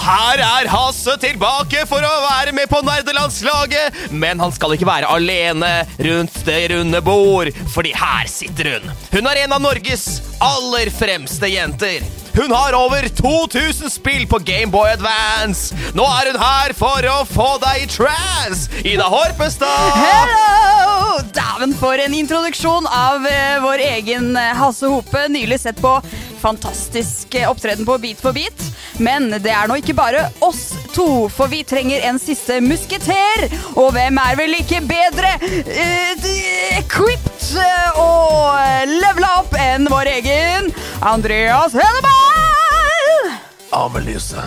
Her er Hasse tilbake for å være med på nerdelandslaget. Men han skal ikke være alene rundt det runde bord, fordi her sitter hun. Hun er en av Norges aller fremste jenter. Hun har over 2000 spill på Gameboy Advance. Nå er hun her for å få deg i trance. Ida Horpestad. Hello! Dæven, for en introduksjon av uh, vår egen eh, Hasse Hope. Nylig sett på fantastisk opptreden på Beat for beat. Men det er nå ikke bare oss to, for vi trenger en siste musketer. Og hvem er vel ikke bedre eh, d- equipped og eh, levela opp enn vår egen Andreas Hedeberg? Amelyse.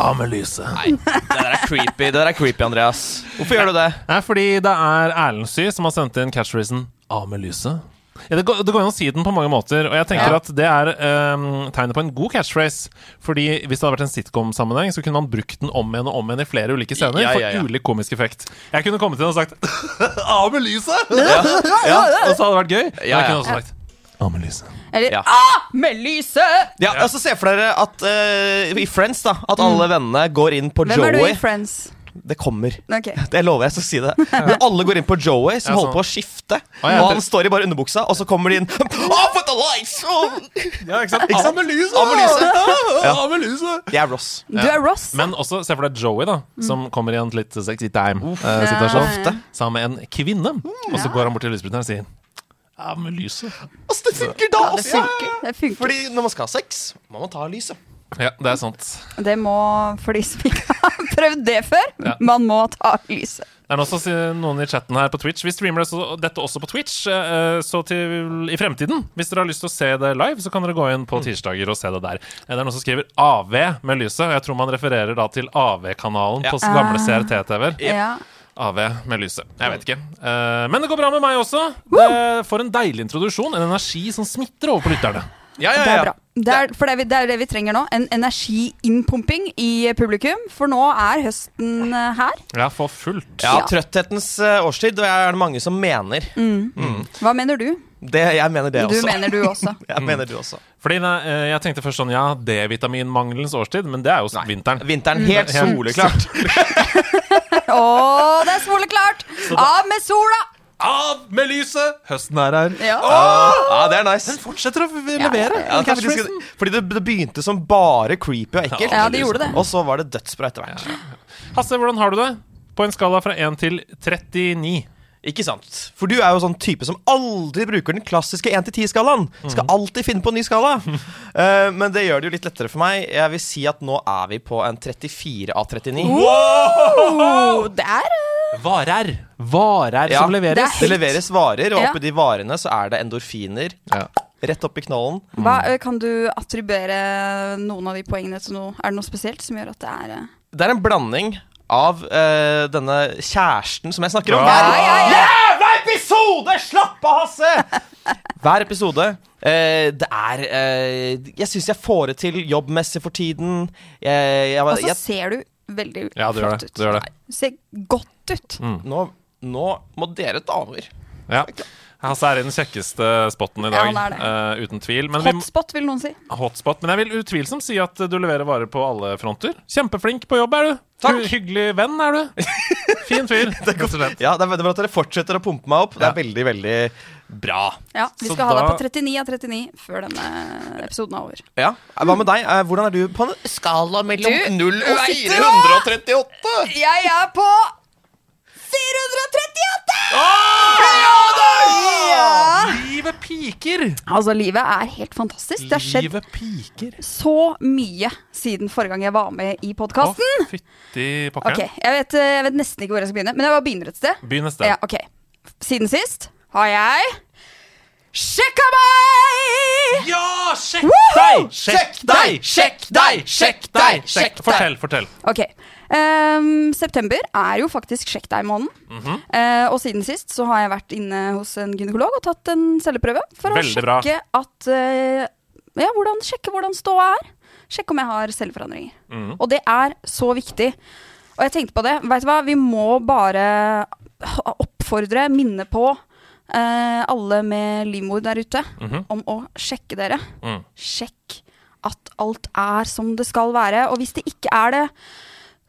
Amelyse. Nei, det der er creepy, det der er creepy, Andreas. Hvorfor gjør du det? Nei, fordi det er Erlend Sy som har sendt inn catchphrasen 'Amelise'. Ja, det, går, det går an å si den på mange måter, og jeg tenker at det er um, tegnet på en god catchphrase. Fordi hvis det hadde vært en sitcom-sammenheng, så kunne man brukt den om igjen og om igjen i flere ulike scener Ja, ja, ja. for ulik komisk effekt. Jeg kunne kommet inn og sagt 'Amelise'! Ja, ja. Og så hadde det vært gøy. Men Ja, jeg kunne også sagt 'Amelise'. Eller Ja. ah, lyset! Ja, og så Se for dere at uh, i Friends da At alle vennene går inn på Joey Hvem er du i Friends? Det kommer. Okay. Det lover jeg, så skal si det. Men alle går inn på Joey, som Ja, holder på å skifte. Ah, ja, og han står i bare underbuksa, og så kommer de inn Off with the lights! Oh! Ja, ikke sant? Ja. Amelise! Det er Ross. Du er Ross. Men også se for deg Joey, da som kommer i en litt sexy Ja, ja, time-situasjon. ja. sammen med en kvinne. Og så går han bort til lysbryteren og sier Amelise. Altså, det funker da Det funker. Det funker. Fordi når man skal ha sex, må man ta lyset. Ja, det er sant. Det må, for de som ikke har prøvd det før, Ja. man må ta lyset. Det er også noen i chatten her på Twitch. Vi streamer dette også på Twitch. eh, Så til i fremtiden, hvis dere har lyst til å se det live, så kan dere gå inn på tirsdager og se det der. Eh, Det er noen som skriver AV med lyset. og Jeg tror man refererer da til AV-kanalen Ja. på gamle CRT-TV-er. Ja. AV med lyset. Jeg vet ikke. Eh, Men det går bra med meg også. Det får en deilig introduksjon. En energi som smitter over på lytterne. Ja, ja, Det er bra. Det er, for det er, vi- det er det vi trenger nå. En energiinnpumping i publikum. For nå er høsten eh, her. Ja, for fullt. Ja, Ja. trøtthetens årstid, og det er det mange som mener. Hva mener du? Det, jeg mener det Du også. mener du også. Jeg mener du også. Fordi ne, eh, Jeg tenkte først sånn Ja, D-vitaminmangelens årstid, men det er jo vinteren. Vinteren helt mm. soleklart. Å, det er soleklart! Av med sola! Av med lyset! Høsten er her. Ja. Ja, det er nice. Den Fortsetter å levere. Ja, ja, skal, fordi det, det begynte som bare creepy og ekkelt. Ja, det gjorde det. Og så var det dødsbra etter hvert. Hasse, hvordan har du det? På en skala fra 1 til 39. Ikke sant? For du er jo sånn type som aldri bruker den klassiske 1-10-skalaen. Skal alltid finne på en ny skala. Eh, men det gjør det jo litt lettere for meg. Jeg vil si at nå er vi på en 34 av 39. Wow! det er eh, Varer. Varer Ja. som leveres. Det helt... Det leveres varer, og Ja. oppi de varene så er det endorfiner. Ja. Rett opp i knollen. hva, eh, Kan du attribuere noen av de poengene til noe? Er det noe spesielt som gjør at det er eh, Det er en blanding av uh, denne kjæresten som jeg snakker om. Ja, Hver ja, ja. jævla episode! Slapp av, Hasse! Hver episode. Uh, det er uh, Jeg syns jeg får det til jobbmessig for tiden. Jeg, jeg, Og så jeg, ser du veldig Ja, det flott det. ut. Det. Du ser godt ut. nå, nå må dere damer Ja. Hasse er i den kjekkeste spotten i Ja, dag, er det. eh, uten tvil. Men vi, Hotspot, vil noen si. hotspot. Men jeg vil utvilsomt si at du leverer varer på alle fronter. Kjempeflink på jobb er du. Takk. Hyggelig venn er du. Fin fyr, det. Ja, det er bra at dere fortsetter å pumpe meg opp. Det er veldig, veldig bra. Ja, Vi Så skal ha deg på 39 av 39 før denne episoden er over. Ja, Hva med deg? Eh, Hvordan er du på en skala mellom Du, 0 og 438? Jeg er på 438! Ja! Livet piker! Altså, livet er helt fantastisk. Det har skjedd piker. så mye siden forrige gang jeg var med i podkasten. Oh, okay, jeg vet, eh, jeg vet nesten ikke hvor jeg skal begynne, men jeg bare begynner et sted. Begynn et sted. Ja, okay. Siden sist har jeg Sjekka meg! Ja! Sjekk Woohoo! Sjekk deg! Sjekk deg! Sjekk deg! Sjekk deg! Fortell, fortell. Ok. Um, september er jo faktisk sjekk deg-måneden. Mm -hmm. uh, og siden sist så har jeg vært inne hos en gynekolog og tatt en celleprøve for Veldig å bra. sjekke at uh, Ja, hvordan, sjekke hvordan ståa er. Sjekke om jeg har celleforandringer. Mhm. Og det er så viktig. Og jeg tenkte på det. Vet du hva, vi må bare oppfordre, minne på eh, alle med livmor der ute Mhm. om å sjekke dere. Mm. Sjekk at alt er som det skal være. Og hvis det ikke er det,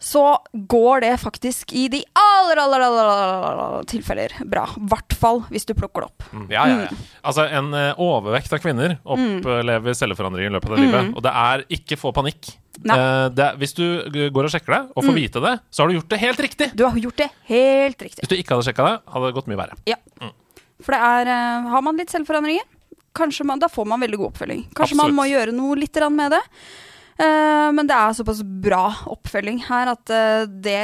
så går det faktisk i de aller, aller, aller, aller, aller tilfeller bra. I hvert fall hvis du plukker det opp. Ja, ja, ja. Altså, en eh, overvekt av kvinner Mm. opplever celleforandringer i løpet av livet. Og det er ikke få panikk. Eh, det hvis du går og sjekker deg, og får vite det, så har du gjort det helt riktig. Du har gjort det helt riktig. Hvis du ikke hadde sjekka det, hadde det gått mye verre. Ja. For det er eh, Har man litt selvforandringer, kanskje man, da får man veldig god oppfølging. Kanskje man må gjøre noe litt med det. Eh, men det er såpass bra oppfølging her at eh, det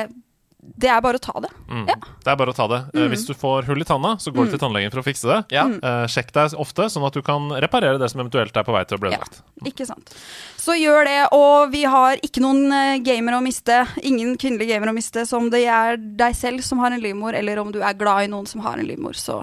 Det er bare å ta det. Mm. Ja. Det er bare å ta det. Mm. Hvis du får hull i tanna, så går du til tannlegen for å fikse det. Ja. Uh, sjekk deg ofte, sånn at du kan reparere det som eventuelt er på vei til å bli Ja. ødelagt. Ikke sant. Så gjør det, og vi har ikke noen gamer gamere å miste. Ingen kvinnelige gamere å miste. Så om det er deg selv som har en livmor, eller om du er glad i noen som har en livmor, så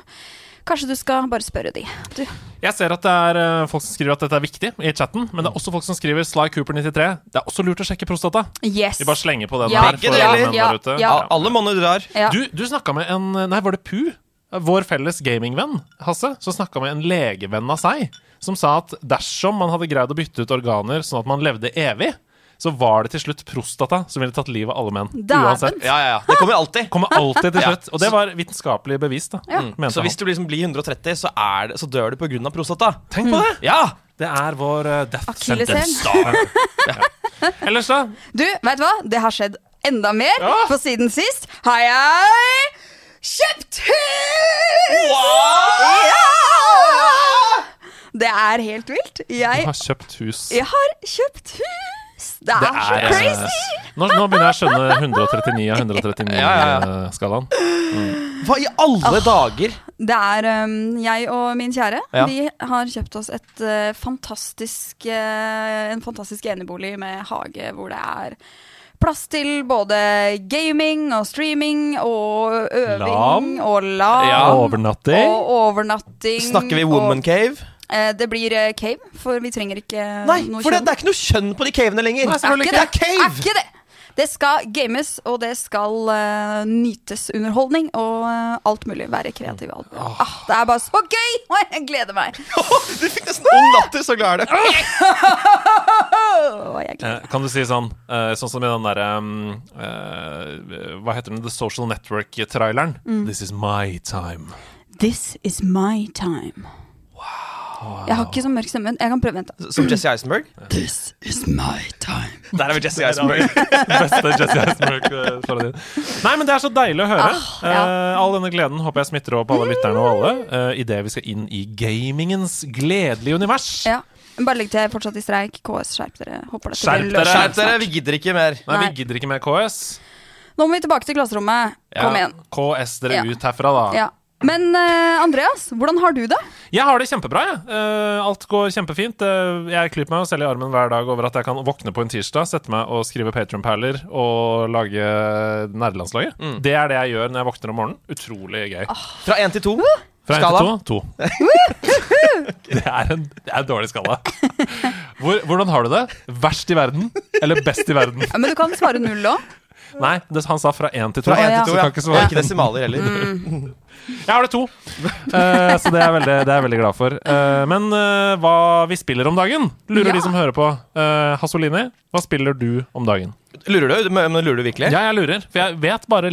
kanskje du skal bare spørre de. Du. Jeg ser at det er eh, folk som skriver at dette er viktig i chatten, men det er også folk som skriver Sly Cooper 93. Det er også lurt å sjekke prostata. Yes. Vi bare slenger på den Ja, der. for ja. Ja, der ute. ja. Al- Alle monner drar. Ja. Du, du snakka med en Nei, var det Pu? Vår felles gamingvenn, Hasse, som snakka med en legevenn av seg, som sa at dersom man hadde greid å bytte ut organer sånn at man levde evig, så var det til slutt prostata som ville tatt livet av alle menn. Uansett. Ja, ja, ja. Det kommer alltid. Kommer alltid til slutt. Og det var vitenskapelig bevist, da. Ja. Så hvis du liksom blir 130, så, er det, så dør du pga. prostata. Tenk på det! Ja! Det er vår uh, death sentence. Ja. Ellers, da? Du, veit du hva? Det har skjedd enda mer. Ja. For siden sist har jeg kjøpt hus! Ja! Det er helt vilt. Du har kjøpt hus. jeg har kjøpt hus! Det er, Det er så eh, crazy! Nå, nå begynner jeg å skjønne 139 av 139-skalaen. Ja, ja, Hva i alle dager? Det er um, jeg og min kjære. Ja. Vi har kjøpt oss et uh, fantastisk uh, en fantastisk enebolig med hage hvor det er plass til både gaming og streaming og øving Lam. og lam. Ja. Overnatting. Og overnatting. Snakker vi woman og, cave? Eh, det blir eh, cave, for vi trenger ikke Nei, noe for det, kjønn. det er ikke noe kjønn på de cavene lenger. Nei, er ikke Det er cave! Er ikke det! Det skal games, og det skal uh, nytes underholdning og uh, alt mulig. Være kreativ. og Alt. mulig. Ah, det er bare så gøy! Oi, jeg gleder meg. Du fikk nesten ond latter, så glad er du. Eh, kan du si sånn eh, Sånn som i den derre um, eh, Hva heter den? The Social Network-traileren. Mm. This is my time. This is my time. Jeg har ikke så mørk stemme. Jeg kan prøve. Vent. da. Som Jesse Eisenberg. This is my time. Der er vi Jesse Eisenberg. Beste Jesse Eisenberg-parodien. Nei, men det er så deilig å høre. Ah, ja. uh, all denne gleden håper jeg smitter over på alle lytterne og alle uh, idet vi skal inn i gamingens gledelige univers. Ja. Bare legg til jeg er fortsatt i streik. KS, skjerp dere. Håper dette Skjerp dere. Skjerp dere, vi gidder ikke mer. Nei, vi gidder ikke mer KS. Nå må vi tilbake til klasserommet. Kom igjen. KS dere Ja. ut herfra, da. Ja. Men eh, Andreas, hvordan har du det? Jeg har det kjempebra, jeg. Eh, alt går kjempefint. Eh, jeg klyper meg jo selv i armen hver dag over at jeg kan våkne på en tirsdag, sette meg og skrive Patron-perler og lage nerdelandslaget. Mm. Det er det jeg gjør når jeg våkner om morgenen. Utrolig gøy. Fra én til to. Fra skala? 1 til 2 2. det, er en, det er en dårlig skala. Hvor, hvordan har du det? Verst i verden eller best i verden? Ja, men du kan svare null òg. Nei, det, han sa fra 1 til 2. Fra én ja. til ja. Så ja. kan ikke svare. ikke desimaler heller. Jeg har det to, uh, så det er, jeg veldig, det er jeg veldig glad for. Uh, men uh, hva vi spiller om dagen, lurer Ja. de som hører på. Uh, Hasolini, hva spiller du om dagen? Lurer du? Men lurer du virkelig? Ja, jeg lurer, for jeg vet bare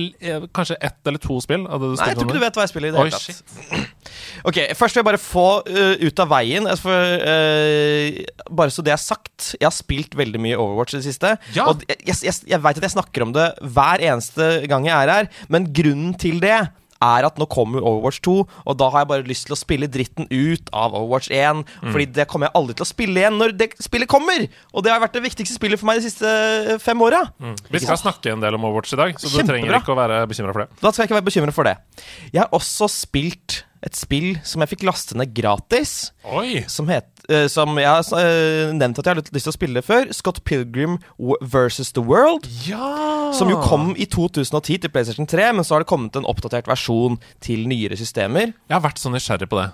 kanskje ett eller to spill. Av det du Nei, jeg tror ikke du vet hva jeg spiller i det hele tatt. Ok, Først vil jeg bare få uh, ut av veien altså, for, uh, Bare så det er sagt, jeg har spilt veldig mye Overwatch i det siste. Ja. Og jeg, jeg, jeg, jeg veit at jeg snakker om det hver eneste gang jeg er her, men grunnen til det er at nå kommer Overwatch 2, og da har jeg bare lyst til å spille dritten ut av Overwatch 1. Mm. Fordi det kommer jeg aldri til å spille igjen når det spillet kommer! Og det har vært det viktigste spillet for meg de siste eh, fem åra. Mm. Vi skal snakke en del om Overwatch i dag, så du Kjempebra. trenger ikke å være bekymra for det. Da skal jeg ikke være bekymret for det. Jeg har også spilt et spill som jeg fikk laste ned gratis. Oi! Som, het, som jeg har eh, nevnt at jeg har lyst til å spille før. Scott Pilgrim versus The World. Ja! Som jo kom i 2010 til PlayStation 3, men så har det kommet en oppdatert versjon til nyere systemer. Jeg har vært så nysgjerrig på det.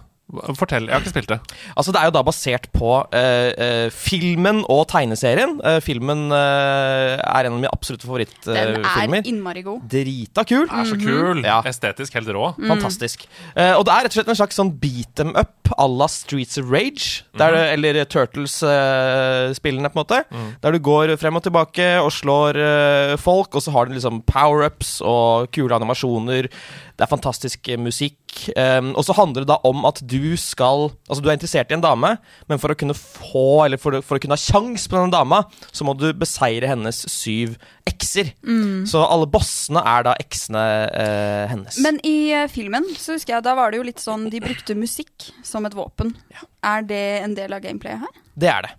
Fortell. Jeg har ikke spilt det. Altså Det er jo da basert på uh, uh, filmen og tegneserien. Uh, filmen er en av mine absolutte favorittfilmer. Den er innmari god. Drita kul. Er så kul. Ja. Estetisk helt rå. Fantastisk. Eh, og det er rett og slett en slags sånn beat them up à la Streets of Rage. Der, mm. Eller Turtles-spillene, på en måte. Der du går frem og tilbake og slår folk, og så har du liksom power-ups og kule animasjoner. Det er fantastisk eh, musikk. Um, og så handler det da om at du skal Altså, du er interessert i en dame, men for å kunne få, eller for, for å kunne ha kjangs på denne dama, så må du beseire hennes syv ekser. Så alle bossene er da eksene eh, hennes. Men i eh, filmen så husker jeg da var det jo litt sånn de brukte musikk som et våpen. Er det en del av gameplayet her? Det er det.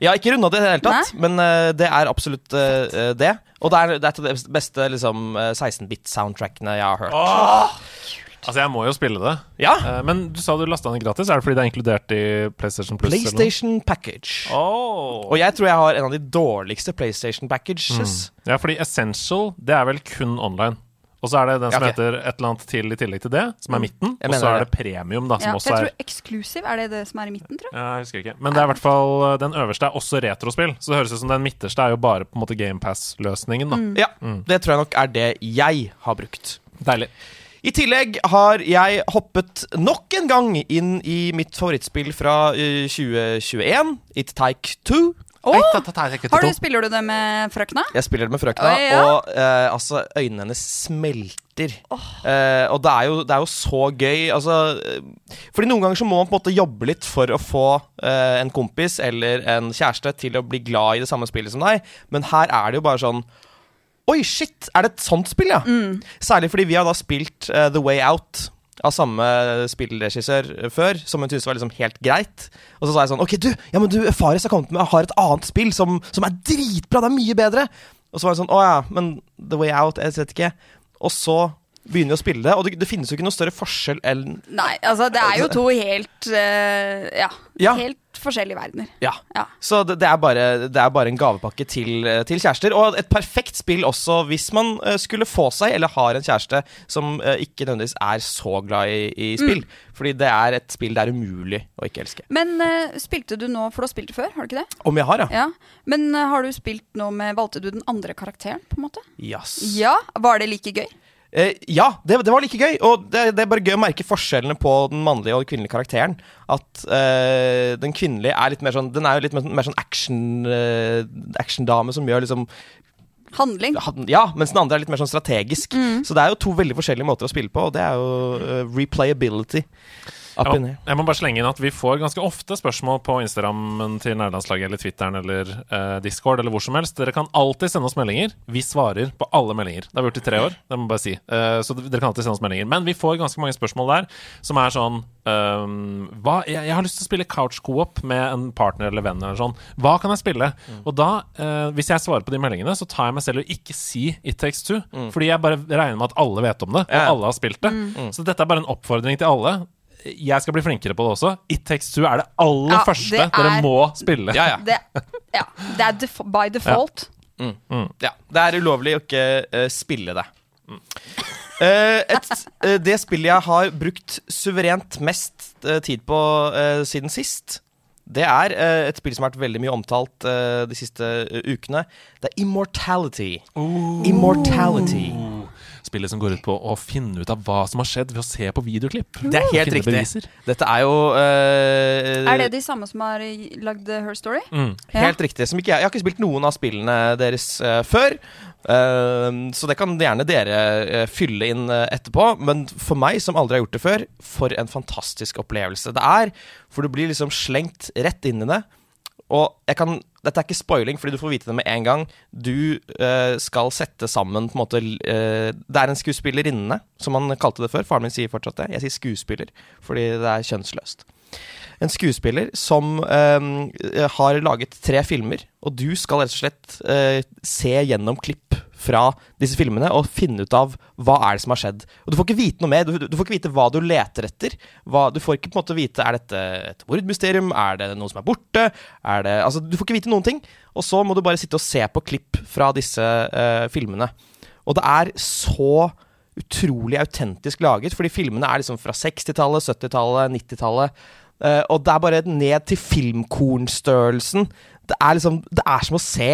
Jeg har ikke runda det i det hele tatt, men eh, det er absolutt eh, eh, det. Og det er, det er et av de beste liksom, eh, 16-bit-soundtrackene jeg har hørt. Altså, jeg må jo spille det. Ja! Eh, Men du sa du lasta den gratis. Er det fordi det er inkludert i PlayStation Plus? eller noe? PlayStation Package. Oh. Og jeg tror jeg har en av de dårligste PlayStation Packages. Ja, fordi Essential, det er vel kun online. Og så er det den som okay. heter et eller annet til i tillegg til det, som er midten. Og så er det. premium, da, som Ja, også er jeg tror Exclusive er det det som er i midten, tror jeg. Ja, jeg husker ikke. Men det er i hvert fall eh, den øverste er også retrospill. Så det høres ut som den midterste er jo bare på en måte GamePass-løsningen, da. Ja, det tror jeg nok er det jeg har brukt. Deilig. I tillegg har jeg hoppet nok en gang inn i mitt favorittspill fra eh, 2021, It Take Two. Har du, spiller du det med frøkna? Jeg spiller det med frøkna, oh, ja. og eh, altså, øynene hennes smelter. Eh, og det er, jo, det er jo så gøy. Altså, eh, fordi noen ganger så må man på en måte jobbe litt for å få eh, en kompis eller en kjæreste til å bli glad i det samme spillet som deg, men her er det jo bare sånn Oi, shit! Er det et sånt spill, ja? Særlig fordi vi har da spilt uh, The Way Out av samme spillregissør eh, før, som hun syntes var liksom helt greit. Og så sa jeg sånn Ok, du, ja, men du, Faris har kommet med har et annet spill som, som er dritbra, det er mye bedre. Og så var hun sånn Å ja, men The Way Out, jeg vet ikke. Og så begynner å spille det, og det, det finnes jo ikke noe større forskjell enn Nei, altså det er jo to helt uh, ja, Ja. helt forskjellige verdener. Ja. Ja. Så det, det, er bare, det er bare en gavepakke til, eh, til kjærester. Og et perfekt spill også hvis man eh, skulle få seg, eller har en kjæreste som ikke nødvendigvis er så glad i, i spill. Fordi det er et spill det er umulig å ikke elske. Men uh, spilte du nå, for du har spilt det før, har du ikke det? Om jeg har, ja. Ja. Men uh, har du spilt nå med Valgte du den andre karakteren, på en måte? Yes. Ja. Var det like gøy? Eh, ja, det, det var like gøy. Og det, det er bare gøy å merke forskjellene på den mannlige og den kvinnelige karakteren. At uh, den kvinnelige er litt mer sånn Den er jo litt mer, mer sånn action uh, actiondame som gjør liksom Handling? Ja, mens den andre er litt mer sånn strategisk. Så det er jo to veldig forskjellige måter å spille på, og det er jo uh, replayability. Up Ja, in jeg må bare slenge inn at Vi får ganske ofte spørsmål på Instagrammen til nærlandslaget eller Twitteren eller eh, Discord eller hvor som helst. Dere kan alltid sende oss meldinger. Vi svarer på alle meldinger. Det har vi gjort i tre år. Det må jeg bare si. Eh, så dere kan alltid sende oss meldinger. Men vi får ganske mange spørsmål der som er sånn Um, hva, jeg, jeg har lyst til å spille couch co-op med en partner eller venn eller sånn. Hva kan jeg spille? Og da, uh, hvis jeg svarer på de meldingene, så tar jeg meg selv og ikke si It Takes Two. Fordi jeg bare regner med at alle vet om det, og yeah. alle har spilt det. Så dette er bare en oppfordring til alle jeg skal bli flinkere på det også. It Takes Two er det aller Ja, første det dere er- må spille. Ja, ja. Det, ja, det er def by default. ja. Det er ulovlig å ikke uh, spille det. Eh, et, uh, det spillet jeg har brukt suverent mest tid på siden sist, det er et spill som har vært veldig mye omtalt de siste ukene. Det er Immortality. Immortality. Spillet som går ut på å finne ut av hva som har skjedd ved å se på videoklipp. Det er helt riktig. beviser. Dette er jo uh, Er det de samme som har lagd Her Story? Mm. Ja. Helt riktig. Som ikke, jeg, jeg har ikke spilt noen av spillene deres uh, før. Uh, så det kan gjerne dere fylle inn etterpå. Men for meg, som aldri har gjort det før, for en fantastisk opplevelse det er. For du blir liksom slengt rett inn i det. Og jeg kan, dette er ikke spoiling, fordi du får vite det med en gang. Du uh, skal sette sammen på en måte uh, Det er en skuespillerinne, som han kalte det før. Faren min sier fortsatt det. Jeg sier skuespiller, fordi det er kjønnsløst en skuespiller som uh, har laget tre filmer, og du skal rett og slett se gjennom klipp fra disse filmene og finne ut av hva er det som har skjedd. Og Du får ikke vite noe mer. Du, du får ikke vite hva du leter etter. Hva, du får ikke på en måte vite er dette et mordmysterium, er det noe som er borte. Er det, altså, du får ikke vite noen ting. Og så må du bare sitte og se på klipp fra disse uh, filmene. Og det er så utrolig autentisk laget, fordi filmene er liksom fra 60-tallet, 70-tallet, 90-tallet. Uh, og det er bare ned til filmkornstørrelsen. Det er liksom Det er som å se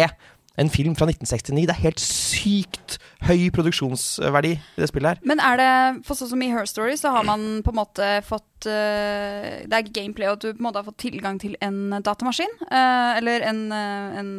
en film fra 1969. Det er helt sykt høy produksjonsverdi i det spillet her. Men er det for sånn som i Her Story, så har man på en måte fått eh, Det er gameplay, og du på en måte har fått tilgang til en datamaskin. eh, eller en, eh, en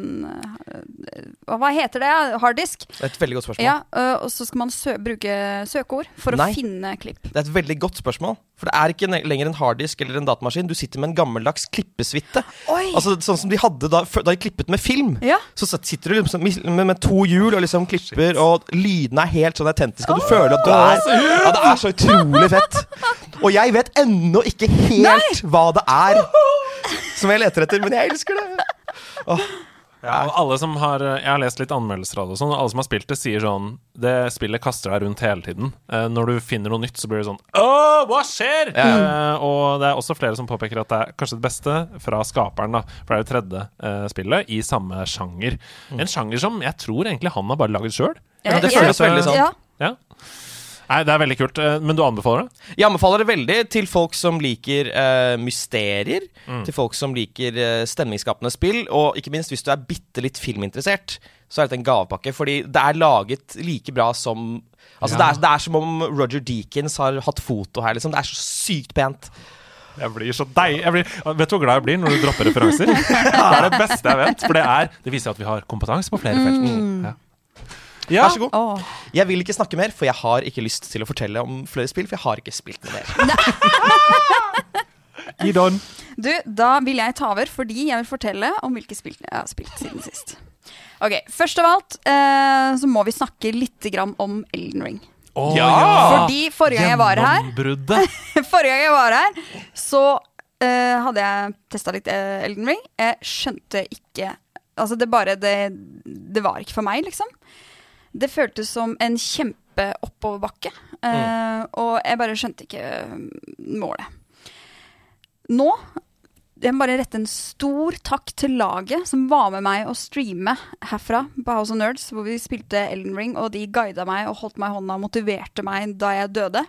Hva heter det? Harddisk. Det et veldig godt spørsmål. Ja, og så skal man sø bruke søkeord for Nei. å finne klipp. Det er et veldig godt spørsmål. For det er ikke lenger en harddisk eller en datamaskin. Du sitter med en gammeldags klippesvitte. Oi! Altså Sånn som de hadde da, da de klippet med film. Ja. Så sitter du liksom med, med, to hjul og liksom klipper, og lydene er helt sånn autentiske, og du føler at du er Ja, det er så utrolig fett. Og jeg vet ennå ikke helt hva det er som jeg leter etter, men jeg elsker det. Ja, og alle som har Jeg har lest litt anmeldelser av det, og sånn, og alle som har spilt det, sier sånn Det spillet kaster deg rundt hele tiden. Eh, når du finner noe nytt, så blir det sånn Åh, hva skjer?! Eh, og det er også flere som påpeker at det er kanskje det beste fra skaperen, da. For det er jo tredje eh, spillet i samme sjanger. En sjanger som jeg tror egentlig han har bare laget sjøl. Ja, det føles veldig sånn. Ja. Ja. Nei, det er veldig kult. Eh, Men du anbefaler det? Jeg anbefaler det veldig til folk som liker uh, mysterier. Mm. Til folk som liker uh, stemningsskapende spill. Og ikke minst hvis du er bitte litt filminteressert, så er dette en gavepakke. Fordi det er laget like bra som Altså Ja. det, er, det er som om Roger Deakins har hatt foto her, liksom. Det er så sykt pent. Jeg blir så deilig Jeg blir, vet du hvor glad jeg blir når du dropper referanser? Det er det beste jeg vet. For det, er, det viser at vi har kompetanse på flere felt. Ja. Ja. Vær så god. Åh. Jeg vil ikke snakke mer, for jeg har ikke lyst til å fortelle om flere spill. For jeg har ikke spilt noe mer. Du, da vil jeg ta over fordi jeg vil fortelle om hvilke spill jeg har spilt siden sist. Ok, Først av alt eh, så må vi snakke litt grann om Elden Ring. Oh, Ja! Fordi forrige gang jeg var her Forrige gang jeg var her, så eh, hadde jeg testa litt eh, Elden Ring. Jeg skjønte ikke Altså, det bare det, det var ikke for meg, liksom. Det føltes som en kjempeoppoverbakke. eh, Og jeg bare skjønte ikke eh, målet. Nå jeg må bare rette en stor takk til laget som var med meg å streame herfra på House of Nerds, hvor vi spilte Elden Ring, og de guida meg og holdt meg i hånda og motiverte meg da jeg døde.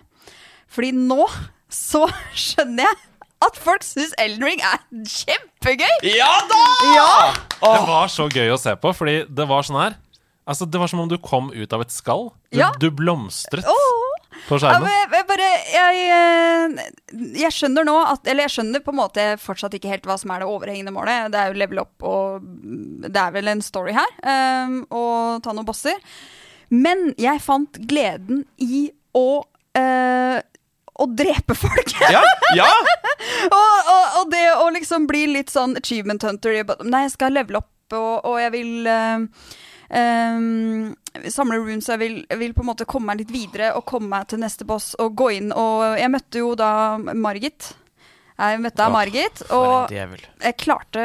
Fordi nå så skjønner jeg at folk syns Elden Ring er kjempegøy! Ja da! Ja! Det var så gøy å se på, fordi det var sånn her Altså, Det var som om du kom ut av et skall. Du, Ja. du blomstret Oh. på skjermen. men jeg, jeg bare jeg, eh, jeg skjønner nå at Eller jeg skjønner på en måte fortsatt ikke helt hva som er det overhengende målet. Det er jo level up, og det er vel en story her. Um, og ta noen bosser. Men jeg fant gleden i å uh, å drepe folk. Ja, ja. og, og, og det å liksom bli litt sånn achievement hunter Nei, jeg skal levele opp, og, og jeg vil eh, ehm, samle runes. Jeg vil, jeg vil på en måte komme meg litt videre og komme meg til neste boss og gå inn. Og jeg møtte jo da Margit. Jeg møtte da Margit, og jeg klarte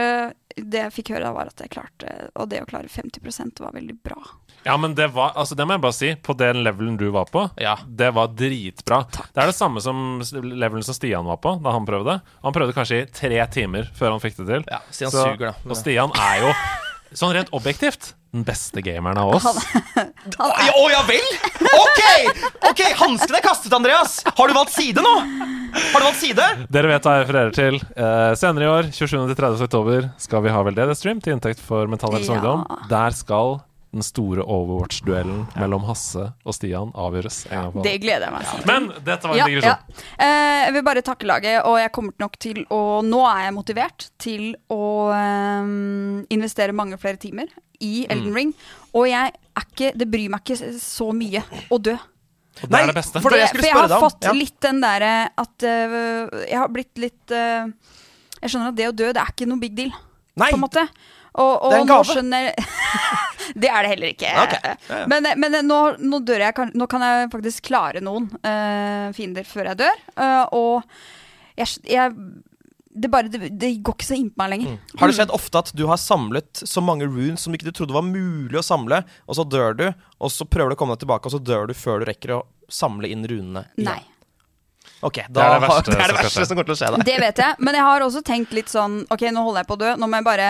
Det jeg fikk høre, da var at jeg klarte Og det å klare 50% var veldig bra. Ja, men det var Altså, det må jeg bare si. På den levelen du var på, Ja. det var dritbra. Takk. Det er det samme som levelen som Stian var på da han prøvde. Han prøvde kanskje i tre timer før han fikk det til. Ja, Stian Så- suger, da. Og Stian er jo, sånn rent objektivt, den beste gameren av oss. Å ja, å, ja vel? Ok! ok, Hansken er kastet, Andreas. Har du valgt side nå? Har du valgt side? Dere vet hva jeg refererer til. Eh, senere i år, 27.-30. oktober, skal vi ha veldedig-stream til inntekt for Mental Helse Ja. Ungdom. Der skal den store Overwatch-duellen mellom Hasse og Stian avgjøres Det gleder jeg meg til. Men dette var en Ja, digresjon. ja. Eh, jeg vil bare takke laget, og jeg kommer nok til å Nå er jeg motivert til å eh, investere mange flere timer i Mm. Elden Ring. Og jeg er ikke Det bryr meg ikke så mye å dø. Og det er det beste. for det jeg for jeg har deg om. fått Ja. litt den derre at uh, Jeg har blitt litt uh, Jeg skjønner at det å dø, det er ikke noe big deal, Nei. på en måte. Og, og Det er en nå gave. skjønner Det er det heller ikke. Okay. ja, ja. Men, men nå, nå dør jeg Nå kan jeg faktisk klare noen uh, fiender før jeg dør. Uh, og jeg, jeg det, bare, det, det går ikke så innpå meg lenger. Har det skjedd ofte at du har samlet så mange runes som ikke du trodde var mulig å samle, og så dør du, og så prøver du å komme deg tilbake, og så dør du før du rekker å samle inn runene? Nei. Ok, er da, det verste det er det verste som kommer til å skje deg. Det vet jeg, men jeg har også tenkt litt sånn Ok, nå holder jeg på å dø, nå må jeg bare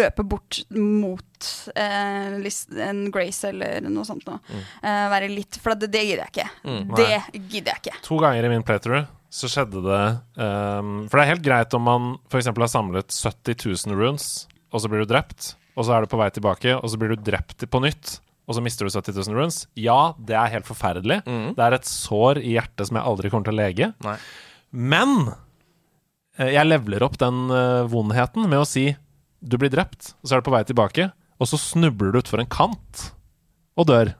løpe bort mot eh, en Grace eller noe sånt noe. Eh, være litt For det, det gidder jeg ikke. Det gidder jeg ikke. To ganger i min playthrough så skjedde det um, For det er helt greit om man f.eks. har samlet 70 000 runes, og så blir du drept, og så er du på vei tilbake, og så blir du drept på nytt, og så mister du 70 000 runes. Ja, det er helt forferdelig. Det er et sår i hjertet som jeg aldri kommer til å lege. Nei. Men eh, jeg leveler opp den eh, vondheten med å si du blir drept, og så er du på vei tilbake, og så snubler du utfor en kant og dør.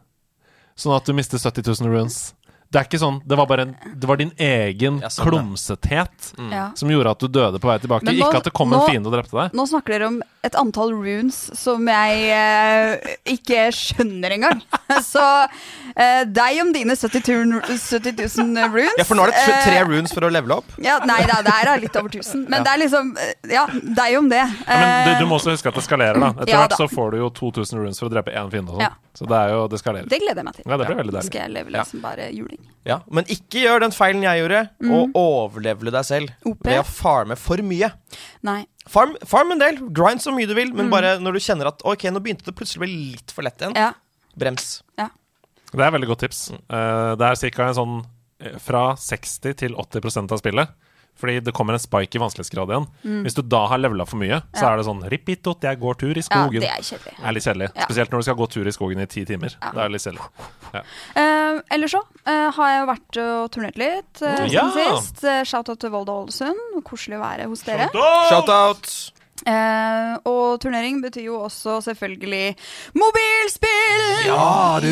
Sånn at du mister 70 000 runes. Det er ikke sånn, det var bare en, det var din egen Ja, sånn, ja. klumsethet Ja. som gjorde at du døde på vei tilbake. Men nå- ikke at det kom nå- en fiende og drepte deg. Nå snakker dere om et antall runes som jeg eh, ikke skjønner engang. Så eh, deg om dine 70 000, 70 000 runes. Ja, for nå er det tre, Eh, runes for å levele opp. Ja, nei da, det er litt over 1000. Men det er liksom eh, Ja, deg om det. Ja, men du, du Eh, må også huske at det skalerer, da. Etter Ja, hvert da. så får du jo 2000 runes for å drepe én fiende og sånn. Ja. Så det er jo, det skalerer. det gleder jeg meg til. Ja, det blir veldig deilig. skal jeg leve Ja. bare juling. Ja, Men ikke gjør den feilen jeg gjorde, og overlevele deg selv OP? ved å farme for mye. Nei. Farm, farm en del, grind så mye du vil, men bare når du kjenner at ok, nå begynte det plutselig å bli litt for lett igjen, Ja. brems. ja. Det er et veldig godt tips. Uh, det er ca. en sånn eh, fra 60 til 80% av spillet. Fordi det kommer en spike i vanskelighetsgrad igjen. Hvis du da har levela for mye, så Ja. er det sånn Rippitot, jeg går tur i ja, skogen. det er kjedelig. Det er litt kjedelig. Ja. Spesielt når du skal gå tur i skogen i ti timer. Det er litt kjedelig. Uh, ellers så uh, har jeg vært og turnert litt uh, Ja. siden sist. Uh, Shout-out til Volda Ålesund. Koselig å være hos dere. Shout-out! Eh, og turnering betyr jo også selvfølgelig mobilspill! Ja, du!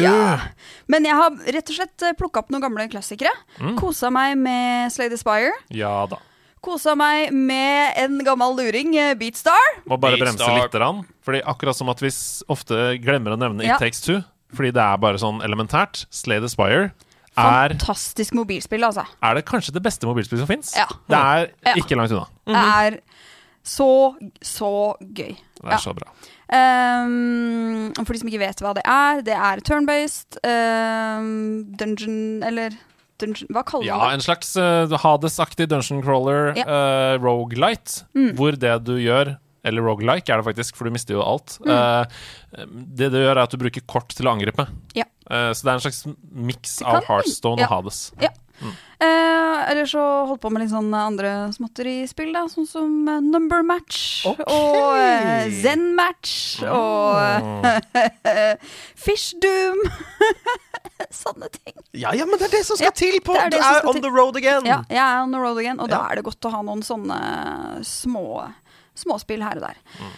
Men jeg har rett og slett plukka opp noen gamle klassikere. Mm. Kosa meg med Slay the Spire. Ja da. Kosa meg med en gammel luring, eh, Beatstar. Må bare Beatstar. bremse lite litt. Rann, fordi akkurat som at vi ofte glemmer å nevne Ja. It Takes Two, fordi det er bare sånn elementært. Slay the Spire er, Fantastisk mobilspill, altså. er det kanskje det beste mobilspillet som fins. Ja. Det er ikke langt unna. Det er så, så gøy. Det er Ja. så bra. Um, for de som ikke vet hva det er, det er turn-based um, dungeon Eller dungeon, hva kaller Ja, man det? en slags uh, Hades-aktig dungeon crawler, Ja. uh, rogelight, hvor det du gjør eller rogelike er det faktisk, for du mister jo alt. Uh, det du gjør, er at du bruker kort til å angripe. Ja. Uh, så det er en slags miks av Hearthstone Heartstone ja. og Hades. Ja. Eh, eller så holdt på med litt sånn andre småtterispill, da, sånn som eh, Number Match okay. og eh, Zen Match og eh, Fish Doom. Sånne ting. Ja, ja, men det er det som skal Ja, til! på det er Du det er on til. the road again! Ja, jeg er on the road again, og da er det godt å ha noen sånne små småspill her og der. Mm.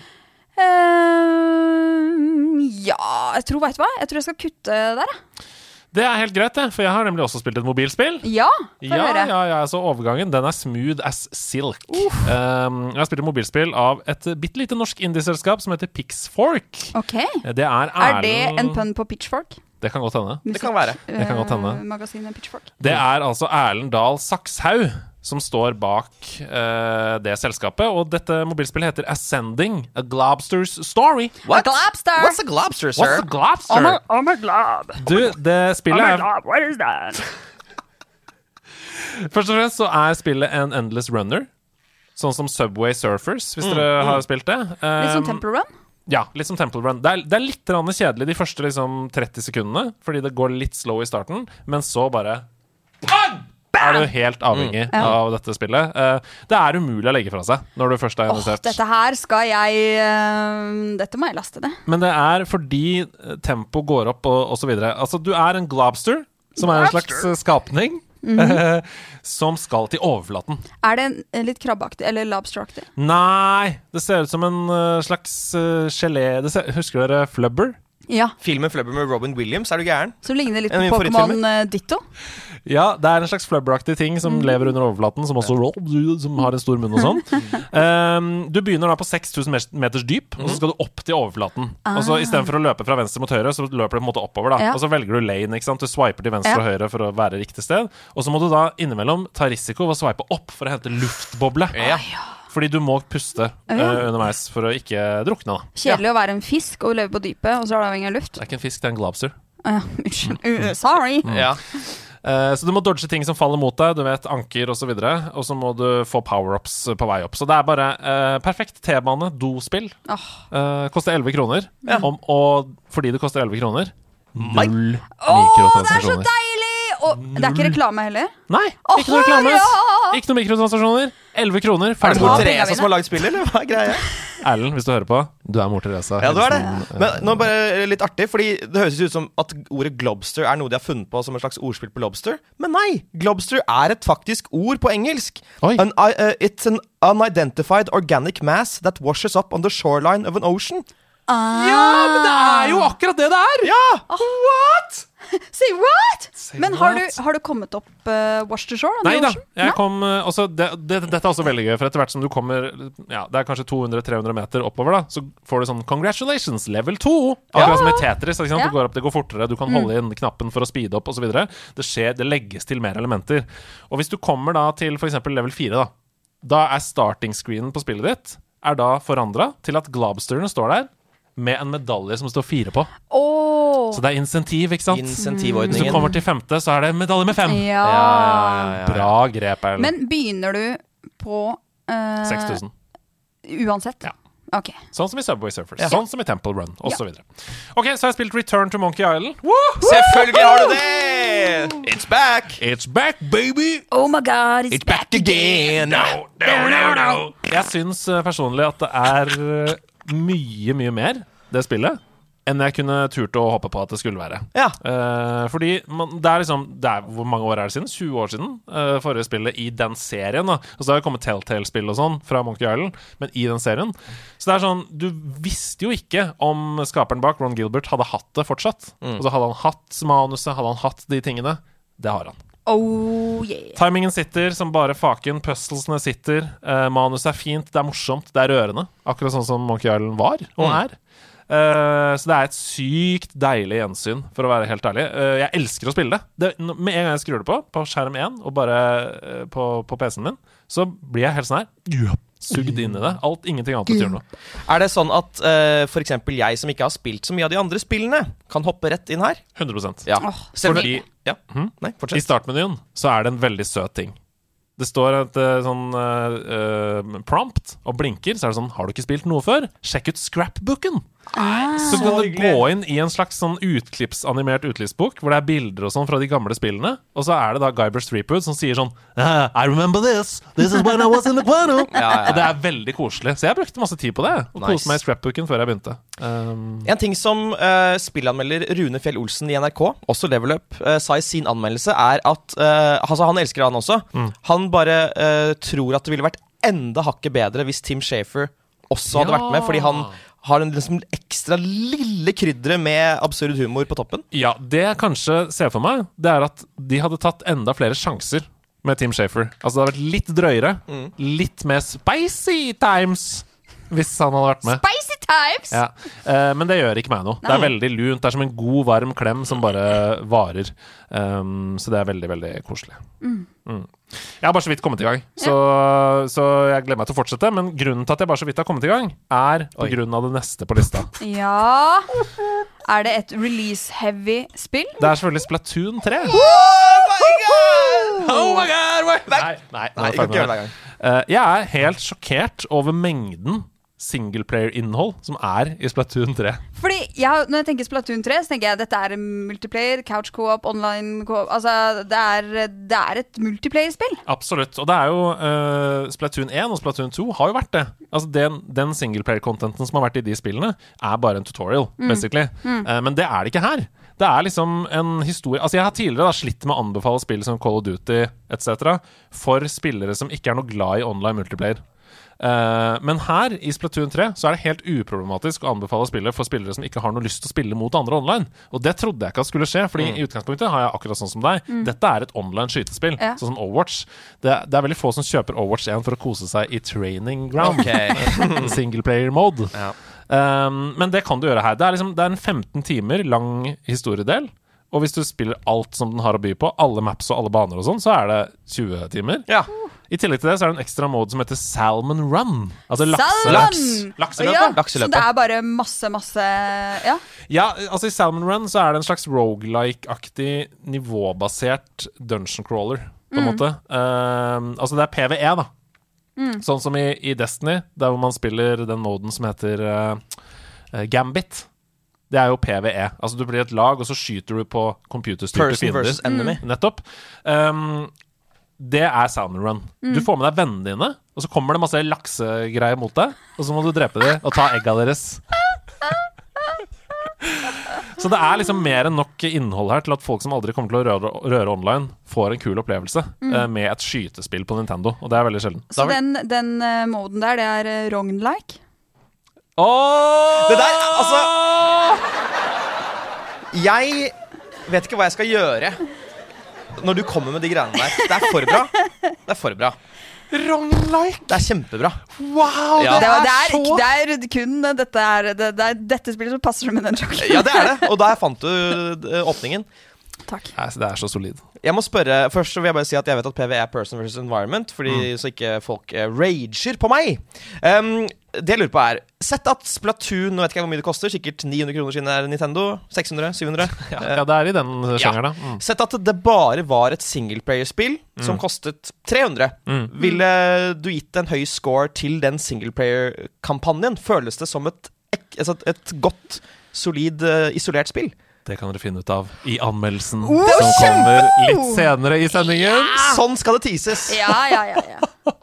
Uh, ja, jeg tror, vet du hva? Jeg tror jeg skal kutte der, jeg. Det er helt greit, det, for jeg har nemlig også spilt et mobilspill. Ja, Ja, høre. ja, ja, så overgangen den er smooth as silk. Um, jeg har spilt et mobilspill av et bitte lite norsk indieselskap som heter Pixfork. Ok. Det er Er det en pønn på Pitchfork? Det kan godt hende. Det kan være. Det kan godt hende. Uh, Magasinet Pitchfork. Det er altså Erlend Dahl Sakshaug som står bak uh, det selskapet. Og dette mobilspillet heter Ascending A Globster's Story. What? Globster! What's a globster, sir? What's a globster? I'm a, I'm a glob. Du, det spillet er what is that? Først og fremst så er spillet en endless runner. Sånn som Subway Surfers, hvis dere har spilt det. Litt sånn Um, Temple Run? Ja, litt som Temple Run. Det er, det er litt kjedelig de første liksom, 30 sekundene, fordi det går litt slow i starten, men så bare er du helt avhengig mm. av dette spillet. Eh, det er umulig å legge fra seg når du først er Åh, Oh, dette her skal jeg eh, Dette må jeg laste ned. Men det er fordi tempoet tempo går opp og osv. Altså, du er en globster, som er en slags skapning. skapning. -hmm. som skal til overflaten. Er det en, litt krabbeaktig eller lobsteraktig? Nei, det ser ut som en eh, slags eh, gelé det ser, Husker dere Flubber? Ja. Filmen Flubber med Robin Williams, er du gæren? Som ligner litt på Pokémon eh, Ditto. Ja, det er en slags flubberaktig ting som mm. lever under overflaten, som også som har en stor munn og sånn. Um, du begynner da på 6000 meters dyp, og så skal du opp til overflaten. Og så Istedenfor å løpe fra venstre mot høyre, så løper du på en måte oppover. da Ah. Ja. Og så velger du lane. ikke sant? Du swiper til venstre Ja. og høyre for å være riktig sted. Og så må du da innimellom ta risiko ved å swipe opp for å hente luftboble. Ja, Ja. Fordi du må puste uh, underveis for å ikke drukne. da Kjedelig å være en fisk og leve på dypet, og så er det avhengig av luft. Det er ikke en fisk, det er en globster. Unnskyld. Uh, sorry. Ja. Eh, så du må dodge ting som faller mot deg, du vet anker osv. Og, så videre, og så må du få power-ups på vei opp. Så det er bare eh, perfekt T-bane, dospill. Oh. Eh, koster 11 kroner. Om, og fordi det koster 11 kroner null Null Å, det er så deilig! Og det er ikke reklame heller. Nei, ikke noe reklame. Ikke noe mikrotransaksjoner. 11 kroner. Er det mor Teresa som har lagd spillet, eller hva er greia? Erlend, hvis du hører på, du er mor Teresa. Ja, du er det. Eh, Men nå bare litt artig, fordi det høres ut som at ordet globster er noe de har funnet på som en slags ordspill på lobster. Men nei! Globster er et faktisk ord på engelsk. An, uh, it's an unidentified organic mass that washes up on the shoreline of an ocean. Ja, men det er jo akkurat det det er! Ja! What? Say what? Say Men har du, har du kommet opp uh, Wash to Shore? Nei da. Jeg kom, uh, også, det, det, dette er også veldig gøy, for etter hvert som du kommer Ja, det er kanskje 200-300 meter oppover, da, så får du sånn 'Congratulations, level 2'. Akkurat som i Tetris. Ja. Det går opp, det går fortere, du kan holde inn knappen for å speede opp osv. Det skjer, det legges til mer elementer. Og hvis du kommer da til f.eks. level 4, da, da er starting screenen på spillet ditt er da forandra til at globsterne står der med en medalje som står fire på. Oh. Så det er insentiv, ikke sant? Hvis du kommer til femte, så er det medalje med fem. Ja. Ja, ja, ja, ja. Bra grep, Erlend. Men begynner du på uh, 6000. Uansett? Ja. Okay. Sånn som i Subway Surfers, Ja. sånn som i Temple Run, osv. Ok, så har jeg spilt Return to Monkey Island. Selvfølgelig har du det! It's back! It's back, baby! Oh my god, it's, It's back again! No, no, no, no. Jeg syns eh, personlig at det er eh, mye, mye mer, det spillet, enn jeg kunne turt å håpe på at det skulle være. Ja. Uh, fordi man, det er liksom det er, Hvor mange år er det siden? 20 år siden? uh, forrige spillet i den serien. da Og så har det kommet Telltale-spill og sånn fra Monkey Island, men i den serien. Så det er sånn Du visste jo ikke om skaperen bak, Ron Gilbert, hadde hatt det fortsatt. Og så hadde han hatt manuset, hadde han hatt de tingene. Det har han. Oh yeah. Timingen sitter som bare faken, puzzlesene sitter. Uh, manuset er fint, det er morsomt, det er rørende. Akkurat sånn som Monkey Island var og Mm. er. Eh, så det er et sykt deilig gjensyn, for å være helt ærlig. Eh, jeg elsker å spille det. det. Med en gang jeg skrur det på, på skjerm 1, og bare eh, på, på PC-en min, så blir jeg helt sånn her sugd inn i det. Alt, ingenting annet betyr noe. Er det sånn at uh, f.eks. jeg som ikke har spilt så mye av de andre spillene, kan hoppe rett inn her? 100% Ja. Fordi- ja. Mhm. Nei, I startmenyen så er det en veldig søt ting. Det står et eh, sånn eh, prompt og blinker, så er det sånn Har du ikke spilt noe før? Sjekk ut scrapbooken! så kan du gå inn i en slags sånn utklippsanimert utklippsbok hvor det er bilder og sånn fra de gamle spillene, og så er det da Guybers Streetwood som sier sånn «Ah, I remember this! This is when I was in the guano! Ja, ja, ja. Og det er veldig koselig. Så jeg brukte masse tid på det. Og Nice. koste meg i scrapbooken før jeg begynte. Um, En ting som uh, spillanmelder Rune Fjell Olsen i NRK, også Level Up, uh, sa i sin anmeldelse, er at uh, altså Han elsker han også. Mm. Han bare uh, tror at det ville vært enda hakket bedre hvis Tim Shafer også hadde Ja. vært med, fordi han har en liksom ekstra lille krydderet med absurd humor på toppen. Ja, det jeg kanskje ser for meg, det er at de hadde tatt enda flere sjanser med Tim Shafer. Altså det hadde vært litt drøyere, litt mer spicy times, hvis han hadde vært med. Spicy times! Ja. Eh, men det gjør ikke meg noe. Det er veldig lunt. Det er som en god, varm klem som bare varer. Um, så det er veldig, veldig koselig. Mm. Jeg har bare så vidt kommet i gang, så, så jeg gleder meg til å fortsette. Men grunnen til at jeg bare så vidt har kommet i gang, er på Oi. grunn av det neste på lista. Ja Er det et release-heavy spill? Det er selvfølgelig Splatoon 3. Oh my god! Nei, nei, Nei, nei er ikke jeg. Eh, jeg er helt sjokkert over mengden singleplayer-innhold som er i Splatoon 3. Fordi jeg, Når jeg tenker Splatoon 3, så tenker jeg at dette er multiplayer, couch co-op, online co-op Altså, det er, det er et multiplayer-spill. Absolutt. Og det er jo uh, Splatoon 1 og Splatoon 2 har jo vært det. Altså Den, den singleplayer-contenten som har vært i de spillene, er bare en tutorial, basically. Eh, men det er det ikke her. Det er liksom en historie Altså Jeg har tidligere da slitt med å anbefale spill som Call of Duty etc. for spillere som ikke er noe glad i online multiplayer. Eh, men her, i Splatoon 3, så er det helt uproblematisk å anbefale spillet for spillere som ikke har noe lyst til å spille mot andre online. Og det trodde jeg ikke at skulle skje, Fordi i utgangspunktet har jeg akkurat sånn som deg. Dette er et online skytespill, Ja. sånn som Overwatch. Det, det er veldig få som kjøper Overwatch 1 for å kose seg i training ground. Single Singleplayer mode. Ja. Um, men det kan du gjøre her. Det er, liksom, det er en 15 timer lang historiedel. Og hvis du spiller alt som den har å by på, alle maps og alle baner og sånn, så er det 20 timer. Ja. I tillegg til det så er det en ekstra mode som heter Salmon Run. Altså Salmon! laks, ja. Lakseløpet. Så det er bare masse, masse Ja. Ja, altså I Salmon Run så er det en slags rogelike-aktig nivåbasert dungeon crawler, på en måte. Um, altså det er PVE, da. Sånn som i, i Destiny, der hvor man spiller den moden som heter eh, Gambit. Det er jo PVE. Altså Du blir et lag, og så skyter du på computerstyrte Person fiender. versus enemy. Nettopp. Ehm, det er Salmon Run. Du får med deg vennene dine, og så kommer det masse laksegreier mot deg, og så må du drepe dem og ta egga deres. Så det er liksom mer enn nok innhold her til at folk som aldri kommer til å røre, røre online, får en kul opplevelse eh, med et skytespill på Nintendo. Og det er veldig sjelden. Så den, den eh, moden der, det er uh, Rogn-like? Det der, altså Jeg vet ikke hva jeg skal gjøre når du kommer med de greiene der. Det er for bra. Det er for bra. Wrong-like! Det er kjempebra. Wow! Ja. Det, Det, er, det, er så det er kun dette, er, det, det er dette spillet som passer som en dungeon. Ja, det er det. Og der fant du eh, åpningen. Takk. Nei, så det er så solid. Jeg må spørre, Først vil jeg bare si at jeg vet at PV er person versus environment, fordi så ikke folk uh, rager på meg. Um, det jeg lurer på er Sett at Splatoon Nå vet ikke hvor mye det koster, sikkert 900 kroner siden det er Nintendo. 600? 700? Ja, ja det er i den sjangeren, da. Mm. Sett at det bare var et singleplayerspill som kostet 300. Mm. Ville du gitt en høy score til den singleplayer-kampanjen? Føles det som et, altså et, et godt, solid, eh, isolert spill? Det kan dere finne ut av i anmeldelsen som kommer litt senere i sendingen. Sånn skal det teases! Ja, ja, ja. ja.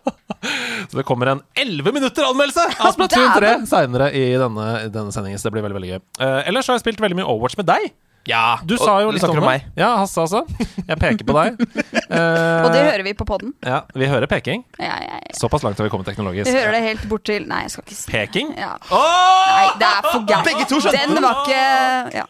Så det kommer en 11 minutter anmeldelse av Splatoon 3 dæven. seinere i denne, denne sendingen. Så det blir veldig veldig gøy. Uh, ellers har jeg spilt veldig mye Overwatch med deg. Ja, Du sa jo og- litt om om det. meg. Ja, Hasse altså. Jeg peker på deg. uh, Og det hører vi på poden. Ja, vi hører peking. Ja, ja, ja. Såpass langt har vi kommet teknologisk. Vi hører det helt bort til Nei, jeg skal ikke si Peking? Ja. Nei, det er for gærent. Begge to skjønte Den var ikke ja.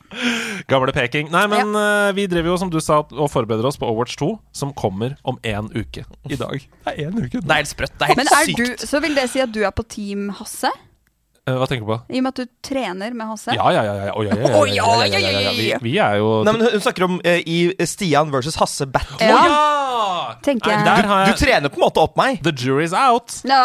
Gamle peking. Nei, men uh, vi driver jo, som du sa, og forbereder oss på Overwatch 2, som kommer om én uke. I dag. Det er én uke. Det er helt sprøtt. Det er helt Men er sykt. du, så vil det si at du er på Team Hasse? Eh, hva tenker du på? I og med at du trener med Hasse? Ja, ja, ja. ja, ja, ja, ja, Å, ja, ja, ja, ja, ja, ja. Vi, er jo Nei, men Hun snakker om eh, i Stian versus Hasse battle. Ja. ja! Tenker jeg. Nei, der har Du jeg trener på en måte opp meg. The jury's out. No,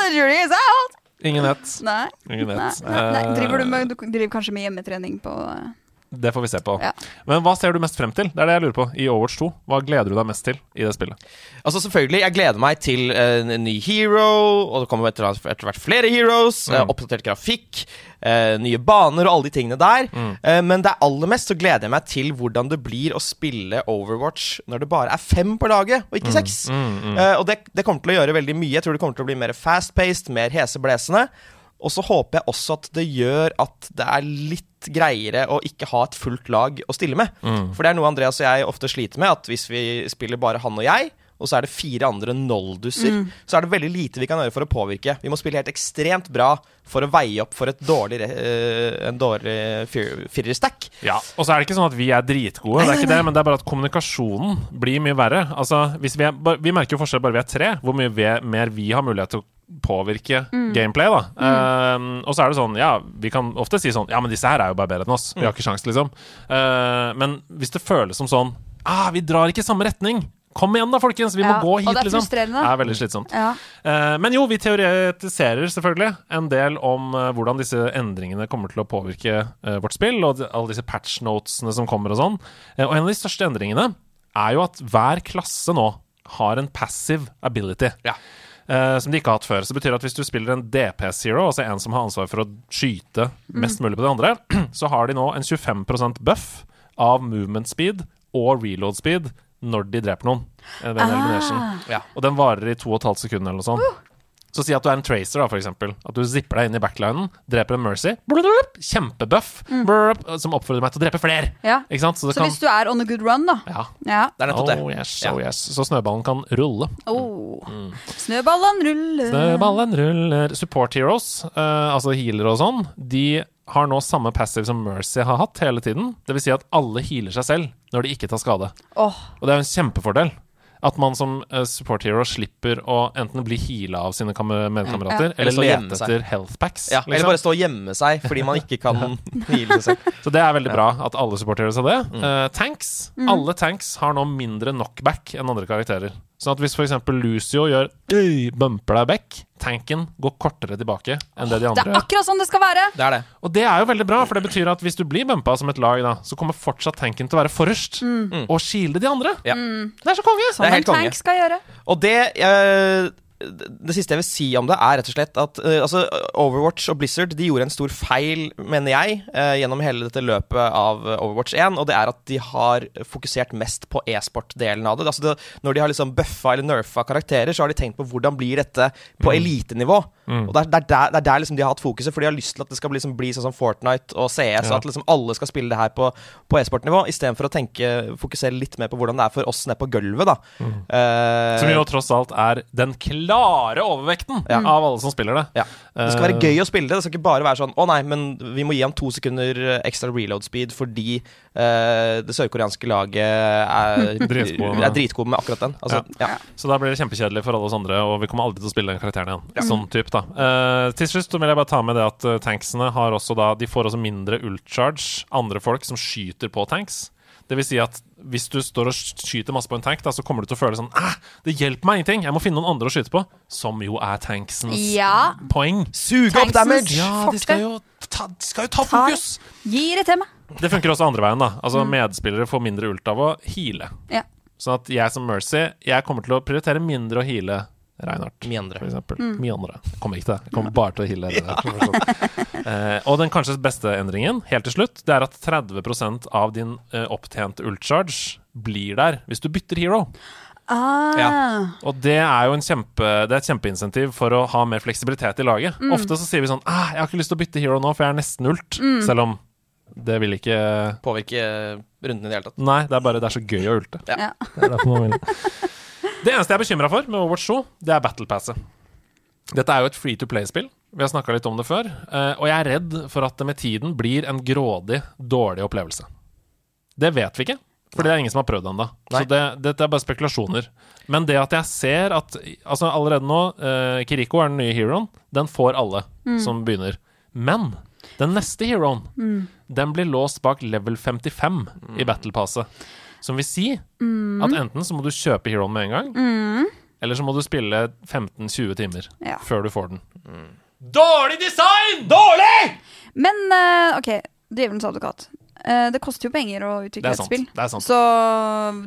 the jury is out! Ingen vet. Nei. Ingen Nei, vet. nei, nei. Driver du, Eh, med, du driver kanskje med hjemmetrening på eh, Det får vi se på. Ja. Men hva ser du mest frem til? Det er det jeg lurer på. I Overwatch 2. Hva gleder du deg mest til i det spillet? Altså selvfølgelig, Jeg gleder meg til eh, en ny hero, og det kommer etter, etter hvert flere heroes. eh, Mm. oppdatert grafikk, eh, nye baner og alle de tingene der. Mm. Eh, men det aller mest så gleder jeg meg til hvordan det blir å spille Overwatch når det bare er fem på laget, og ikke seks. Mm, Eh, og det, det kommer til å gjøre veldig mye. Jeg tror det kommer til å bli mer fast-paced, mer heseblesende. Og så håper jeg også at det gjør at det er litt greiere å ikke ha et fullt lag å stille med. Mm. For det er noe Andreas og jeg ofte sliter med, at hvis vi spiller bare han og jeg, og så er det fire andre nolduser, så er det veldig lite vi kan gjøre for å påvirke. Vi må spille helt ekstremt bra for å veie opp for et dårlig, uh, en dårlig firerstack. Ja, Og så er det ikke sånn at vi er dritgode, det er ikke det, men det er bare at kommunikasjonen blir mye verre. Altså, hvis Vi, er, vi merker jo forskjell bare vi er tre, hvor mye vi, mer vi har mulighet til å påvirke gameplay. da Ehm, Og så er det sånn, ja, vi kan ofte si sånn Ja, men disse her er jo bare bedre enn oss. Vi har ikke sjans, liksom. Uh, men hvis det føles som sånn ah, Vi drar ikke i samme retning. Kom igjen, da, folkens! Vi må Ja, gå og hit, det er liksom. Det er veldig slitsomt. Ja. Uh, men jo, vi teoretiserer selvfølgelig en del om uh, hvordan disse endringene kommer til å påvirke uh, vårt spill, og de- alle disse patchnotesene som kommer og sånn. Eh, og en av de største endringene er jo at hver klasse nå har en passive ability. Ja. Eh, som de ikke har hatt før. Så det betyr at hvis du spiller en DP-zero, altså en som har ansvar for å skyte mest mulig på de andre, så har de nå en 25% buff av movement speed og reload speed når de dreper noen. elimination. Ja. Og den varer i to og et halvt sekund eller noe sånt. Så si at du er en tracer, da, for eksempel. At du zipper deg inn i backlinen, dreper en Mercy. Kjempebuff. Mm. som oppfordrer meg til å drepe flere. Ja. Ikke sant? Så det Så hvis du er on a good run, da Ja. Ja. Det er nettopp det. Oh yes, oh yes. Så snøballen kan rulle. Oh. Snøballen ruller. Snøballen ruller. Support heroes, uh, altså healere og sånn, de har nå samme passive som Mercy har hatt hele tiden. Det vil si at alle healer seg selv når de ikke tar skade. Oh. Og det er jo en kjempefordel. At man som eh, support hero slipper å enten bli heala av sine medkamerater, mm, Ja. Eller eller stå lete etter health packs. Ja, Eller liksom. bare stå og gjemme seg fordi man ikke kan heale seg selv. Så det er veldig bra at alle support heroes har det. Mm. Eh, tanks. Alle tanks har nå mindre knockback enn andre karakterer. Sånn at hvis f.eks. Lucio gjør øy, bumper deg back, tanken går kortere tilbake enn det de andre. Det er akkurat sånn det skal være. Det er det. Og det er jo veldig bra, for det betyr at hvis du blir bumpa som et lag, da, så kommer fortsatt tanken til å være forrest og kile de andre. Ja. Det er så konge! Sånn Det er en helt konge. tank skal gjøre. Og det eh, det siste jeg vil si om det, er rett og slett at uh, altså, Overwatch og Blizzard de gjorde en stor feil, mener jeg, uh, gjennom hele dette løpet av Overwatch 1. Og det er at de har fokusert mest på e-sport-delen av det. Altså det. Når de har liksom bøffa eller nerfa karakterer, så har de tenkt på hvordan blir dette på elitenivå. Og det er, det, er der, det er der liksom de har hatt fokuset, for de har lyst til at det skal bli, liksom, bli sånn som Fortnite og CS, Ja. at liksom alle skal spille det her på, på e-sportnivå, istedenfor å tenke, fokusere litt mer på hvordan det er for oss nede på gulvet. da. Eh, Som jo tross alt er den klare overvekten Ja. av alle som spiller det. Ja. Det skal være Eh, gøy å spille det. Det skal ikke bare være sånn Å nei, men vi må gi ham to sekunder eh, ekstra reload speed fordi uh, det sørkoreanske laget er Dritgode med er dritgode med akkurat den. Altså, ja. Så da blir det kjempekjedelig for alle oss andre, og vi kommer aldri til å spille den karakteren igjen. Sånn type, da Uh, Til slutt vil jeg bare ta med det at tanksene har også da De får også mindre ultcharge, andre folk som skyter på tanks. Det vil si at hvis du står og skyter masse på en tank, da, så kommer du til å føle sånn Æh, Det hjelper meg ingenting! Jeg må finne noen andre å skyte på. Som jo er tanksens Ja. poeng. Suge opp damage! Ja, de skal jo ta, de skal jo ta Ta- fokus! Gi det til meg. Det funker også andre veien. da Altså Medspillere får mindre ult av å heale. Ja. Sånn at jeg som Mercy Jeg kommer til å prioritere mindre å heale Reinhardt. Mjøndre. For eksempel. Mjøndre. Jeg kommer ikke til det. Jeg kommer bare til å heale Reinhardt. uh, og den kanskje beste endringen, helt til slutt, det er at 30 av din uh, opptjente ultcharge blir der hvis du bytter hero. Ah. Og det er jo en kjempe, det er et kjempeinsentiv for å ha mer fleksibilitet i laget. Ofte så sier vi sånn ah, 'Jeg har ikke lyst til å bytte hero nå, for jeg er nesten ult'. Selv om det vil ikke Påvirke runden i det hele tatt. Nei, det er bare det er så gøy å ulte. Ja. Det er derfor man vil. Det eneste jeg er bekymra for med Overwatch 2, det er Battle Passet. Dette er jo et free to play-spill. Vi har snakka litt om det før. eh, Og jeg er redd for at det med tiden blir en grådig, dårlig opplevelse. Det vet vi ikke, for det er ingen som har prøvd ennå. Så det, dette er bare spekulasjoner. Men det at jeg ser at Altså allerede nå, eh, Kiriko er den nye heroen. Den får alle som begynner. Men den neste heroen, den blir låst bak level 55 i Battle Passet. Som vil si at enten så må du kjøpe heroen med en gang, eller så må du spille 15-20 timer Ja. før du får den. Dårlig design! Dårlig! Men uh, OK, djevelens advokat. Eh, det koster jo penger å utvikle et spill. Er. Så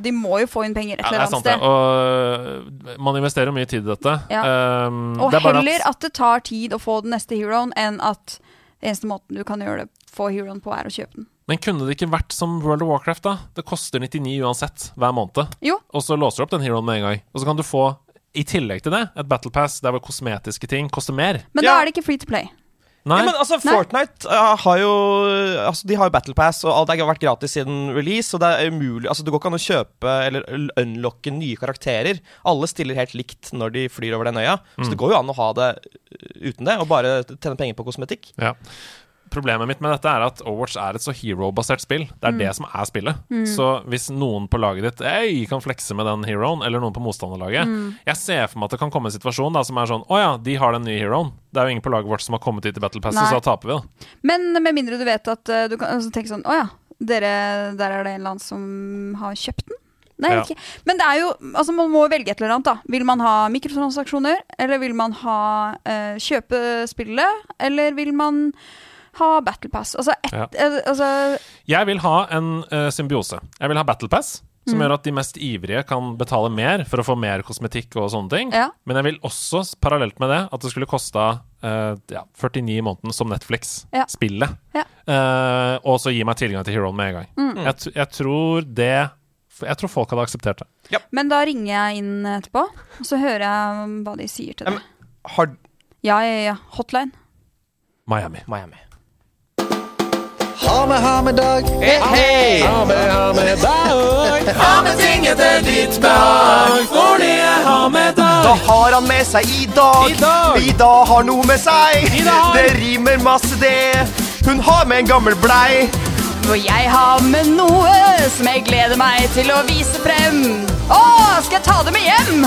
de må jo få inn penger et eller er annet sted. Og øh, man investerer mye tid i dette. Ja. Um, Og det er heller at det tar tid å få den neste heroen, enn at eneste måten du kan gjøre det få heroen på, er å kjøpe den. Men kunne det ikke vært som World of Warcraft, da? Det koster 99 uansett hver måned. Jo. Og så låser du opp den heroen med en gang. Og så kan du få, i tillegg til det, et Battle Pass der hvor kosmetiske ting koster mer. Men Ja. da er det ikke free to play. Nei, Ja, men altså, Nei. Fortnite uh, har jo Altså, de har jo Battle Pass, og alt har vært gratis siden release, og det er umulig Altså, det går ikke an å kjøpe eller unlocke nye karakterer. Alle stiller helt likt når de flyr over den øya, så det går jo an å ha det uh, uten det, og bare tjene penger på kosmetikk. Ja. Problemet mitt med dette er at Overwatch er et så hero-basert spill. Det er det som er spillet. Så hvis noen på laget ditt Ei, kan flekse med den heroen, eller noen på motstanderlaget Jeg ser for meg at det kan komme en situasjon da som er sånn Å ja, de har den nye heroen. Det er jo ingen på laget vårt som har kommet hit i Battle Pass, så da taper vi, da. Men med mindre du vet at uh, du kan altså, tenke sånn Å ja, dere, der er det en eller annen som har kjøpt den. Nei, Ja. ikke. Men det er jo, altså man må velge et eller annet. da Vil man ha mikrotransaksjoner, eller vil man ha uh, kjøpe spillet, eller vil man ha Battle Pass? Altså, et, Ja. eh, altså Jeg vil ha en uh, symbiose. Jeg vil ha Battle Pass, som Mm. gjør at de mest ivrige kan betale mer for å få mer kosmetikk og sånne ting. Ja. Men jeg vil også, parallelt med det, at det skulle kosta uh, ja, 49 i måneden som Netflix-spillet. Ja. Uh, og så gi meg tilgang til heroen med en gang. Mm. Jeg, t- jeg tror det Jeg tror folk hadde akseptert det. Men da ringer jeg inn etterpå, og så hører jeg hva de sier til deg. det. Har Ja, ja, ja. Hotline. Miami. Miami. Ha med, ha med dag. Hei! Ha med, ha med dag. Ha med ting etter ditt behag, for det er ha med dag. Da har han med seg i dag. I dag. Ida har noe med seg. Det rimer masse, det. Hun har med en gammel blei. For jeg har med noe som jeg gleder meg til å vise frem. Å, skal jeg ta det med hjem?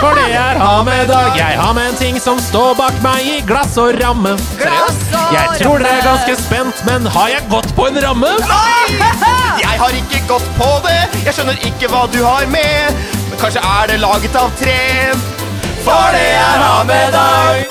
For det er ha med dag, jeg har med en ting som står bak meg i glass og ramme. Glass og Jeg tror dere er ganske spent, men har jeg gått på en ramme? Nei! Jeg har ikke gått på det. Jeg skjønner ikke hva du har med. Men Kanskje er det laget av tre. For det er ha med dag.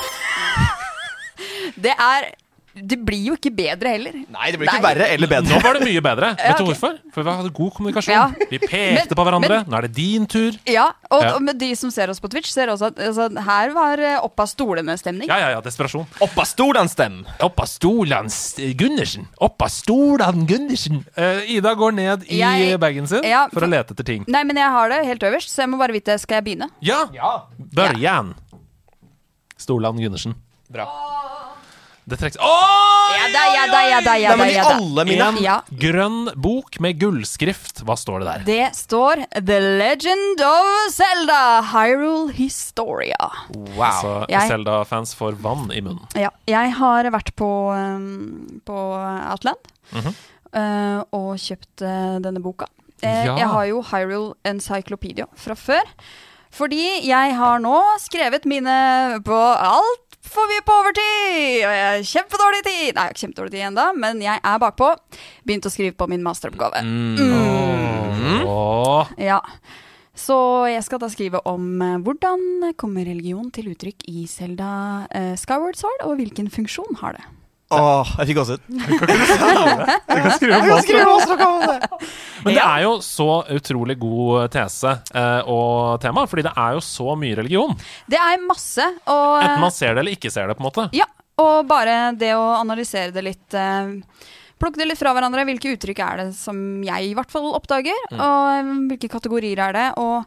Det er Det blir jo ikke bedre heller. Nei, det blir ikke Nei. verre eller bedre. Nå var det mye bedre. Ja, Vet du hvorfor? For vi hadde god kommunikasjon. Ja. Vi pekte Men- på hverandre. men- Nå er det din tur. Ja, og, Ja. og med de som ser oss på Twitch, ser også at altså, her var eh, opp av stolene-stemning. Ja, ja, ja. Desperasjon. Opp av stolen stem. Opp av stolene Gundersen. Opp av stolene Gundersen. Uh, Ida går ned i Jeg- bagen sin Ja, for å lete etter ting. Nei, men jeg har det helt øverst, så jeg må bare vite Skal jeg begynne? Ja! Ja. Børjan. Storland Gundersen. Bra. Det trekkes Oi! Ja da, ja da, ja da, ja Nei, da. Ja da. En Ja. grønn bok med gullskrift. Hva står det der? Det står The Legend of Zelda Hyrule Historia. Wow. Så Zelda-fans får vann i munnen. Ja, jeg har vært på, um, på Outland Mhm. uh, og kjøpt uh, denne boka. Eh, Ja. Jeg har jo Hyrule Encyclopedia fra før. Fordi jeg har nå skrevet mine på altfor er på overtid! Og jeg har kjempedårlig tid! Nei, jeg har ikke kjempedårlig tid ennå, men jeg er bakpå. Begynt å skrive på min masteroppgave. Åh. Ja. Så jeg skal da skrive om eh, hvordan kommer religion til uttrykk i Selda uh, Skyward Sword, og hvilken funksjon har det? Åh, jeg fikk gåsehud. Men det er jo så utrolig god tese eh, og tema, fordi det er jo så mye religion. Det er masse, og Enten man ser det eller ikke ser det, på en måte. Ja, og bare det å analysere det litt eh, Plukke det litt fra hverandre. Hvilke uttrykk er det som jeg i hvert fall oppdager? Mm. Og eh, hvilke kategorier er det? Og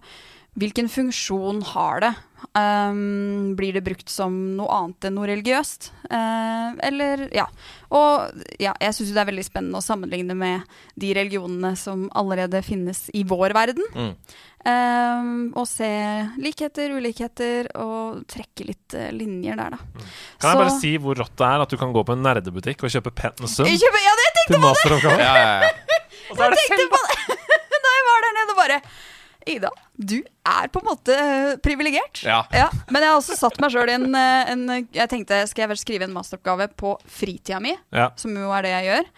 hvilken funksjon har det? Um, blir det brukt som noe annet enn noe religiøst? Uh, eller Ja. Og ja, jeg syns det er veldig spennende å sammenligne med de religionene som allerede finnes i vår verden. Mm. Um, og se likheter, ulikheter, og trekke litt uh, linjer der, da. Kan jeg bare si hvor rått det er at du kan gå på en nerdebutikk og kjøpe pensum kjøper, ja, det jeg tenkte til masteroppgave? Ja, ja, ja. Og så er det på det da jeg var der nede og bare Ida, du er på en måte eh, privilegert. Ja. Men jeg har også satt meg sjøl i en, eh, en Jeg tenkte, skal jeg vel skrive en masteroppgave på fritida mi? Ja. Som jo er det jeg gjør.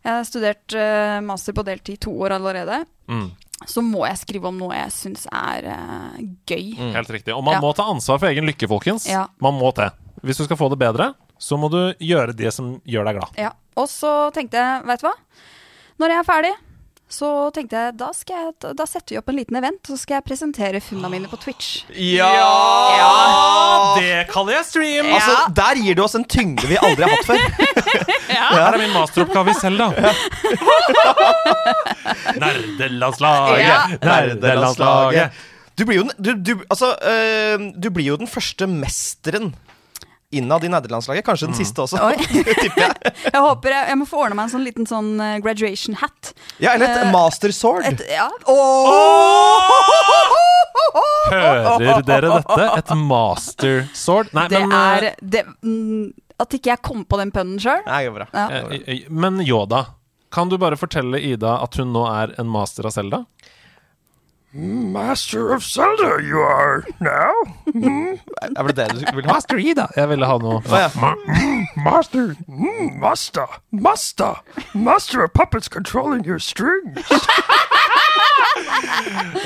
Jeg har studert eh, master på deltid i to år allerede. Mm, Så må jeg skrive om noe jeg syns er uh, gøy. helt riktig. Og man Ja. må ta ansvar for egen lykke, folkens. Ja. Man må det. Hvis du skal få det bedre, så må du gjøre det som gjør deg glad. Ja. Og så tenkte jeg, veit du hva? Når jeg er ferdig, så tenkte jeg da, skal jeg, da setter vi opp en liten event, og så skal jeg presentere funna mine på Twitch. Ja! Det kaller jeg stream! Altså, Der gir du oss en tyngde vi aldri har hatt før. Her er min masteroppgave i Selda. Nerdelandslaget! Ja. Nerdelandslaget! Du blir jo den, du, du, altså, øh, du blir jo den første mesteren innad i nederlandslaget. Kanskje den siste også, tipper jeg. Jeg håper jeg, jeg må få ordna meg en sånn liten sånn eh, graduation hat. Ja, Eller et uh, master sword. Et, ja. Hører dere dette? Et master sword? Nei, Det men er det, mm, At ikke jeg kom på den pønnen sjøl. Ja. eh, eh, Men Yoda, kan du bare fortelle Ida at hun nå er en master av Selda? Master of Zelda, you are now. Er det det du vil ha? Master Ida! Jeg ville ha noe ja. Master, mm, master, master, master of puppets controlling your strings.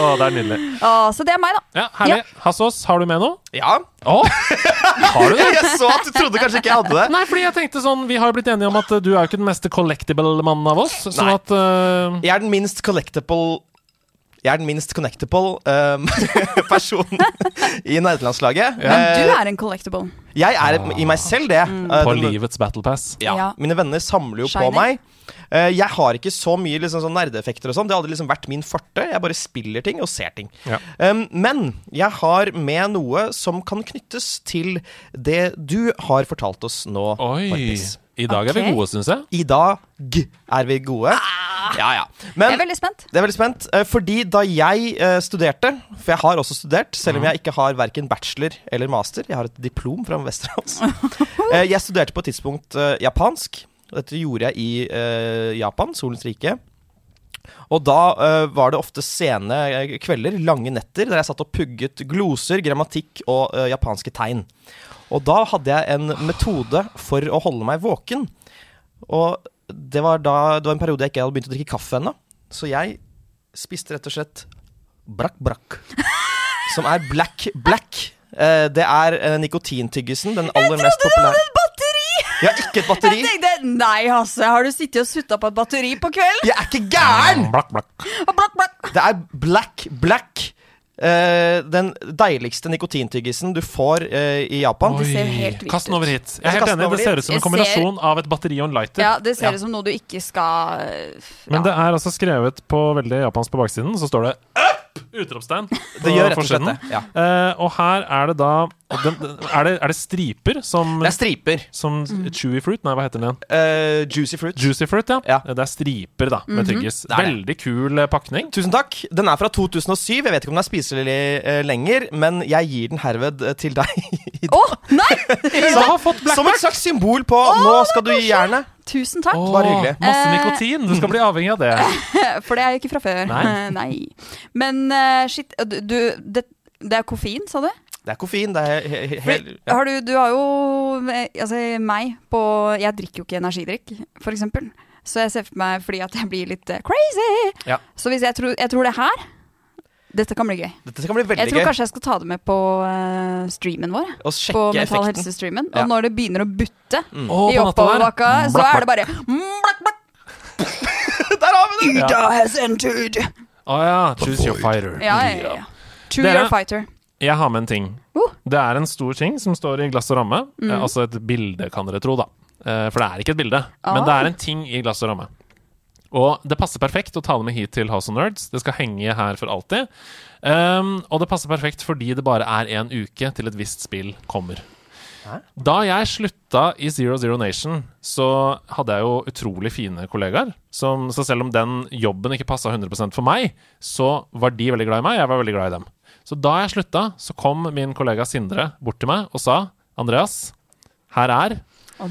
Å, det er nydelig. Oh, så det er meg, da. Ja, Herlig. Hassås, har du med noe? Ja. Oh, har du det? Jeg så at du trodde kanskje ikke jeg hadde det. Nei, fordi jeg tenkte sånn Vi har blitt enige om at du er jo ikke den meste collectible-mannen av oss. Sånn Nei. at uh... Jeg er den minst collectible Jeg er den minst connectable um, personen i nerdelandslaget. Men du Eh, er en collectable. Jeg er i meg selv det. Eh, På den- livets battle pass. Ja. Ja. Mine venner samler jo Shiny. på meg. Uh, jeg har ikke så mye liksom, sånn nerdeeffekter og sånn. Det har aldri liksom vært min forte. Jeg bare spiller ting og ser ting. Ja. Um, men jeg har med noe som kan knyttes til det du har fortalt oss nå. Oi. Markus. I dag er vi gode, syns jeg. I dag er vi gode. Ja, ja. Jeg er veldig spent. det er veldig spent, eh, fordi da jeg eh, studerte, for jeg har også studert, selv om jeg ikke har verken bachelor eller master, jeg har et diplom fra Westerdals. Eh, jeg studerte på et tidspunkt japansk. Dette gjorde jeg i Japan, Solens rike. Og da uh, var det ofte sene eh, kvelder, lange netter, der jeg satt og pugget gloser, grammatikk og uh, japanske tegn. Og da hadde jeg en metode for å holde meg våken. Og det var da Det var en periode jeg ikke hadde begynt å drikke kaffe ennå. Så jeg spiste rett og slett Brakk Brakk. Som er Black Black. Uh, det er nikotintyggisen. Den aller mest populære! Jeg har ikke et batteri. Jeg tenkte, Nei, Hasse, har du sittet og sutta på et batteri på kvelden? Jeg er ikke gæren! Blakk, blakk. Blakk, blakk. Det er Black Black. Uh, den deiligste nikotintyggisen du får uh, i Japan. Det ser helt vilt Kast den over hit. Jeg er helt enig, det ser ut som en kombinasjon ser- av et batteri og en lighter. Ja, det ser Ja. ut som noe du ikke skal Men det er altså skrevet på veldig japansk på baksiden, så står det Utropstegn. Det gjør rett og slett det. Ja. Uh, og her er det da den, er, det, er det striper som, Det er striper. som Chewy fruit? Nei, hva heter den igjen? Uh, juicy fruit. Juicy fruit, ja. Ja. Det er striper, da, med tyggis. Det er. Veldig kul eh, pakning. Tusen takk. Den er fra 2007. Jeg vet ikke om den er spiselig uh, lenger, men jeg gir den herved til deg. Å, oh, nei! Så har fått black Som et slags symbol på Nå skal du gi jernet. Tusen takk. Åh, Bare hyggelig. Masse Eh, nikotin. Du skal bli avhengig av det. For det er jo ikke fra før. Nei. Nei. Men uh, shit, du, det, det er koffein, sa du? Det er koffein. Det er he he he ja. har du, du har jo eh, Altså, meg på Jeg drikker jo ikke energidrikk, for eksempel. Så jeg ser for meg fordi at jeg blir litt crazy. Ja. Så hvis jeg tror, jeg tror det her Dette kan bli gøy. Dette kan bli veldig gøy. Jeg tror gøy. kanskje jeg skal ta det med på uh, streamen vår. På sjekke Mental. Helse-streamen. Ja. Og når det begynner å butte mm. i på oppoverbakka, så er det bare blak, blakk. Der har vi det! Ja. Ida has entered. Å ja. Choose your fighter. Ja, ja, ja. Dere- your fighter. Jeg har med en ting. Uh. Det er en stor ting som står i glass og ramme. Mm. Eh, altså et bilde, kan dere tro, da. Eh, for det er ikke et bilde, men Ah. det er en ting i glass og ramme. Og det passer perfekt å ta det med hit til House of Nerds. Det skal henge her for alltid. Um, og det passer perfekt fordi det bare er en uke til et visst spill kommer. Da jeg slutta i Zero Zero Nation, så hadde jeg jo utrolig fine kollegaer. Som, så selv om den jobben ikke passa 100% for meg, så var de veldig glad i meg. Jeg var veldig glad i dem. Så da jeg slutta, så kom min kollega Sindre bort til meg og sa Andreas, her er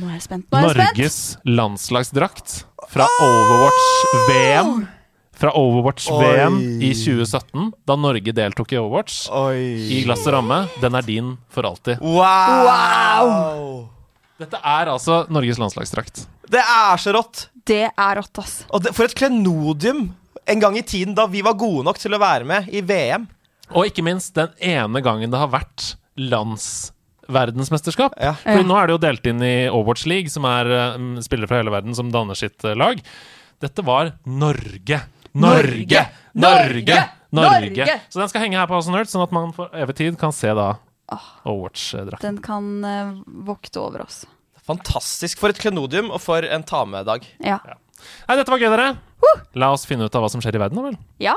er jeg spent. Nå er jeg spent. Norges landslagsdrakt fra Overwatch-VM. Fra Overwatch-VM i 2017, da Norge deltok i Overwatch. I glass og ramme. Den er din for alltid. Wow! Dette er altså Norges landslagsdrakt. Det er så rått. Det er rått, ass. Og det, for et klenodium en gang i tiden da vi var gode nok til å være med i VM. Og ikke minst den ene gangen det har vært landsverdensmesterskap. Ja. Fordi nå er det jo delt inn i Overwatch League, som er eh, spillere fra hele verden som danner sitt uh, lag. Dette var Norge. Norge! Norge! Norge! Norge! Så den skal henge her på House of Nerds, sånn at man for evig tid kan se da Overwatch-drakten. Den kan uh, vokte over oss. Fantastisk for et klenodium og for en ta med-dag. Ja. Nei, dette var gøy, dere. La oss finne ut av hva som skjer i verden, da vel. Ja.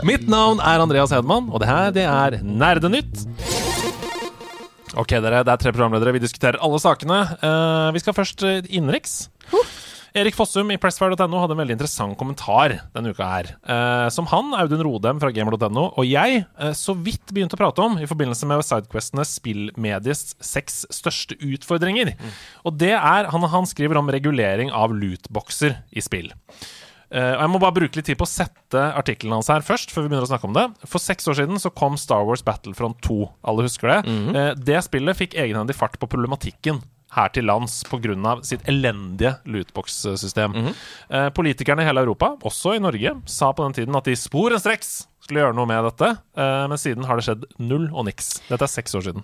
Mitt navn er Andreas Hedman, og det her det er Nerdenytt. Ok, dere, det er tre programledere. Vi diskuterer alle sakene. Uh, vi skal først uh, innenriks. Erik Fossum i pressfire.no hadde en veldig interessant kommentar denne uka her. eh, som han, Audun Rodem fra gamer.no, og jeg eh, så vidt begynte å prate om i forbindelse med Sidequestene spillmediets seks største utfordringer. Og det er han, han skriver om regulering av lootboxer i spill. Eh, og Jeg må bare bruke litt tid på å sette artikkelen hans her først. før vi begynner å snakke om det For seks år siden så kom Star Wars Battlefront 2. Alle husker det? Eh, det spillet fikk egenhendig fart på problematikken her til lands pga. sitt elendige lootbox-system. Eh, politikerne i hele Europa, også i Norge, sa på den tiden at de sporenstreks skulle gjøre noe med dette. Eh, men siden har det skjedd null og niks. Dette er seks år siden.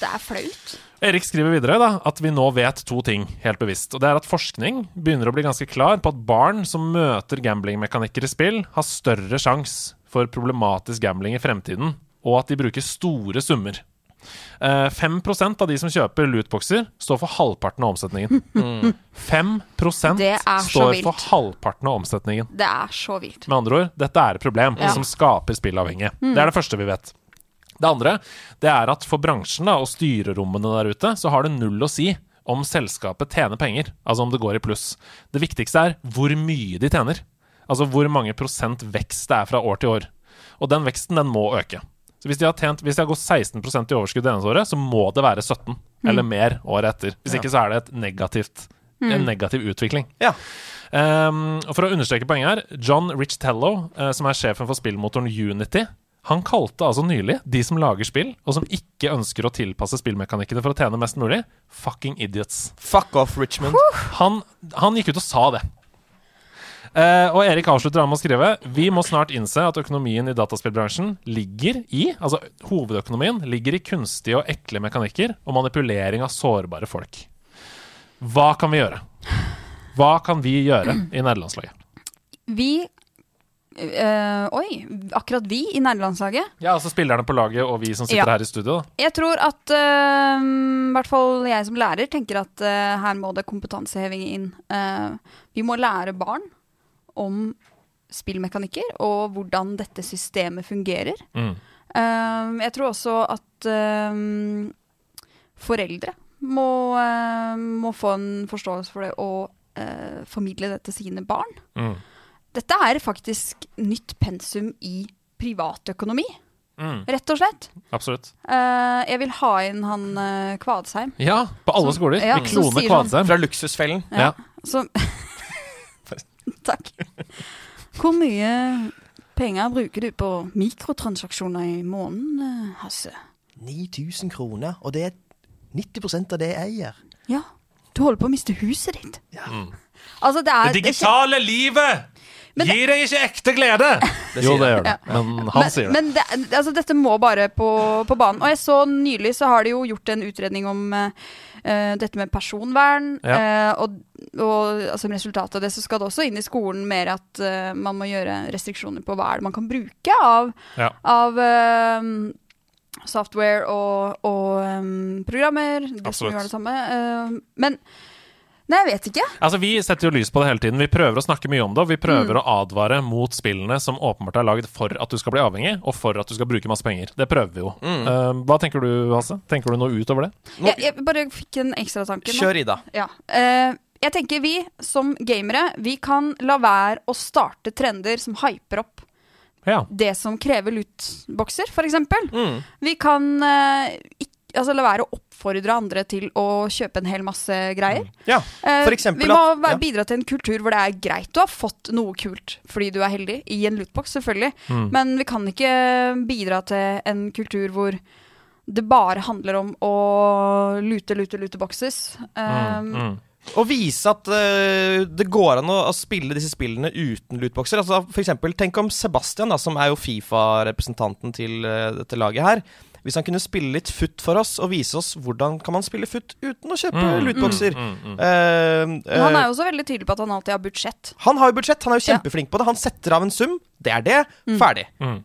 Det er flaut. Erik skriver videre da, at vi nå vet to ting helt bevisst. og Det er at forskning begynner å bli ganske klar på at barn som møter gamblingmekanikker i spill, har større sjanse for problematisk gambling i fremtiden, og at de bruker store summer. Eh, 5 av de som kjøper lootboxer, står for halvparten av omsetningen. 5 Det er står for halvparten av omsetningen. Det er så vilt. Med andre ord, dette er et problem Ja. som skaper spillavhengige. Det er det første vi vet. Det andre det er at for bransjen da, og styrerommene der ute, så har det null å si om selskapet tjener penger. Altså om det går i pluss. Det viktigste er hvor mye de tjener. Altså hvor mange prosent vekst det er fra år til år. Og den veksten, den må øke. Så hvis de har, tjent, hvis de har gått 16% i overskudd det eneste året, så må det være 17 eller mer året etter. Hvis ikke så er det et negativt, en negativ utvikling. Ja. Um, og For å understreke poenget her, John Richtello, uh, som er sjefen for spillmotoren Unity, Han kalte altså nylig de som lager spill, og som ikke ønsker å tilpasse spillmekanikkene for å tjene mest mulig, fucking idiots. Fuck off, Richmond. Han, han gikk ut og sa det. Eh, og Erik avslutter med å skrive Vi må snart innse at økonomien i dataspillbransjen ligger i Altså hovedøkonomien ligger i kunstige og ekle mekanikker og manipulering av sårbare folk. Hva kan vi gjøre? Hva kan vi gjøre i nederlandslaget? Vi øh, Oi, akkurat vi i nerdelandslaget. Ja, altså spillerne på laget og vi som sitter Ja. her i studio. Jeg tror at øh, i hvert fall jeg som lærer tenker at øh, her må det kompetanseheving inn. Uh, vi må lære barn om spillmekanikker og hvordan dette systemet fungerer. Mm. Uh, jeg tror også at uh, foreldre må, må få en forståelse for det og formidle det til sine barn. Mm. Dette er faktisk nytt pensum i privatøkonomi, Mm. rett og slett. Absolutt. Uh, jeg vil ha inn han uh, Kvadsheim. Ja, på alle Som- skoler. ja, vi kloner sånn- Kvadsheim. Fra Luksusfellen. Ja. Som Takk. Hvor mye penger bruker du på mikrotransaksjoner i måneden, eh, Hasse? 9000 kroner, og det er 90% av det jeg eier. Ja, du holder på å miste huset ditt. Mm. Altså, det er Det digitale livet gir deg ikke ekte glede! jo, det gjør det. Men han men, sier det. Men det, altså, dette må bare på, på banen. Og jeg så nylig så har de jo gjort en utredning om eh, eh, dette med personvern. Ja. Uh, og, og altså, som resultat av det så skal det også inn i skolen mer at uh, man må gjøre restriksjoner på hva er det man kan bruke av, Ja. av eh, software og, og um, programmer. Det som gjør det samme. Men Nei, jeg vet ikke. Altså, Vi setter jo lys på det hele tiden. Vi prøver å snakke mye om det, og vi prøver Mm. å advare mot spillene som åpenbart er lagd for at du skal bli avhengig, og for at du skal bruke masse penger. Det prøver vi jo. Mm. Uh, hva tenker du, Hasse? Tenker du noe utover det? Jeg, jeg bare fikk en ekstra tanke. nå. Kjør, Ida. Ja. Uh, jeg tenker vi som gamere, vi kan la være å starte trender som hyper opp Ja. det som krever lootboxer, f.eks. Mm. Vi kan uh, ikke, altså, la være å oppfordre andre til å kjøpe en hel masse greier. Ja, Eh, for eksempel vi må at- være- ja. bidra til en kultur hvor det er greit å ha fått noe kult fordi du er heldig, i en lootbox, selvfølgelig. Mm. Men vi kan ikke bidra til en kultur hvor det bare handler om å lute, lute, lute boxes. Um, Mm. Og vise at uh, det går an å, å spille disse spillene uten lootboxer. Altså, for eksempel, tenk om Sebastian, da, som er jo Fifa-representanten til uh, dette laget her. Hvis han kunne spille litt futt for oss og vise oss hvordan kan man spille futt uten å kjøpe Mm, lootboxer. mm, mm, mm. uh, Men han eh, er jo også veldig tydelig på at han alltid har budsjett. han har jo budsjett, han er jo Ja. kjempeflink på det. Han setter av en sum, det er det, Mm. ferdig. Mm.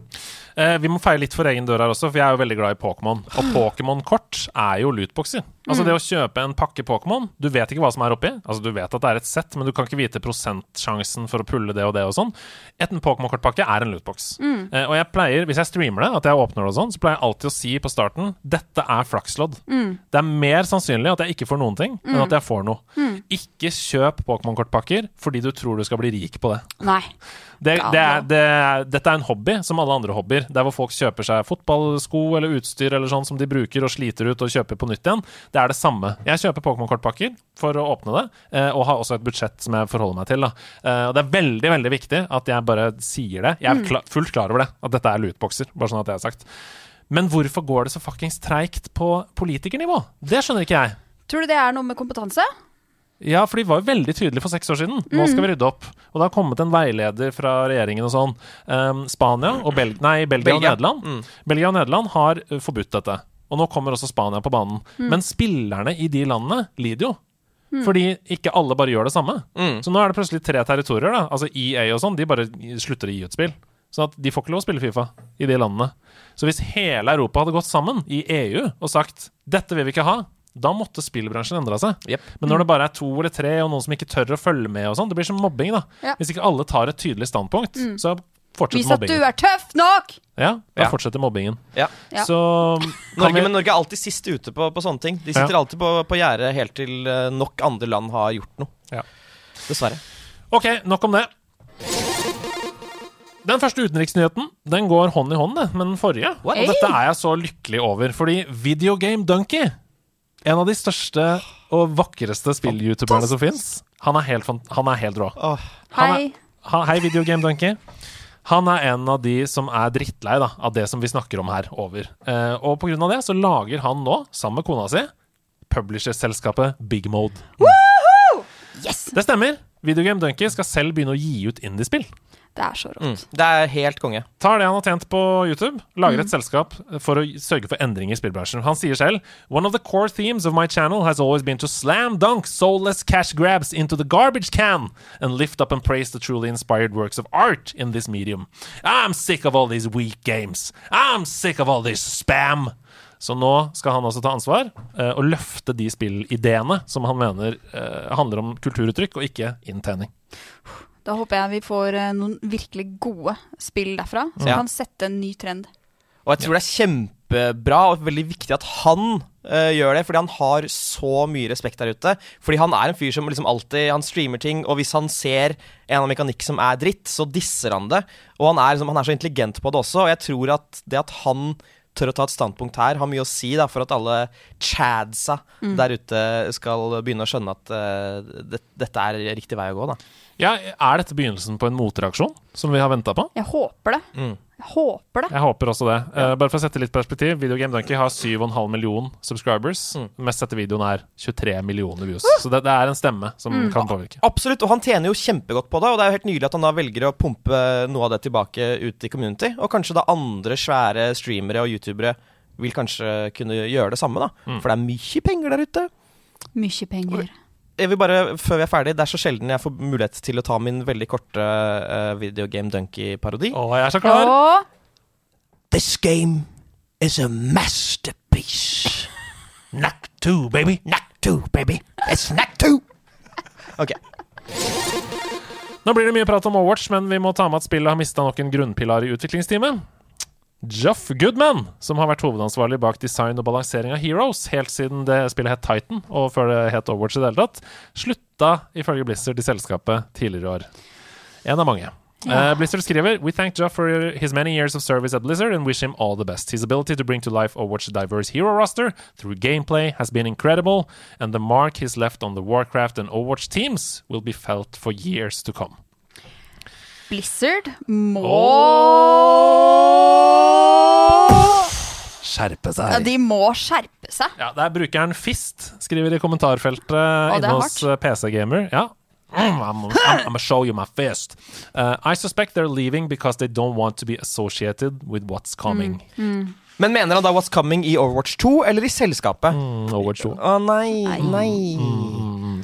Eh, vi må feie litt for egen dør her også, for jeg er jo veldig glad i Pokémon. Og Pokémon-kort er jo lootboxer. Altså Mm. det å kjøpe en pakke Pokémon Du vet ikke hva som er oppi. Altså Du vet at det er et sett, men du kan ikke vite prosentsjansen for å pulle det og det og sånn. Et Pokémon-kortpakke er en lootbox. Mm. Eh, og jeg pleier, hvis jeg streamer det, at jeg åpner det og sånn, så pleier jeg alltid å si på starten dette er flakslodd. Mm. Det er mer sannsynlig at jeg ikke får noen ting, enn Mm. at jeg får noe. Mm. Ikke kjøp Pokémon-kortpakker fordi du tror du skal bli rik på det. Nei. Det, det er, det dette er en hobby, som alle andre hobbyer. Der hvor folk kjøper seg fotballsko eller utstyr eller sånn som de bruker og sliter ut og kjøper på nytt igjen. Det er det samme. Jeg kjøper Pokémon-kortpakker for å åpne det, eh, og har også et budsjett som jeg forholder meg til. Da. Eh, og det er veldig veldig viktig at jeg bare sier det. Jeg er klar, fullt klar over det, at dette er lootboxer. Bare sånn at jeg har sagt. Men hvorfor går det så fuckings treigt på politikernivå? Det skjønner ikke jeg. Tror du det er noe med kompetanse? Ja, for de var jo veldig tydelige for seks år siden. Nå skal vi rydde opp. Og det har kommet en veileder fra regjeringen og sånn. Um, Spania og Bel nei, Belgia, Belgia. og Nederland Mm. Belgia og Nederland har uh, forbudt dette. Og nå kommer også Spania på banen. Mm. Men spillerne i de landene lider jo. Mm. Fordi ikke alle bare gjør det samme. Mm. Så nå er det plutselig tre territorier. da Altså EA og sånn, de bare slutter å gi ut spill. Sånn at de får ikke lov å spille Fifa i de landene. Så hvis hele Europa hadde gått sammen i EU og sagt 'dette vil vi ikke ha', da måtte spillbransjen endra seg. Yep. Men når det bare er to eller tre, og noen som ikke tør å følge med, og sånn, det blir som mobbing, da. Ja. Hvis ikke alle tar et tydelig standpunkt, Mm. så fortsetter Vis at du er tøff nok! Ja, da Ja. fortsetter mobbingen. Ja. Så Norge, men Norge er alltid sist ute på, på sånne ting. De sitter Ja. alltid på, på gjerdet helt til eh, nok andre land har gjort noe. Ja. Dessverre. Ok, nok om det. Den første utenriksnyheten Den går hånd i hånd med den forrige. What? Og dette er jeg så lykkelig over, fordi Videogame Donkey, en av de største og vakreste spill-youtuberne som fins, han, er han er helt rå. Hei. er, ha, hei, Videogame Donkey. Han er en av de som er drittlei da, av det som vi snakker om her, over. Eh, og på grunn av det så lager han nå, sammen med kona si, publisherselskapet Big Mode. Yes! Det stemmer. Videogame Donkey skal selv begynne å gi ut indiespill. Det er så rått. Mm. Det er helt konge. Tar det han har tjent på YouTube, lager et selskap for å sørge for endringer i spillbransjen. Han sier selv One of the core themes of my channel has always been to slam dunk soulless cash grabs into the garbage can and lift up and praise the truly inspired works of art in this medium. I'm sick of all these weak games. I'm sick of all this spam. Så nå skal han også ta ansvar eh, og løfte de spillideene som han mener eh, handler om kulturuttrykk og ikke inntjening. Da håper jeg vi får eh, noen virkelig gode spill derfra, som Ja. kan sette en ny trend. Og jeg tror det er kjempebra og veldig viktig at han uh, gjør det, fordi han har så mye respekt der ute. Fordi han er en fyr som liksom alltid Han streamer ting, og hvis han ser en av mekanikk som er dritt, så disser han det. Og han er, liksom, han er så intelligent på det også, og jeg tror at det at han tør å ta et standpunkt her, har mye å si da, for at alle chadsa der ute skal begynne å skjønne at uh, det, dette er riktig vei å gå. da Ja, Er dette begynnelsen på en motreaksjon som vi har venta på? Jeg håper det. Mm. Jeg håper det. Jeg håper også det. Eh, bare for å sette litt perspektiv. Videogame Donkey har 7,5 million subscribers. Mm. Mest sette videoen er 23 millioner views. Så det, det er en stemme som kan påvirke. Absolutt, og han tjener jo kjempegodt på det. Og det er jo helt nydelig at han da velger å pumpe noe av det tilbake ut i community. Og kanskje da andre svære streamere og youtubere vil kanskje kunne gjøre det samme, da. For det er mye penger der ute. Mye penger. Jeg vil bare, før vi er ferdig, Det er så sjelden jeg får mulighet til å ta min veldig korte uh, Videogame Dunkey-parodi Å, jeg er så klar! Og This game is a masterpiece. Knack two, baby. Knack two, baby. It's knack two. Ok, Nå blir det mye prat om Overwatch, men vi må ta med at spillet har mista nok en grunnpilar i utviklingsteamet. Jeff Goodman, som har vært hovedansvarlig bak design og balansering av Heroes helt siden det spillet het Titan, og før det het Overwatch i det hele tatt, slutta ifølge Blizzard i selskapet tidligere i år. En av mange. Eh, Blizzard skriver We thank Joff for his many years of service at Blizzard and wish him all the best. His ability to bring to life Overwatch's diverse hero roster through gameplay has been incredible, and the mark he's left on the Warcraft and Overwatch teams will be felt for years to come. Blizzard må Skjerpe seg. Ja, de må skjerpe seg. Ja, det er brukeren Fist, skriver i kommentarfeltet det inne hos eh, PC Gamer. Ja. Mm, I'm, I'm, I'm gonna show you my fist. Uh, I suspect they're leaving because they don't want to be associated with what's coming. Men mener han da What's Coming i Overwatch 2 eller i selskapet? Å Mm, Overwatch 2. nei, nei.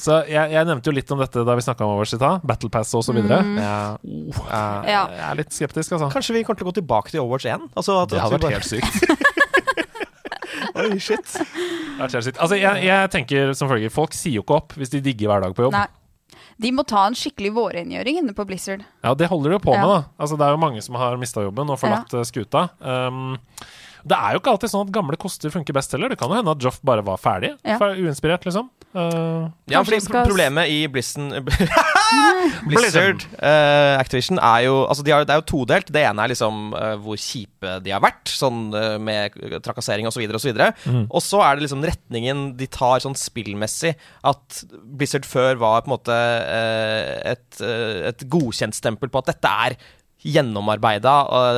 Mm, Så jeg, jeg nevnte jo litt om dette da vi snakka om Overwatch i stad. Battle Pass og så videre. Ja. Uh, Ja. Jeg er litt skeptisk, altså. Kanskje vi kommer til å gå tilbake til Overwatch 1? Altså at, Det hadde vært bare- helt sykt. Oi, shit. Det helt sykt. Altså, jeg, jeg tenker som følger Folk sier jo ikke opp hvis de digger hver dag på jobb. Nei. De må ta en skikkelig vårrengjøring inne på Blizzard. Ja, det holder de jo på med, da. Altså, det er jo mange som har mista jobben og forlatt ja. skuta. Um, det er jo ikke alltid sånn at gamle koster funker best heller. Det kan jo hende at Joff bare var ferdig. Ja. Uinspirert, liksom. Uh, Ja, fordi skal- problemet i Blissen Blizzard uh, Activision er jo Altså, de har, det er jo todelt. Det ene er liksom uh, hvor kjipe de har vært, sånn med trakassering osv., osv. Og, så videre. og så er det liksom retningen de tar sånn spillmessig. At Blizzard før var på en måte et, et godkjent stempel på at dette er gjennomarbeida.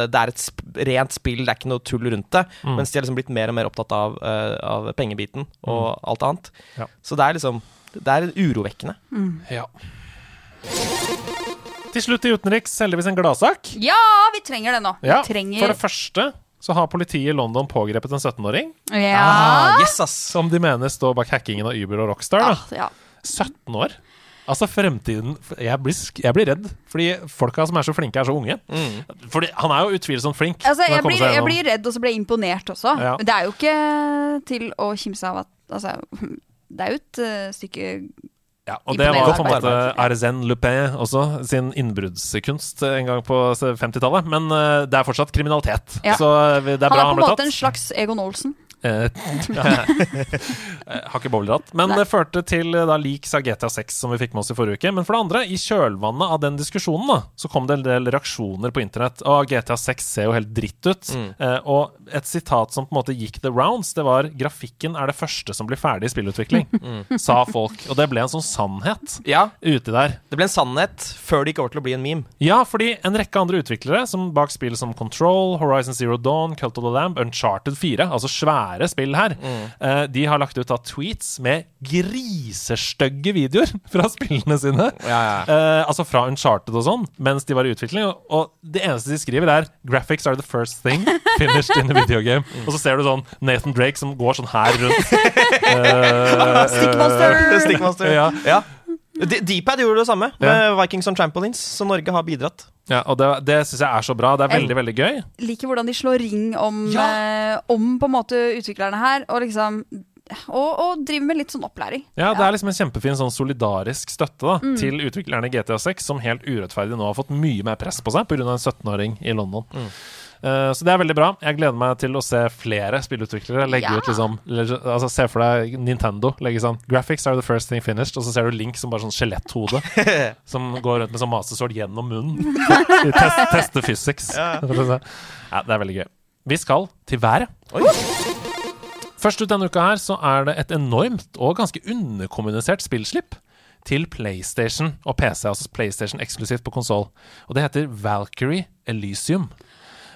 Det er et sp rent spill, det er ikke noe tull rundt det. Mens de har liksom blitt mer og mer opptatt av, uh, av pengebiten og alt annet. Ja. Så det er liksom Det er urovekkende. ja. Til slutt i utenriks heldigvis en gladsak. Ja, vi trenger det nå. Ja, vi trenger For det første så har politiet i London pågrepet en 17-åring Ja. Ah, yes, som de mener står bak hackingen av Uber og Rockstar. Ah, ja. 17 år. Altså, fremtiden Jeg blir, sk- jeg blir redd, fordi folka som er så flinke, er så unge. Fordi han er jo utvilsomt flink. Altså, jeg, blir, jeg blir redd, og så blir jeg imponert også. Ja. Det er jo ikke til å kimse av at Altså, det er jo et eh, stykke Ja, og det var jo på en måte Lupin også, sin innbruddskunst en gang på 50-tallet. Men eh, det er fortsatt kriminalitet. Ja. Så eh, det er Han bra er han på en måte tatt. en slags Egon Olsen. Eh, har ikke bowlerhatt. Men det førte til eh, da leaks av GTA 6 som vi fikk med oss i forrige uke. Men for det andre, i kjølvannet av den diskusjonen da, så kom det en del reaksjoner på internett. Å, GTA 6 ser jo helt dritt ut. Eh, og et sitat som på en måte gikk the rounds, det var 'grafikken er det første som blir ferdig i spillutvikling', sa folk. Og det ble en sånn sannhet Ja, uti der. det ble en sannhet før det gikk over til å bli en meme. Ja, fordi en rekke andre utviklere som bak spill som Control, Horizon Zero Dawn, Cult of the Lamb, Uncharted 4, altså svære spill her, eh, de har lagt ut da tweets med grisestygge videoer fra spillene sine. Ja, ja. Uh, altså fra Uncharted og sånn, mens de var i utvikling. Og, og det eneste de skriver, er 'Graphics are the first thing finished in a video game'. Og så ser du sånn Nathan Drake som går sånn her rundt. Uh, Stickmaster! Stickmaster. Ja. ja. Dpad gjorde det samme med Vikings on Trampolines, så Norge har bidratt. Ja, og det, det syns jeg er så bra. Det er veldig, veldig gøy. liker hvordan de slår ring om, eh, om på en måte utviklerne her, og liksom og, og driver med litt sånn opplæring. Ja, det er liksom en kjempefin sånn solidarisk støtte da, til utviklerne i GTA 6, som helt urettferdig nå har fått mye mer press på seg pga. en 17-åring i London. Eh, så det er veldig bra. Jeg gleder meg til å se flere spillutviklere legge Ja. ut liksom Altså Se for deg Nintendo legge sånn Graphics are the first thing finished, og så ser du Link som bare sånn skjeletthode som går rundt med sånn masesål gjennom munnen. Test, teste physics. Ja. Ja, det er veldig gøy. Vi skal til været. Først ut denne uka her så er det et enormt og ganske underkommunisert spillslipp til PlayStation og PC, altså PlayStation eksklusivt på konsoll. Og det heter Valkyrie Elysium.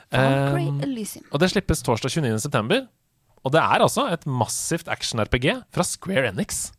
Um, og det slippes torsdag 29.9. Og det er altså et massivt action-RPG fra Square Enix.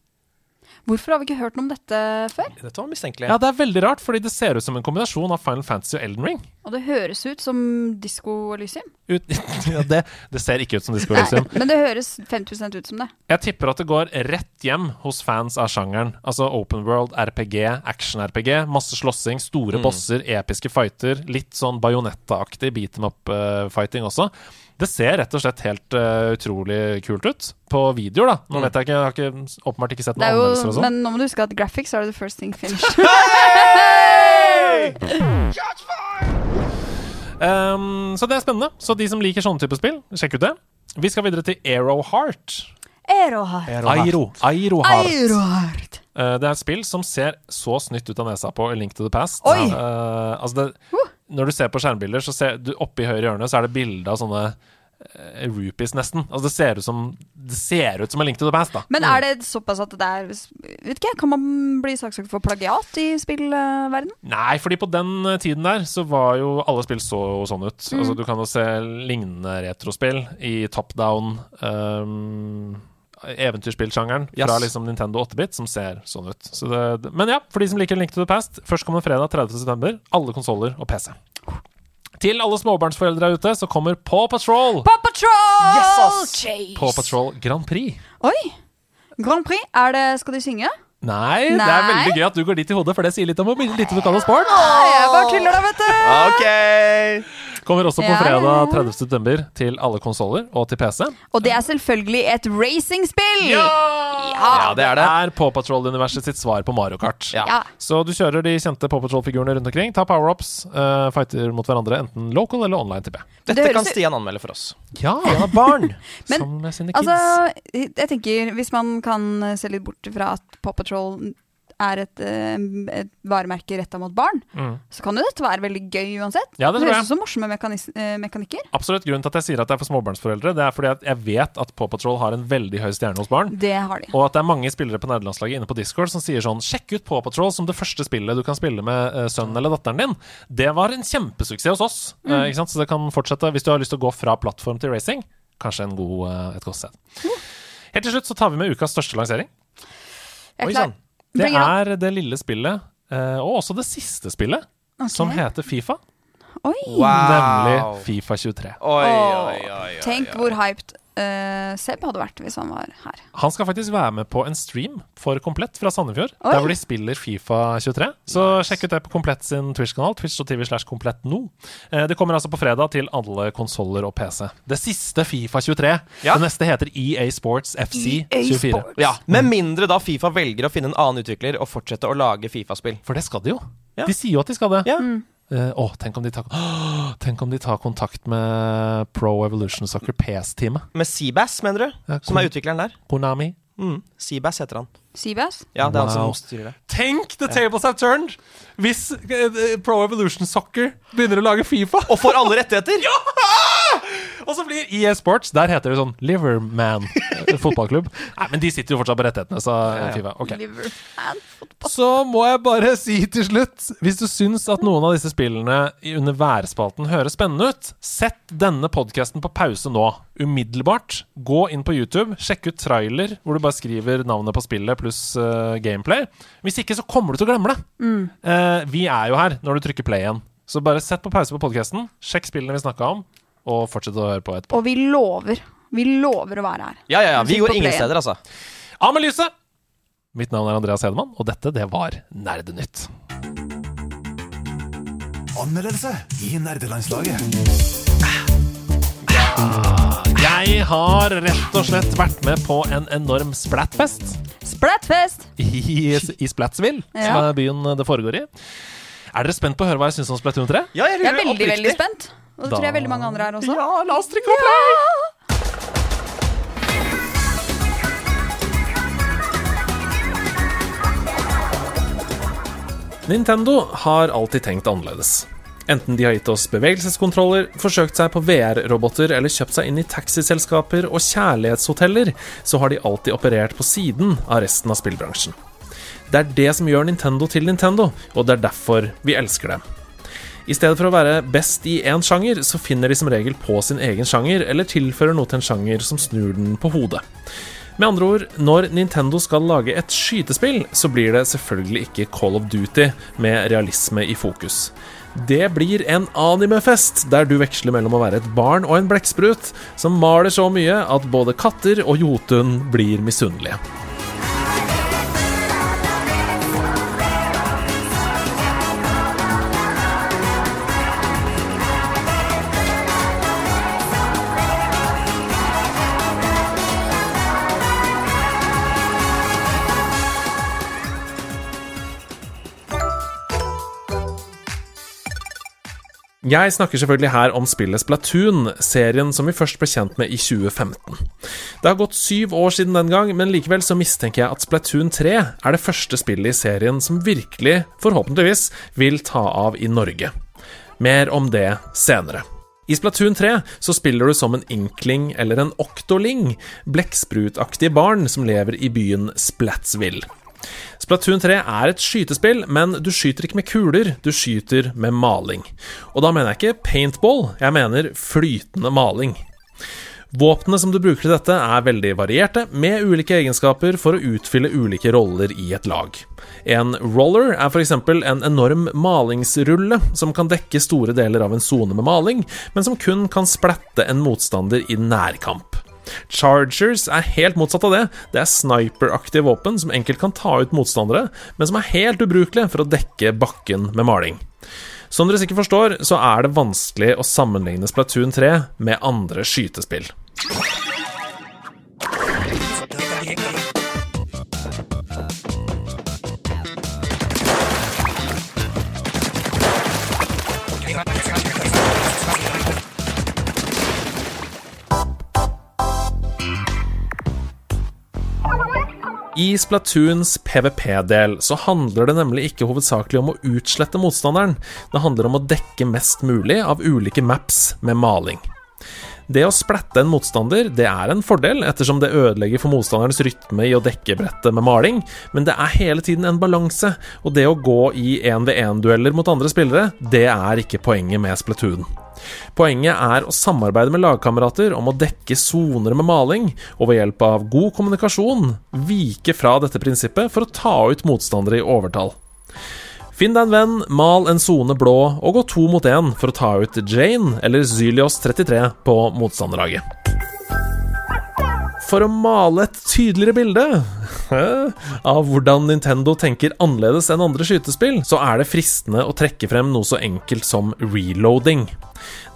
Hvorfor har vi ikke hørt noe om dette før? Dette var mistenkelig. Ja, det er veldig rart, fordi det ser ut som en kombinasjon av Final Fantasy og Elden Ring. Og det høres ut som Disko Elysium. Ut, ja, det, det ser ikke ut som Disco Elysium. Men det høres 50 ut som det. Jeg tipper at det går rett hjem hos fans av sjangeren. Altså open world, RPG, action-RPG. Masse slåssing, store bosser, episke fighter. Litt sånn bajonetta-aktig beat them up-fighting også. Det ser rett og slett helt uh, utrolig kult ut. På videoer, da. Nå vet jeg ikke, jeg har ikke, åpenbart ikke sett noen er jo, anmeldelser og sånn. men nå må du huske at graphics are the first thing finished. Um, så det er spennende. Så de som liker sånne type spill, sjekk ut det. Vi skal videre til Aero Heart. Aeroheart. Airo. Airo Heart. Aeroheart. Eh, det er et spill som ser så snytt ut av nesa på A Link to the Past. Oi! Uh, altså det, når du ser på skjermbilder, så ser du oppi høyre hjørne så er det bilde av sånne uh, rupees, nesten. Altså det ser ut som Det ser ut som en Link to the Past, da. Men er det såpass at det er Vet ikke, Kan man bli saksøkt for plagiat i spillverden? Nei, fordi på den eh, tiden der så var jo alle spill så sånn ut. Mm. Altså Du kan jo se lignende retrospill i top down. Um, Eventyrspillsjangeren fra Yes. liksom Nintendo 8-bit som ser sånn ut. Så det, men ja, for de som liker Link to the Past, førstkommende fredag 30.9. Alle konsoller og PC. Til alle småbarnsforeldre der ute så kommer Paw Patrol! Paw Patrol! Yes, ass! Paw Patrol Grand Prix. Oi! Grand Prix, er det, skal de synge? Nei, det er veldig gøy at du går dit i hodet, for det sier litt om hvor lite du kan om sport. Nei, jeg bare tuller da, vet du! Ok! Kommer også på fredag 30. september til alle konsoller og til PC. Og det er selvfølgelig et racingspill! Ja! Ja, det er det. Det er Paw Patrol-universet sitt svar på Mario Kart. Ja. Ja. Så du kjører de kjente Paw Patrol-figurene rundt omkring, tar power-ups, uh, fighter mot hverandre enten local eller online, tipper jeg. Det Dette høres kan Stian anmelde for oss. Ja, Han har barn. Men, som med sine kids. Altså, jeg tenker hvis man kan se litt bort fra at Paw Patrol er et, eh, et varemerke retta mot barn, Mm. så kan jo dette være veldig gøy uansett. Ja, det tror høres ut som morsomme mekanis eh, mekanikker. Absolutt. Grunnen til at jeg sier at det er for småbarnsforeldre, det er fordi at jeg vet at Paw Patrol har en veldig høy stjerne hos barn. Det har de. Og at det er mange spillere på nederlandslaget inne på Discord som sier sånn Sjekk ut Paw Patrol som det første spillet du kan spille med eh, sønnen eller datteren din. Det var en kjempesuksess hos oss. eh, ikke sant? Så det kan fortsette hvis du har lyst til å gå fra plattform til racing. Kanskje en god, et godt sted. Helt til slutt så tar vi med ukas største lansering. Jeg er klar. sann. Det er det lille spillet, eh, og også det siste spillet, som heter Fifa. Oi! Nemlig Fifa 23. Oi, oi, oi, oi, Tenk hvor hyped eh, Seb hadde vært hvis han var her. Han skal faktisk være med på en stream for Komplett fra Sandefjord. Oi. Der hvor de spiller Fifa 23. Så sjekk ut det på Komplett sin Twitch-kanal. Twitch.tv slash komplett nå. Uh, Det kommer altså på fredag til alle konsoller og PC. Det siste Fifa 23. Ja. Det neste heter EA Sports FC EA 24. Sports. Ja, Med mindre da Fifa velger å finne en annen utvikler og fortsette å lage Fifa-spill. For det skal de jo. Ja. De sier jo at de skal det. Ja. Å, tenk om tar Åh, Tenk om de tar kontakt med Pro Evolution Soccer PS-teamet. Med Seabass, mener du? Ja, Som er utvikleren der? Konami. Mm. Seabass heter han. Seabass? Ja, det er han som styrer det. Tenk the tables have turned! Hvis uh, Pro Evolution Soccer begynner å lage Fifa. Og får alle rettigheter! Ja! Og så blir EA Sports Der heter det sånn Liverman fotballklubb. Nei, men de sitter jo fortsatt på rettighetene, så eh, FIFA. Okay. Så må jeg bare si til slutt Hvis du syns at noen av disse spillene under værspalten høres spennende ut, sett denne podkasten på pause nå. Umiddelbart. Gå inn på YouTube, sjekk ut trailer, hvor du bare skriver navnet på spillet pluss uh, gameplay. Hvis ikke, så kommer du til å glemme det. Eh, vi er jo her når du trykker play igjen. Så bare sett på pause på podkasten, sjekk spillene vi snakka om, og fortsett å høre på etterpå. Og vi lover. Vi lover å være her. Ja, ja, ja. Vi går ingen steder, altså. Av med lyset! Mitt navn er Andreas Hedemann, og dette, det var Nerdenytt. Anmeldelse i nerdelandslaget. Jeg har rett og slett vært med på en enorm splatfest Splatfest! i, i Splatsville, som er byen det foregår i. Er dere spent på å høre hva jeg syns om Splatoon 3? Ja, jeg Jeg er veldig, veldig spent. Og det Da- tror jeg veldig mange andre er også. Ja, la oss trykke på play! Nintendo har alltid tenkt annerledes. Enten de har gitt oss bevegelseskontroller, forsøkt seg på VR-roboter eller kjøpt seg inn i taxiselskaper og kjærlighetshoteller, så har de alltid operert på siden av resten av spillbransjen. Det er det som gjør Nintendo til Nintendo, og det er derfor vi elsker dem. I stedet for å være best i én sjanger, så finner de som regel på sin egen sjanger, eller tilfører noe til en sjanger som snur den på hodet. Med andre ord, når Nintendo skal lage et skytespill, så blir det selvfølgelig ikke Call of Duty med realisme i fokus. Det blir en animefest, der du veksler mellom å være et barn og en blekksprut som maler så mye at både katter og Jotun blir misunnelige. Jeg snakker selvfølgelig her om spillet Splatoon, serien som vi først ble kjent med i 2015. Det har gått syv år siden den gang, men likevel så mistenker jeg at Splatoon 3 er det første spillet i serien som virkelig, forhåpentligvis, vil ta av i Norge. Mer om det senere. I Splatoon 3 så spiller du som en inkling eller en oktoling, blekksprutaktige barn som lever i byen Splatsville. Splatoon 3 er et skytespill, men du skyter ikke med kuler, du skyter med maling. Og da mener jeg ikke paintball, jeg mener flytende maling. Våpnene som du bruker til dette, er veldig varierte, med ulike egenskaper for å utfylle ulike roller i et lag. En roller er f.eks. en enorm malingsrulle som kan dekke store deler av en sone med maling, men som kun kan splatte en motstander i nærkamp. Chargers er helt motsatt av det. Det er sniperaktige våpen som enkelt kan ta ut motstandere, men som er helt ubrukelige for å dekke bakken med maling. Som dere sikkert forstår, så er det vanskelig å sammenligne Splatoon 3 med andre skytespill. I Splatoons PVP-del så handler det nemlig ikke hovedsakelig om å utslette motstanderen, det handler om å dekke mest mulig av ulike maps med maling. Det å splatte en motstander det er en fordel, ettersom det ødelegger for motstanderens rytme i å dekke brettet med maling, men det er hele tiden en balanse, og det å gå i 1v1-dueller mot andre spillere, det er ikke poenget med Splatoon. Poenget er å samarbeide med lagkamerater om å dekke soner med maling, og ved hjelp av god kommunikasjon vike fra dette prinsippet for å ta ut motstandere i overtall. Finn deg en venn, mal en sone blå og gå to mot én for å ta ut Jane eller Zylios 33 på motstanderlaget. For å male et tydeligere bilde av hvordan Nintendo tenker annerledes enn andre skytespill, så er det fristende å trekke frem noe så enkelt som reloading.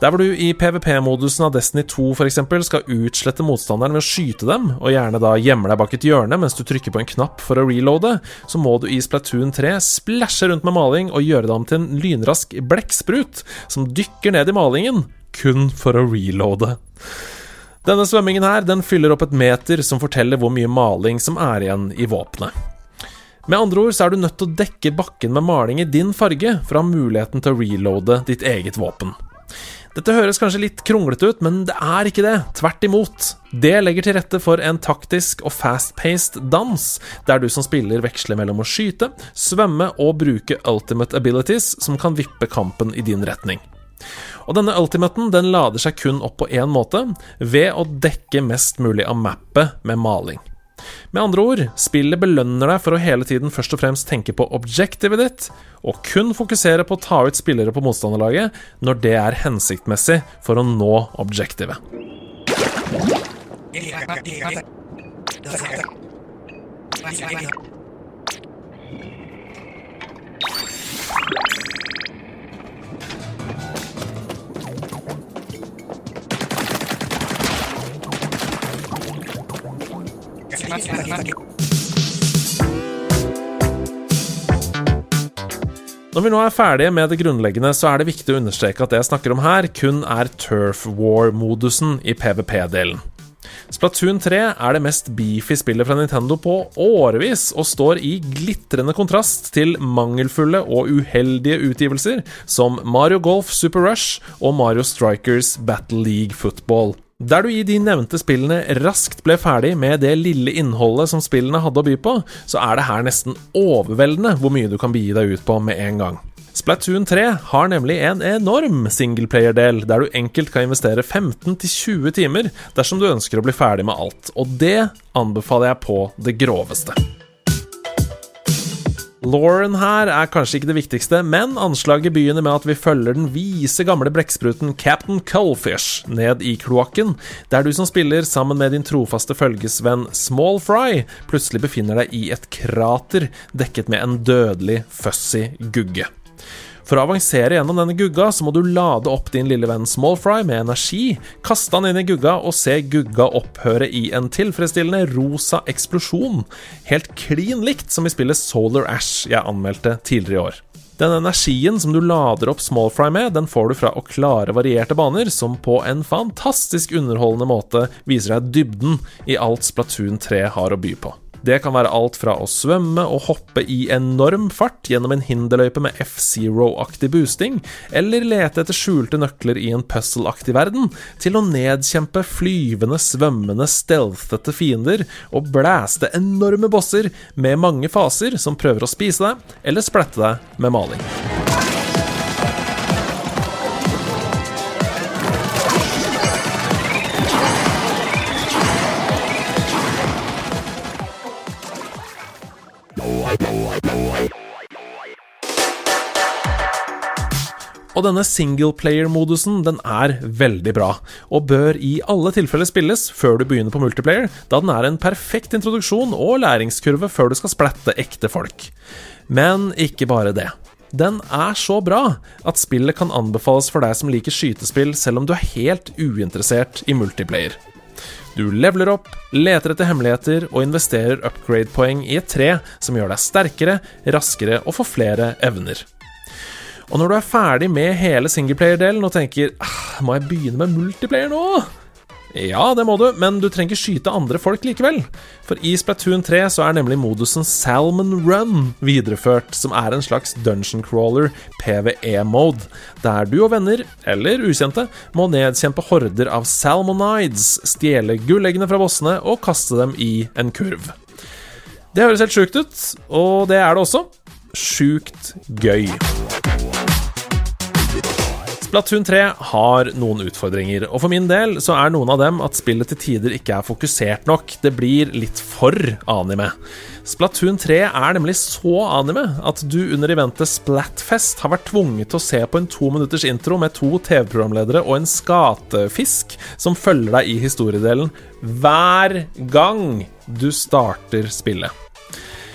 Der hvor du i PVP-modusen av Destiny 2 for eksempel, skal utslette motstanderen ved å skyte dem, og gjerne da gjemme deg bak et hjørne mens du trykker på en knapp for å reloade, så må du i Splatoon 3 splæsje rundt med maling og gjøre det om til en lynrask blekksprut som dykker ned i malingen, kun for å reloade. Denne svømmingen her, den fyller opp et meter som forteller hvor mye maling som er igjen i våpenet. Med andre ord så er du nødt til å dekke bakken med maling i din farge for å ha muligheten til å reloade ditt eget våpen. Dette høres kanskje litt kronglete ut, men det er ikke det. Tvert imot. Det legger til rette for en taktisk og fast-paced dans, der du som spiller veksler mellom å skyte, svømme og bruke ultimate abilities som kan vippe kampen i din retning. Og denne ultimaten den lader seg kun opp på én måte, ved å dekke mest mulig av mappet med maling. Med andre ord, spillet belønner deg for å hele tiden først og fremst tenke på objectivet ditt, og kun fokusere på å ta ut spillere på motstanderlaget når det er hensiktmessig for å nå objectivet. Når vi nå er ferdige med det grunnleggende, så er det viktig å understreke at det jeg snakker om her, kun er Turf War-modusen i PVP-delen. Splatoon 3 er det mest beefy spillet fra Nintendo på årevis, og står i glitrende kontrast til mangelfulle og uheldige utgivelser som Mario Golf Super Rush og Mario Strikers Battle League Football. Der du i de nevnte spillene raskt ble ferdig med det lille innholdet som spillene hadde å by på, så er det her nesten overveldende hvor mye du kan begi deg ut på med en gang. Splatoon 3 har nemlig en enorm singleplayer-del, der du enkelt kan investere 15-20 timer dersom du ønsker å bli ferdig med alt, og det anbefaler jeg på det groveste. Lauren her er kanskje ikke det viktigste, men anslaget begynner med at vi følger den vise gamle blekkspruten Captain Cullfish ned i kloakken, der du som spiller sammen med din trofaste følgesvenn Small Fry plutselig befinner deg i et krater dekket med en dødelig fussy gugge. For å avansere gjennom denne gugga, så må du lade opp din lille venn Smallfry med energi, kaste han inn i gugga og se gugga opphøre i en tilfredsstillende rosa eksplosjon. Helt klin likt som i spillet Solar Ash jeg anmeldte tidligere i år. Den energien som du lader opp Smallfry med, den får du fra å klare varierte baner, som på en fantastisk underholdende måte viser deg dybden i alt Splatoon 3 har å by på. Det kan være alt fra å svømme og hoppe i enorm fart gjennom en hinderløype med F-Zero-aktig boosting, eller lete etter skjulte nøkler i en puzzle-aktig verden, til å nedkjempe flyvende, svømmende, stealthete fiender og blæste enorme bosser med mange faser som prøver å spise deg eller splette deg med maling. Og denne singleplayer-modusen den er veldig bra, og bør i alle tilfeller spilles før du begynner på multiplayer, da den er en perfekt introduksjon og læringskurve før du skal splatte ekte folk. Men ikke bare det. Den er så bra at spillet kan anbefales for deg som liker skytespill, selv om du er helt uinteressert i multiplayer. Du leveler opp, leter etter hemmeligheter og investerer upgrade-poeng i et tre som gjør deg sterkere, raskere og får flere evner. Og når du er ferdig med hele singleplayer-delen og tenker ah, Må jeg begynne med multiplayer nå? Ja, det må du, men du trenger skyte andre folk likevel. For i Splatoon 3 så er nemlig modusen Salmon Run videreført, som er en slags dungeon crawler PVE-mode, der du og venner, eller ukjente, må nedkjempe horder av salmonides, stjele gulleggene fra bossene og kaste dem i en kurv. Det høres helt sjukt ut, og det er det også. Sjukt gøy. Splatoon 3 har noen utfordringer, og for min del så er noen av dem at spillet til tider ikke er fokusert nok. Det blir litt for anime. Splatoon 3 er nemlig så anime at du under eventet Splatfest har vært tvunget til å se på en to minutters intro med to TV-programledere og en skatefisk som følger deg i historiedelen hver gang du starter spillet.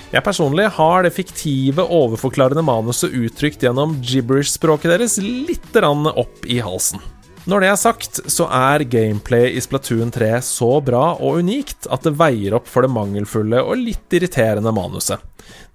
Jeg personlig har det fiktive, overforklarende manuset uttrykt gjennom gibberish-språket deres litt opp i halsen. Når det er sagt, så er gameplay i Splatoon 3 så bra og unikt at det veier opp for det mangelfulle og litt irriterende manuset.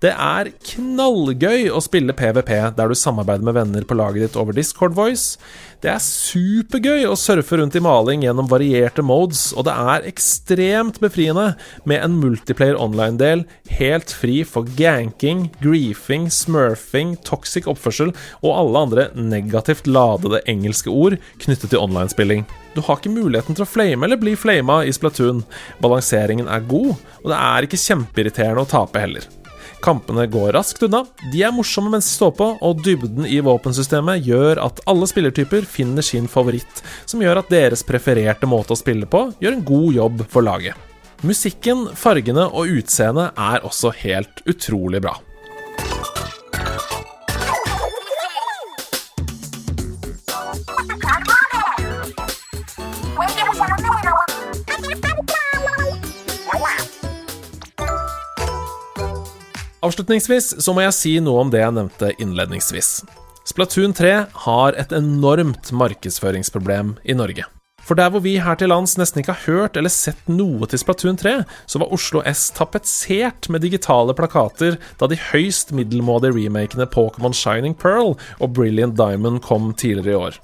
Det er knallgøy å spille PVP der du samarbeider med venner på laget ditt over Discord Voice. Det er supergøy å surfe rundt i maling gjennom varierte modes, og det er ekstremt befriende med en multiplayer online-del helt fri for ganking, griefing, smurfing, toxic oppførsel og alle andre negativt ladede engelske ord knyttet til online-spilling. Du har ikke muligheten til å flame eller bli flama i Splatoon. Balanseringen er god, og det er ikke kjempeirriterende å tape heller. Kampene går raskt unna, de er morsomme mens de står på, og dybden i våpensystemet gjør at alle spillertyper finner sin favoritt, som gjør at deres prefererte måte å spille på gjør en god jobb for laget. Musikken, fargene og utseendet er også helt utrolig bra. Avslutningsvis så må jeg si noe om det jeg nevnte innledningsvis. Splatoon 3 har et enormt markedsføringsproblem i Norge. For der hvor vi her til lands nesten ikke har hørt eller sett noe til Splatoon 3, så var Oslo S tapetsert med digitale plakater da de høyst middelmådige remakene Pokémon Shining Pearl og Brilliant Diamond kom tidligere i år.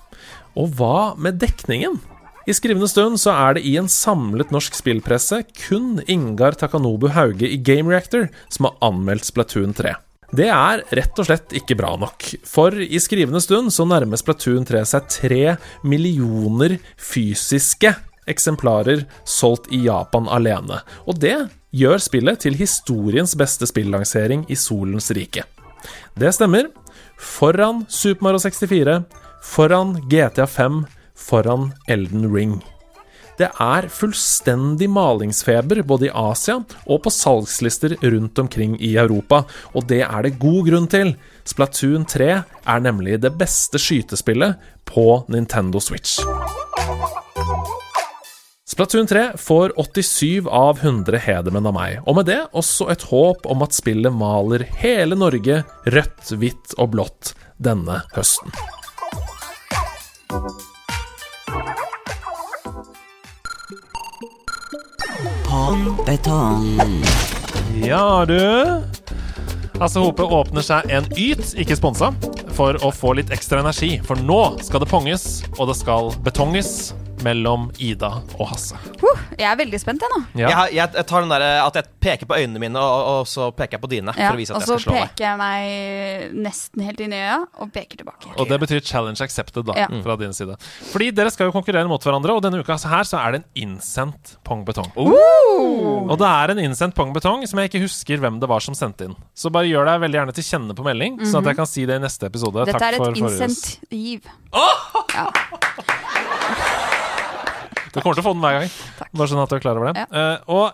Og hva med dekningen? I skrivende stund så er det i en samlet norsk spillpresse kun Ingar Takanobu Hauge i Game Reactor som har anmeldt Splatoon 3. Det er rett og slett ikke bra nok, for i skrivende stund så nærmer Splatoon 3 seg tre millioner fysiske eksemplarer solgt i Japan alene, og det gjør spillet til historiens beste spillansering i Solens rike. Det stemmer. Foran Super Mario 64, foran GTA 5, foran Elden Ring. Det er fullstendig malingsfeber både i Asia og på salgslister rundt omkring i Europa, og det er det god grunn til. Splatoon 3 er nemlig det beste skytespillet på Nintendo Switch. Splatoon 3 får 87 av 100 hedermenn av meg, og med det også et håp om at spillet maler hele Norge rødt, hvitt og blått denne høsten. Ja, du. Altså, Hope åpner seg en Yt, ikke sponsa, for å få litt ekstra energi. For nå skal det ponges, og det skal betonges mellom Ida og Hasse. Uh, jeg er veldig spent, jeg nå. Jeg, jeg, jeg tar den der at jeg peker på øynene mine, og, og så peker jeg på dine. Ja, For å vise og at så jeg skal slå deg. peker jeg meg nesten helt inn i øya, og peker tilbake. Og det betyr challenge accepted, da, Ja. fra din side. Fordi dere skal jo konkurrere mot hverandre, og denne uka her så er det en innsendt pong betong. Og det er en innsendt pong betong som jeg ikke husker hvem det var som sendte inn. Så bare gjør deg veldig gjerne til kjenne på melding, sånn at jeg kan si det i neste episode. Dette Takk er et innsendt giv. Ja. Du kommer til å få den hver gang. Bare sånn at du er klar over det. Eh, og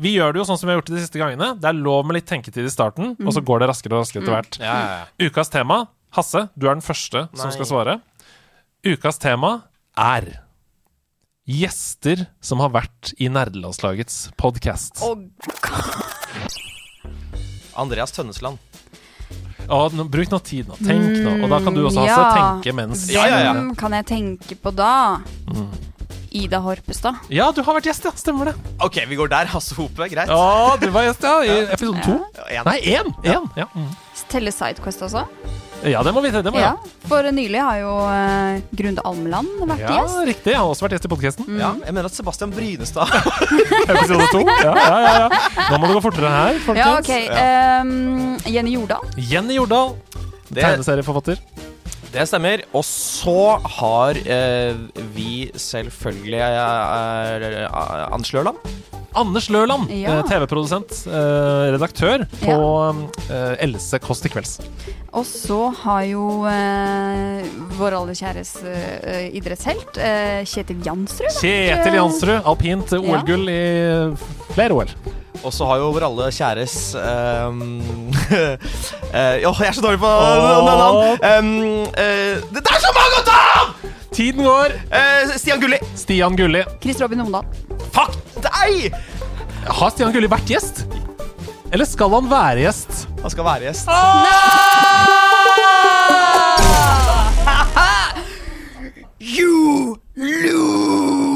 vi gjør det jo sånn som vi har gjort det de siste gangene. Det er lov med litt tenketid i starten, og så går det raskere og raskere etter hvert. Ja, ja, ja. Ukas tema Hasse, du er den første som skal svare. Ukas tema er gjester som har vært i nerdelandslagets podkast. Andreas Tønnesland. Bruk nå tid nå. Tenk nå. Og da kan du også, Hasse, Ja. tenke mens Hvem kan jeg tenke på da? Mm. Ida Horpestad. Ja, du har vært gjest, ja. Stemmer det. Ok, vi går der. Hasse Hope, greit. Ja, du var gjest, ja. I episode to. Ja. Nei, én! én. Ja. Mm. Telle Sidequest også? ja, det må vi det må Ja. ja. For nylig har jo uh, Grunde Almeland vært ja, gjest. riktig. Han har også vært gjest i podkasten. Ja, jeg mener at Sebastian Brynestad Episode to. Ja, ja, ja, ja. Nå må det gå fortere her, folkens. Ja, ok. Um, Jenny Jordal. Jenny Jordal, Det, tegneserieforfatter. Det stemmer. Og så har eh, vi selvfølgelig eh, eh, Anders Lørland. Anders Lørland, Ja. eh, TV-produsent, eh, redaktør på eh, Else Kåss til kvelds. Og så har jo eh, vår aller kjæres eh, idrettshelt, eh, Kjetil Jansrud. Kjetil Jansrud, alpint OL-gull i flere år. Og så har jo vår alle kjæres ehm, eh, Jo, jeg er så dårlig på navn. Um, uh, det er så mange å ta av! Tiden går. Uh, Stian Gulli. Stian Gulli. Chris Robin Omdal. Fuck deg! Har Stian Gulli vært gjest? Eller skal han være gjest? Han skal være gjest. You lose!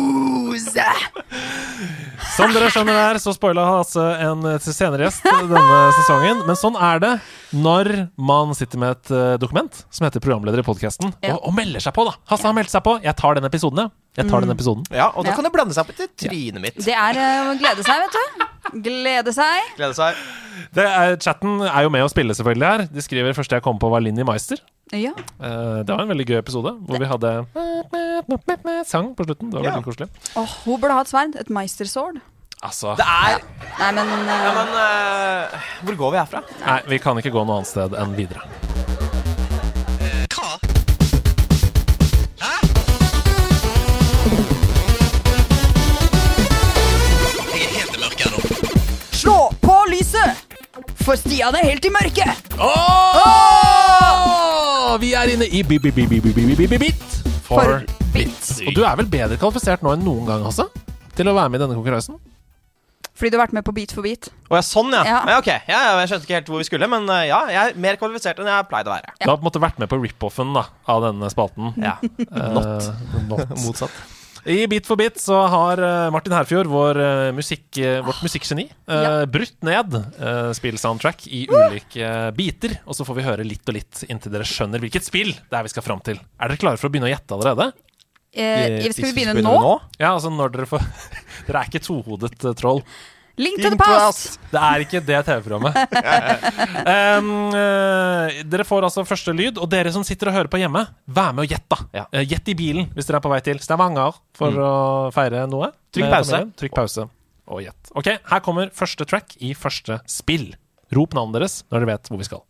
Som dere skjønner der, så spoila Hasse en eh, til senere gjest denne sesongen. Men sånn er det når man sitter med et eh, dokument som heter programleder i podkasten, Ja. og, og melder seg på, da. Hasse har meldt seg på. Jeg tar den episoden, jeg. Jeg tar den episoden. Ja, og da Ja. kan det blande seg opp til trynet mitt. Det er eh, å glede seg, vet du. Glede seg. Glede seg. Det er, chatten er jo med å spille selvfølgelig her. De skriver første jeg kom på, var Linni Meister. Ja. Uh, det var en veldig gøy episode, hvor vi hadde sang på slutten. Det var Ja. veldig koselig. Oh, hun burde ha et sverd. Et meistersword. Altså Det er Nei, men, uh... Ja, men uh, Hvor går vi herfra? Nei, vi kan ikke gå noe annet sted enn videre. For Stian er helt i mørket. Åh! Vi er inne i bi-bi-bi-bi-bi-bi-bi-bit for For bit. Og du er vel bedre kvalifisert nå enn noen gang, Hasse? Til å være med i denne konkurransen? Fordi du har vært med på Beat for beat. Å ja, sånn, ja. Ja. ja. ok. Ja, ja, jeg skjønte ikke helt hvor vi skulle, men eh, ja, jeg er mer kvalifisert enn jeg pleide å være. Du har på en måte vært med på rip-offen av denne spalten. Ja. Not. not. Motsatt. I Bit for bit så har eh, Martin Herfjord, vår, eh, musikk, eh, vårt musikkgeni, eh, Ja. brutt ned spillsoundtrack i ulike biter. Og så får vi høre litt og litt inntil dere skjønner hvilket spill det er vi skal fram til. Er dere klare for å begynne å gjette allerede? Eh, skal vi begynne nå? Ja, altså når dere får Dere er ikke tohodet troll. Link to the past! Det er ikke det TV-programmet. um, uh, dere får altså første lyd, og dere som sitter og hører på hjemme, vær med og gjett, da. Ja. Uh, gjett i bilen hvis dere er på vei til Stavanger for å feire noe. Trykk pause. Trykk pause og gjett. Ok, her kommer første track i første spill. Rop navnet deres når dere vet hvor vi skal.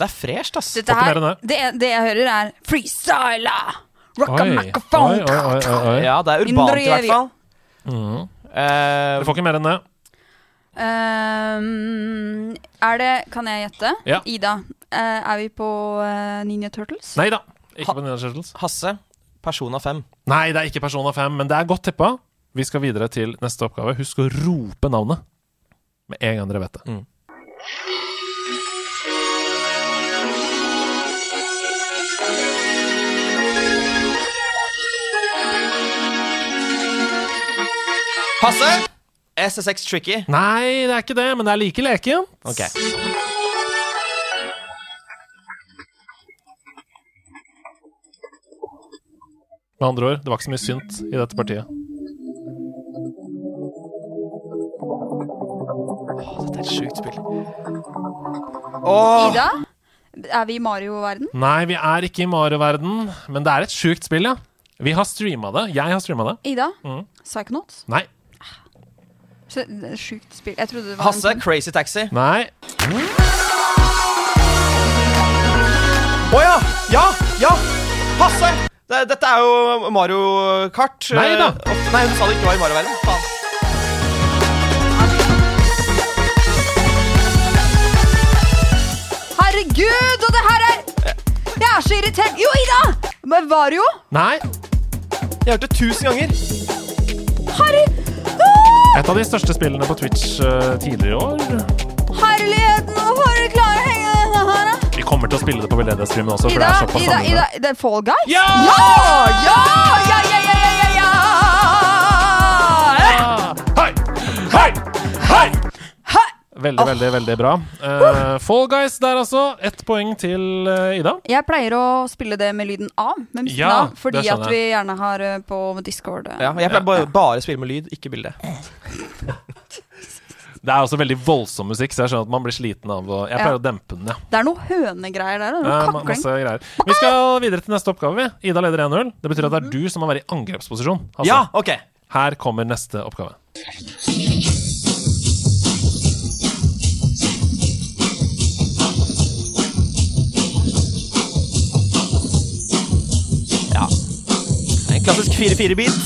Dette er fresht, ass. Dette her, det, det jeg hører, er Freestyle Rock a Oi, oi, oi, oi, oi. Ja, det er urbant i hvert fall. Mm. Uh, du får ikke mer enn det. Ehm, er det Kan jeg gjette? Ja. Ida, Uh, er vi på uh, Ninja Turtles? Nei da. Ikke på Ninja Turtles. Hasse, Persona 5. Nei, det er ikke Persona 5, men det er godt tippa. Vi skal videre til neste oppgave. Husk å rope navnet med en gang dere vet det. Mm. Hasse, SSX Tricky. Nei, det er ikke det, men det er like lekent. Ok. Med andre ord, det var ikke så mye synt i dette partiet. Dette er et sjukt spill. Åh, Ida? Er vi i Mario-verden? Nei, vi er ikke i Mario-verden, men det er et sjukt spill, ja. Vi har streama det. Jeg har streama det. Ida? Mm. Psychonauts? Nei. Så- det Sjukt spill. Jeg trodde det var Hasse, en sånn- Crazy Taxi. Nei. Å ja! Ja! Ja! Hasse! Det, dette er jo Mario Kart. Nei da. Eh, nei, hun sa det ikke var i Mario-verden. Faen. Herregud, og det her er Jeg er så irritert. Jo, Ida! Men Vario? Nei. Jeg hørte tusen ganger. Herre... Et av de største spillene på Twitch uh, tidligere i år. Herligheten, hvorfor er du klar å henge denne her? da? Vi kommer til å spille det på veldedighetsstreamen også, for Ida, det er Ida, sammenheng. Ida, det er Fall Guys? Ja! Ja! Ja! Ja, ja, ja, ja, ja, ja! Hei! Hei! Hei! Veldig, veldig, veldig bra. Uh, Fall Guys der, altså. Ett poeng til uh, Ida. Jeg pleier å spille det med lyden av, med musikken Ja, av, fordi at vi gjerne har uh, på Discord. eh. Ja, jeg pleier bare, bare spille med lyd, ikke bilde. Det er også veldig voldsom musikk, så jeg skjønner at man blir sliten av å Jeg Ja. pleier å dempe den, ja. Det er noe hønegreier der. Noe Eh, ma- kakling. masse greier. Vi skal videre til neste oppgave. vi. Ida leder 1-0. Det betyr at det er du som må være i angrepsposisjon. Altså, Ja, ok. Her kommer neste oppgave. Klassisk 4-4-bit.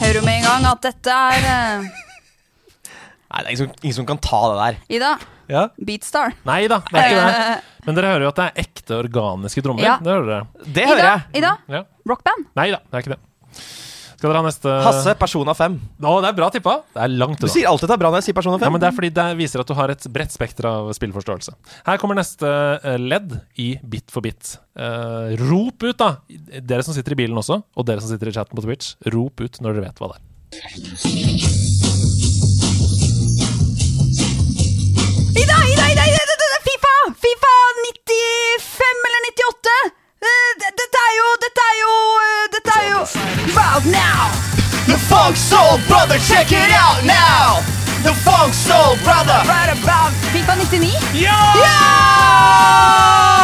Hører du med en gang at dette er eh, Nei, det er ingen som, ingen som kan ta det der. Ida, Ja. Beatstar. Nei da, det er ikke det. Men dere hører jo at det er ekte organiske trommer. Ja. Det hører dere. Det hører Ida, jeg. Ida, Ja. rockband. Nei da, det er ikke det. Skal dere ha neste Hasse, Persona 5. Å, det er bra tippa. Det er langt Du unna. sier alltid det er bra når jeg sier Persona 5. Ja, men Det er fordi det viser at du har et bredt spekter av spillforståelse. Her kommer neste eh, ledd i Bit for bit. Uh, rop ut, da! Dere som sitter i bilen også, og dere som sitter i chatten på Twitch. Rop ut når dere vet hva det er. Ida, Ida, Ida, Ida, Fifa! Fifa 95 eller 98! Eh, Dette er jo Dette er jo eh, Dette er jo Wow, now! The Funk Soul Brother, check it out now! The Funk Soul Brother! Right about Fifa 99? Ja! Fatboy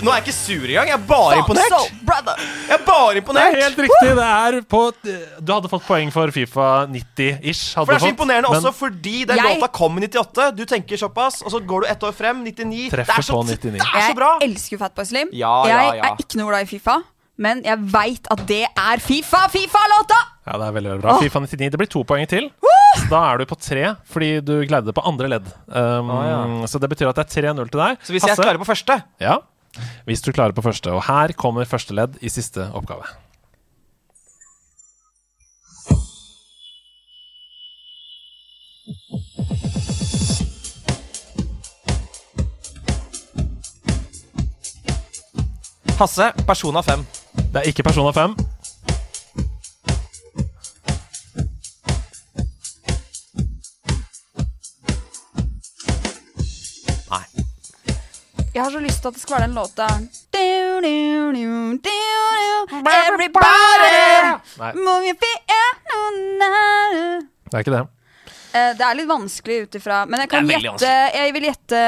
Nå er jeg ikke sur engang. Jeg er bare imponert. Jeg er bare imponert Det er helt riktig. Det er på Du hadde fått poeng for Fifa 90-ish. For det er så imponerende også fordi den Jeg- låta kom i 98. Du tenker såpass, og så går du ett år frem. 99. Det er så, på 99. Det er så bra. Jeg elsker Fatboy Slim. Ja, ja, jeg er ikke noe glad i Fifa, men jeg veit at det er Fifa! Fifa-låta! Ja, det er veldig, veldig bra. Fifa 99. Det blir to poeng til. Så da er du på tre, fordi du gleder deg på andre ledd. Um, ah, ja. Så det betyr at det er 3-0 til deg. Så hvis jeg klarer på første Ja, hvis du klarer på første. Og her kommer første ledd i siste oppgave. Hasse, Persona 5. Det er ikke Persona 5. Jeg har så lyst til at det skal være den låta. Everybody Nei. move your feet. Det er ikke det. Eh, Det er litt vanskelig ut ifra Men jeg kan Det er veldig gjette Jeg vil gjette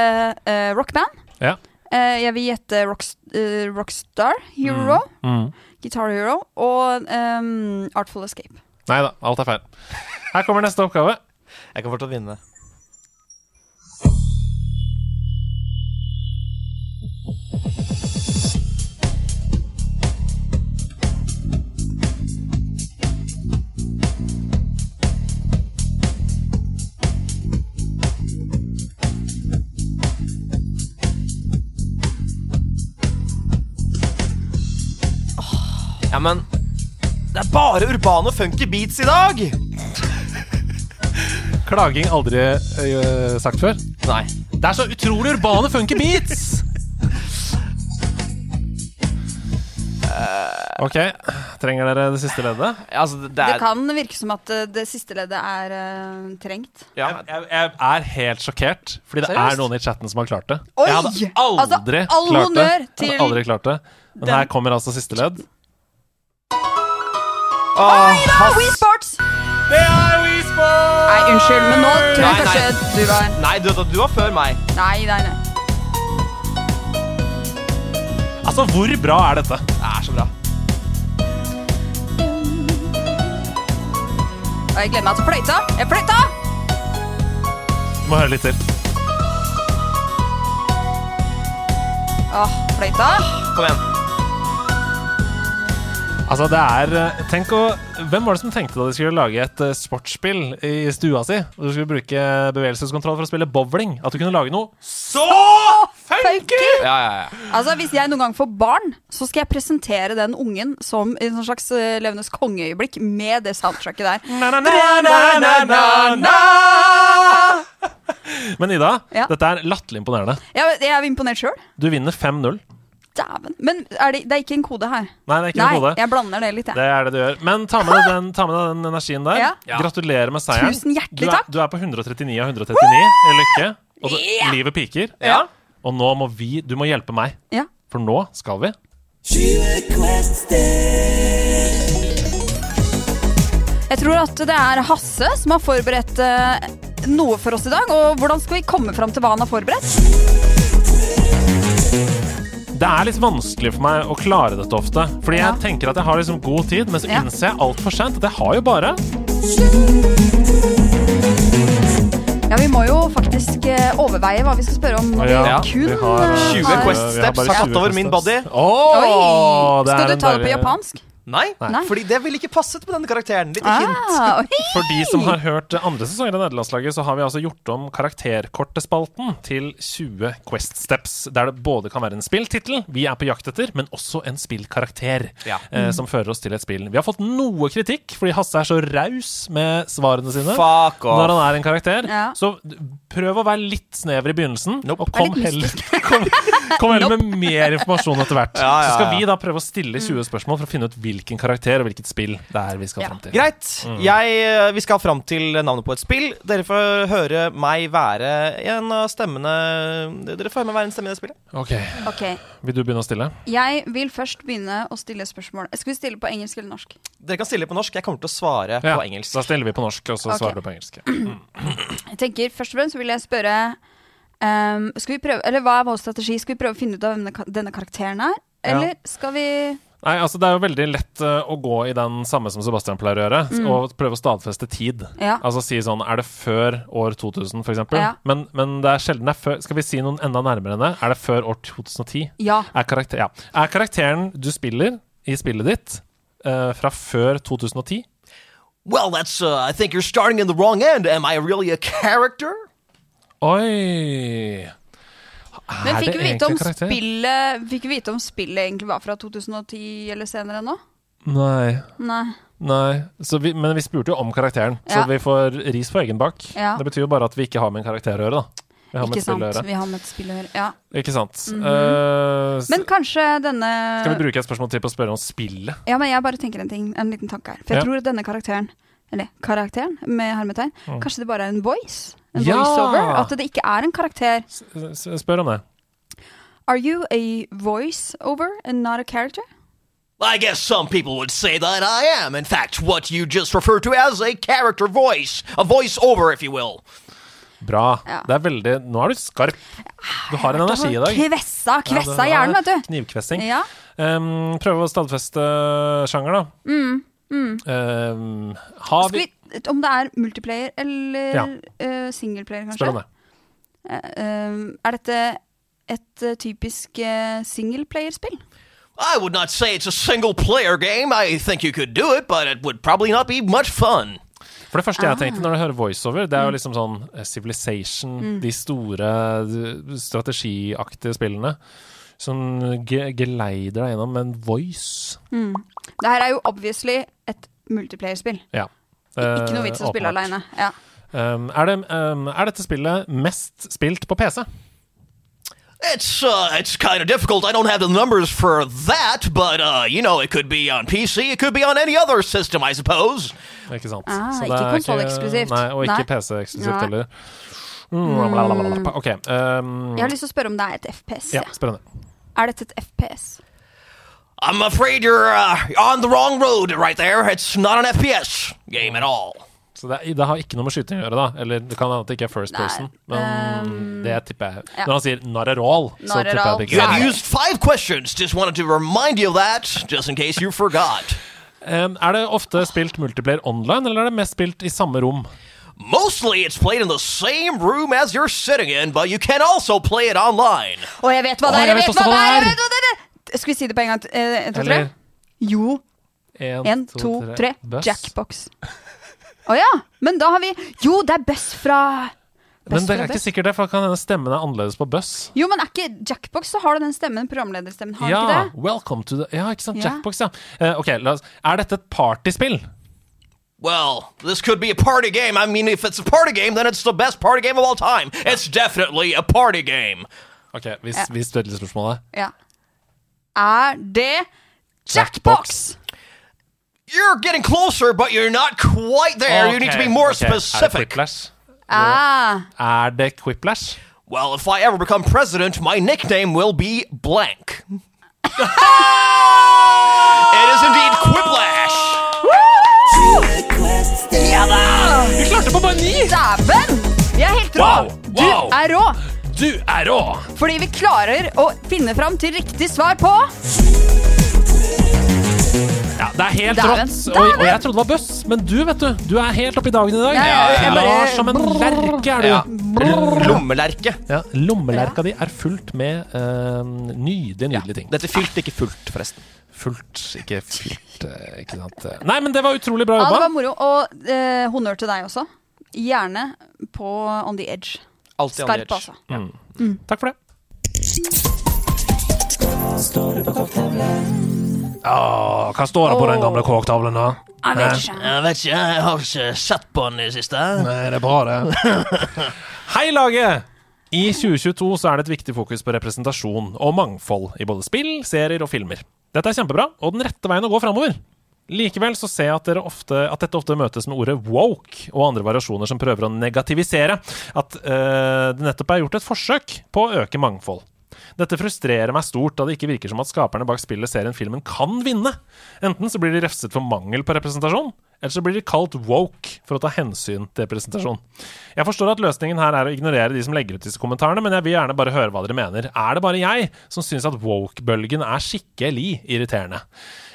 eh, rockband. Ja. Eh, jeg vil gjette rocks, eh, Rockstar Hero. Mm. Guitar Hero. Og ehm, Artful Escape. Nei da, alt er feil. Her kommer neste oppgave. Jeg kan fortsatt vinne. Ja, men Det er bare urbane og funky beats i dag! Klaging aldri øh, sagt før. Nei. Det er så utrolig urbane funky beats! Ok, trenger dere det siste leddet? Altså, det, det Det er kan virke som at eh, det siste leddet er uh, trengt. ja. Jeg, jeg er helt sjokkert, fordi det Seriøst? er noen i chatten som har klart det. Oi! Jeg hadde aldri Altså, all klart det. Jeg hadde aldri klart det. Men den- her kommer altså siste ledd. Hass. Wii Sports! Det er WeSports Sport! Nei, unnskyld, men nå tror jeg Nei, nei. kanskje du var Nei, du, du var før meg. Nei, nei, nei. Altså, hvor bra er dette? Det er så bra. Og jeg gleder meg til fløyta. Jeg fløyta! Du må høre litt til. Åh, fløyta. Kom igjen. Altså, det er eh, Tenk å Hvem var det som tenkte da de skulle lage et eh, sportsspill i stua si? Og du skulle bruke bevegelseskontroll for å spille bowling? At du kunne lage noe så Funky! Ja, ja, ja. Altså, Hvis jeg noen gang får barn, så skal jeg presentere den ungen som i en slags uh, Levendes kongeøyeblikk med det soundtracket der. na, na, na, na, na, na. Men Ida, Ja. dette er latterlig imponerende. Jeg, jeg er imponert sjøl. Du vinner 5-0. Dæven. Men er det, det er ikke en kode her. Nei, det er ikke Nei, en kode. jeg blander det litt, jeg. Det er det du gjør. Men ta med deg den, ta med deg den energien der. Ja. Gratulerer med seieren. Tusen hjertelig du er, takk. Du er på 139 av 139 i lykke. Og Yeah. livet piker. Ja. Og nå må vi Du må hjelpe meg. Ja. For nå skal vi Jeg tror at det er Hasse som har forberedt eh, noe for oss i dag. Og hvordan skal vi komme fram til hva han har forberedt? Det er litt vanskelig for meg å klare dette ofte. Fordi Ja. jeg tenker at jeg har liksom god tid, men så Ja. innser jeg altfor sent at jeg har jo bare Ja, Vi må jo faktisk eh, overveie hva vi skal spørre om når vi Ja, kun vi har, eh, 20 Quest vi har Steps bare har tatt 20 over min body. Åh, Oi! det er Skal du en ta det på deilig- japansk? Nei, Nei. fordi det ville ikke passet med denne karakteren. Litt hint. Ah, oi. For de som har hørt andre sesonger av Nederlandslaget, så har vi altså gjort om karakterkortespalten til 20 Quest Steps, der det både kan være en spilltittel vi er på jakt etter, men også en spillkarakter Ja. eh, som fører oss til et spill. Vi har fått noe kritikk fordi Hasse er så raus med svarene sine Fuck off. når han er en karakter. Ja. Så prøv å være litt snever i begynnelsen, Nope. og kom heller, kom, kom heller med mer informasjon etter hvert. Ja, ja, Så skal vi da prøve å stille 20 spørsmål for å finne ut hvilken karakter og hvilket spill det er vi skal Ja. fram til. Greit. Jeg, eh, vi skal fram til navnet på et spill. Dere får høre meg være en av stemmene Dere får høre meg være en stemme i det spillet. Ok, Ok, Vil du begynne å stille? Jeg vil først begynne å stille spørsmål. Skal vi stille på engelsk eller norsk? Dere kan stille på norsk. Jeg kommer til å svare Ja, på engelsk. Da stiller vi på norsk, og så okay. svarer du på engelsk. Jeg tenker Først og fremst vil jeg spørre um, Skal vi prøve, eller Hva er vår strategi? Skal vi prøve å finne ut av hvem denne karakteren er? Ja. Eller skal vi Nei, altså Det er jo veldig lett uh, å gå i den samme som Sebastian pleier å gjøre, og prøve å stadfeste tid. Ja. Altså si sånn Er det før år 2000, f.eks.? Ja. Men, men det er sjelden det er før Skal vi si noen enda nærmere enn det? Er det før år 2010? Ja. Er, karakter, ja. er karakteren du spiller i spillet ditt, uh, fra før 2010? Well, that's uh, I think you're starting in the wrong end. Am I really a character? Oi Men fikk vi vite om karakter? spillet Fikk vi vite om spillet egentlig var fra 2010 eller senere nå? Nei. Nei. Nei, så vi, men vi spurte jo om karakteren, så vi får ris på egen bak. Ja. Det betyr jo bare at vi ikke har med en karakter å gjøre, da. Vi har med Ikke sant. Vi har med et spill å gjøre. Ja. Ikke sant. Mm -hmm. uh, Men kanskje denne skal vi bruke et spørsmål til på å spørre om spillet? Ja, men jeg bare tenker en ting, en liten tanke her. For jeg Ja. tror at denne karakteren, eller karakteren med hermetegn, kanskje det bare er en voice? En Mm. Ja! voiceover? At det ikke er en karakter. S s- spør om det. Are you a voiceover and not a character? I guess some people would say that I am, in fact, what you just refer to as a character voice. A voiceover, if you will. Bra. Ja. Det er veldig Nå er du skarp. Du har en energi i dag. Kvessa, kvessa Ja, hjernen, vet du. Knivkvessing. Ja. Um, prøve å stadfeste sjanger, da. Mm, Um, har vi, om det er multiplayer eller Ja. uh, singleplayer, kanskje? Spennende. Uh, det. Eh, er dette et eh, typisk uh, singleplayerspill? I would not say it's a single player game. I think you could do it, but it would probably not be much fun. For det første jeg tenkte Ah. når jeg hører voiceover, det er Mm. jo liksom sånn Civilization, Civilization, de store strategiaktige spillene. Som ge geleider deg gjennom med en voice. Det her er jo obviously et multiplayerspill. Ja. Ikke Eh, noe vits å spille aleine. Ja. Um, er, det, um, er dette spillet mest spilt på PC? It's uh, it's kind of difficult. I don't have the numbers for that, but uh, you know, it could be on PC. It could be on any other system, I suppose. Ikke sant? Ah, Så det ikke er konsolleksklusivt. Nei, og ikke Nei. PC-eksklusivt Nei. heller. Mm. OK. Um, Jeg har lyst til å spørre om det er et FPS. ja, spør om det. Er dette et FPS? I'm afraid you're uh, on the wrong road right there. It's not an FPS game at all. Så det, er- det har ikke noe med skyting å gjøre, da? Eller det kan hende at det ikke er first Nei, person, men um, det tipper jeg. ja. Når han sier 'not at all', så Not at tipper jeg all. at det You have used five questions. Just wanted to remind you of that, just in case you forgot. Um, er det ofte spilt multiplayer online, eller er det mest spilt i samme rom? Mostly it's played in the same room as you're sitting in, but you can also play it online. Å, jeg vet hva det er! jeg Jeg vet hva det er! Skal vi si det på en gang? Eh, En, to, tre? Eller Jo. en, En, to, tre. Buss. Jackbox. Å ja! Men da har vi Jo, det er Buss fra Men det er ikke Buss. sikkert det, for kan hende stemmen er annerledes på Buss. Jo, men er ikke Jackbox, så har du den stemmen, programlederstemmen. Har Ja, ikke det? welcome to the Ja, ikke sant, Yeah. Jackbox, ja. Uh, ok, la oss Er dette et partyspill? Well, this could be a party game. I mean, if it's a party game, then it's the best party game of all time. It's definitely a party game. Ok, hvis, Ja. hvis stiller spørsmålet. Ja. Er det Jackbox? You're getting closer, but you're not quite there. you need to be more specific. Er det. Quiplash? Ah. Er det Quiplash? Well, if I ever become president, my nickname will be blank. it is indeed Quiplash. Ja da! Vi klarte på bare ni! Dæven! Vi er helt rå! Wow, Du er rå! Du er rå! Fordi vi klarer å finne fram til riktig svar på Ja, det er helt Dæven. rått. Og, og jeg trodde det var Buss, men du, vet du, du er helt oppe i dagen i dag. Ja, ja, ja. bare- Klar som en lerke er du. Ja. Lommelerke. Ja, Lommelerka di er fullt med uh, nydelige, nydelige ting. Dette fylt, ikke fullt, forresten. Fullt, ikke fylt, eh, ikke sant. Nei, men det var utrolig bra jobba. Ja, det var moro. Og uh, honnør til deg også. Gjerne på On the Edge. Alltid Skarp, edge. altså. Mm. Takk for det. Åh, hva står det på den gamle kåktavlen, da? Jeg vet ikke. Jeg vet ikke, jeg har ikke sett på den i det siste. Nei, det er bra, det. Hei, laget! I 2022 så er det et viktig fokus på representasjon og mangfold i både spill, serier og filmer. Dette er kjempebra, og den rette veien å gå framover. Likevel så ser jeg at, ofte, at dette ofte møtes med ordet woke og andre variasjoner som prøver å negativisere at øh, det nettopp er gjort et forsøk på å øke mangfold. Dette frustrerer meg stort, da det ikke virker som at skaperne bak spillet serien filmen kan vinne. Enten så blir de refset for mangel på representasjon, eller så blir de kalt woke for å ta hensyn til representasjon. Jeg forstår at løsningen her er å ignorere de som legger ut disse kommentarene, men jeg vil gjerne bare høre hva dere mener. Er det bare jeg som syns at woke-bølgen er skikkelig irriterende?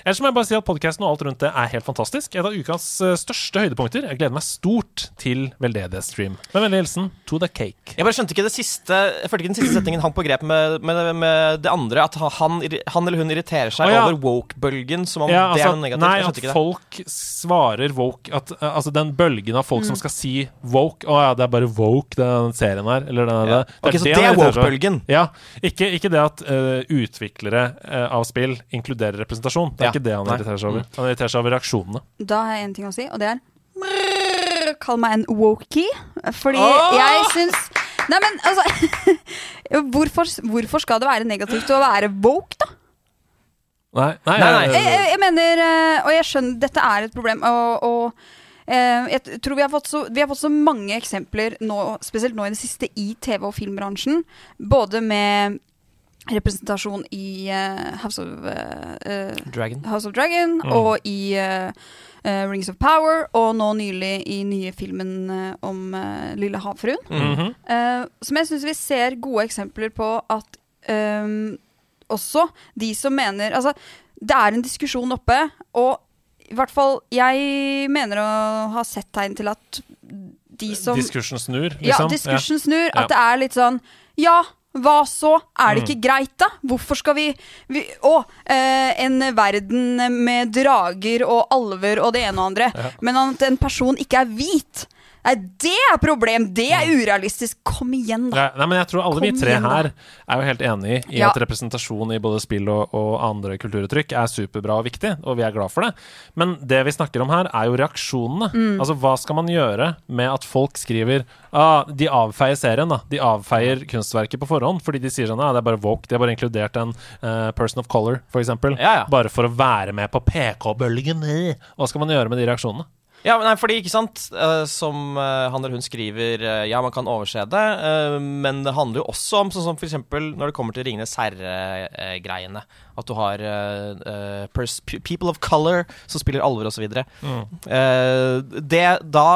Ellers må jeg bare si at podkasten og alt rundt det er helt fantastisk. Et av ukas eh, største høydepunkter. Jeg gleder meg stort til veldedighetsstream. Med vennlig hilsen To The Cake. Jeg bare skjønte ikke det siste Jeg følte ikke den siste setningen hang på grep med, med, med det andre. At han, han eller hun irriterer seg oh, ja. over woke-bølgen som om Ja, det altså, er noe negativt. nei, at det. folk svarer woke at, uh, Altså den bølgen av folk Mm. som skal si woke Å ja, det er bare woke, den serien her. Eller den, Ja. det, Ok, så det er woke-bølgen. Ja. Ikke, ikke det at uh, utviklere uh, av spill inkluderer representasjon. Det er Ja. Ikke det han irriterer seg over. Han irriterer seg over reaksjonene. Da har jeg en ting å si, og det er Kall meg en wokie. Fordi Åh! jeg syns Nei, men altså hvorfor, hvorfor skal det være negativt å være woke, da? Nei, nei, Nei, nei. Jeg, jeg, mener, eh, og jeg skjønner, dette er et problem, og, og eh, jeg tror vi har, fått så, vi har fått så mange eksempler nå, spesielt nå i det siste, i TV- og filmbransjen. Både med representasjon i uh, House of Dragon. House of Dragon Mm. og i uh, Rings of Power, og nå nylig i nye filmen om Lille havfruen. Mhm. Eh, som jeg syns vi ser gode eksempler på at um, også de som mener Altså, det er en diskusjon oppe, og i hvert fall jeg mener å ha sett tegn til at de som Diskursen snur, liksom. Ja, diskursen snur. Ja. At det er litt sånn Ja, hva så? Er det Mm. ikke greit, da? Hvorfor skal vi, vi Å, eh, en verden med drager og alver og det ene og andre, Ja. men at en person ikke er hvit. Nei, det er problem! Det er urealistisk. Kom igjen, da. Ja, nei, men jeg tror alle vi tre igjen, her er jo helt enig i Ja. at representasjon i både spill og, og andre kulturuttrykk er superbra og viktig, og vi er glad for det. Men det vi snakker om her, er jo reaksjonene. Mm. Altså, hva skal man gjøre med at folk skriver ah, De avfeier serien, da. De avfeier kunstverket på forhånd fordi de sier sånn ah, det er bare woke, de har bare inkludert en uh, person of color, eksempel. Ja, ja. Bare for å være med på PK-bølgen. Hva skal man gjøre med de reaksjonene? Ja, men nei, fordi, ikke sant, eh, som eh, han eller hun skriver eh, Ja, man kan overse det, men det handler jo også om sånn som eksempel når det kommer til Ringenes herre-greiene. At du har people of color som spiller alvor, osv. Mm. Det da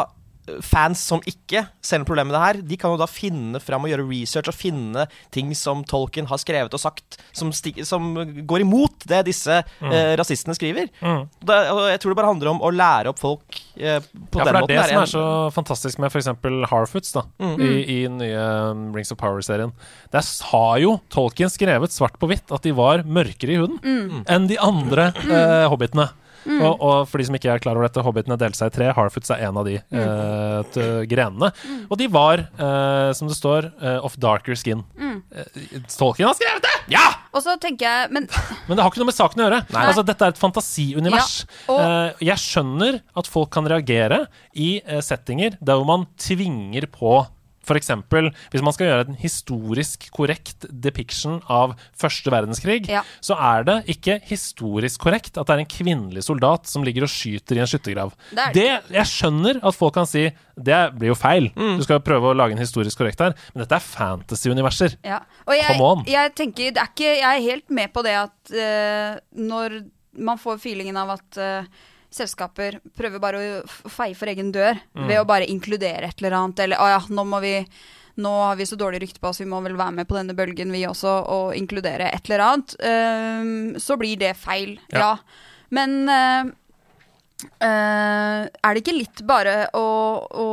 Fans som ikke ser noe problem med det her, de kan jo da finne fram og gjøre research og finne ting som Tolkien har skrevet og sagt, som, som går imot det disse Mm. eh, rasistene skriver. Mm. Det, og jeg tror det bare handler om å lære opp folk eh, på Ja, for det er måten. det som er så fantastisk med f.eks. Harfoots da, Mm. i, i den nye um, Rings of Power-serien. Der har jo Tolkien skrevet svart på hvitt at de var mørkere i huden Mm. enn de andre eh, hobbitene. Mm. Og, og for de som ikke er klar over dette, hobbitene delte seg i tre. Harfoots er en av de mm. uh, grenene. Mm. Og de var, uh, som det står, uh, of darker skin. Mm. Tolkien har skrevet det! Ja! Og så tenker jeg Men Men det har ikke noe med saken å gjøre. Altså, dette er et fantasiunivers. Ja, og- jeg skjønner at folk kan reagere i settinger der hvor man tvinger på F.eks. hvis man skal gjøre en historisk korrekt depiction av første verdenskrig, Ja. så er det ikke historisk korrekt at det er en kvinnelig soldat som ligger og skyter i en skyttergrav. Det er Det, jeg skjønner at folk kan si det blir jo feil. Mm. Du skal prøve å lage en historisk korrekt her, men dette er fantasy-universer. Ja. Og jeg, Come on. jeg tenker det er ikke, Jeg er helt med på det at uh, når man får feelingen av at eh, selskaper prøver bare å feie for egen dør Mm. ved å bare inkludere et eller annet, eller å ja, nå må vi nå har vi så dårlig rykte på oss, vi må vel være med på denne bølgen vi også, og inkludere et eller annet. Um, så blir det feil, Ja. ja. Men uh, uh, er det ikke litt bare å, å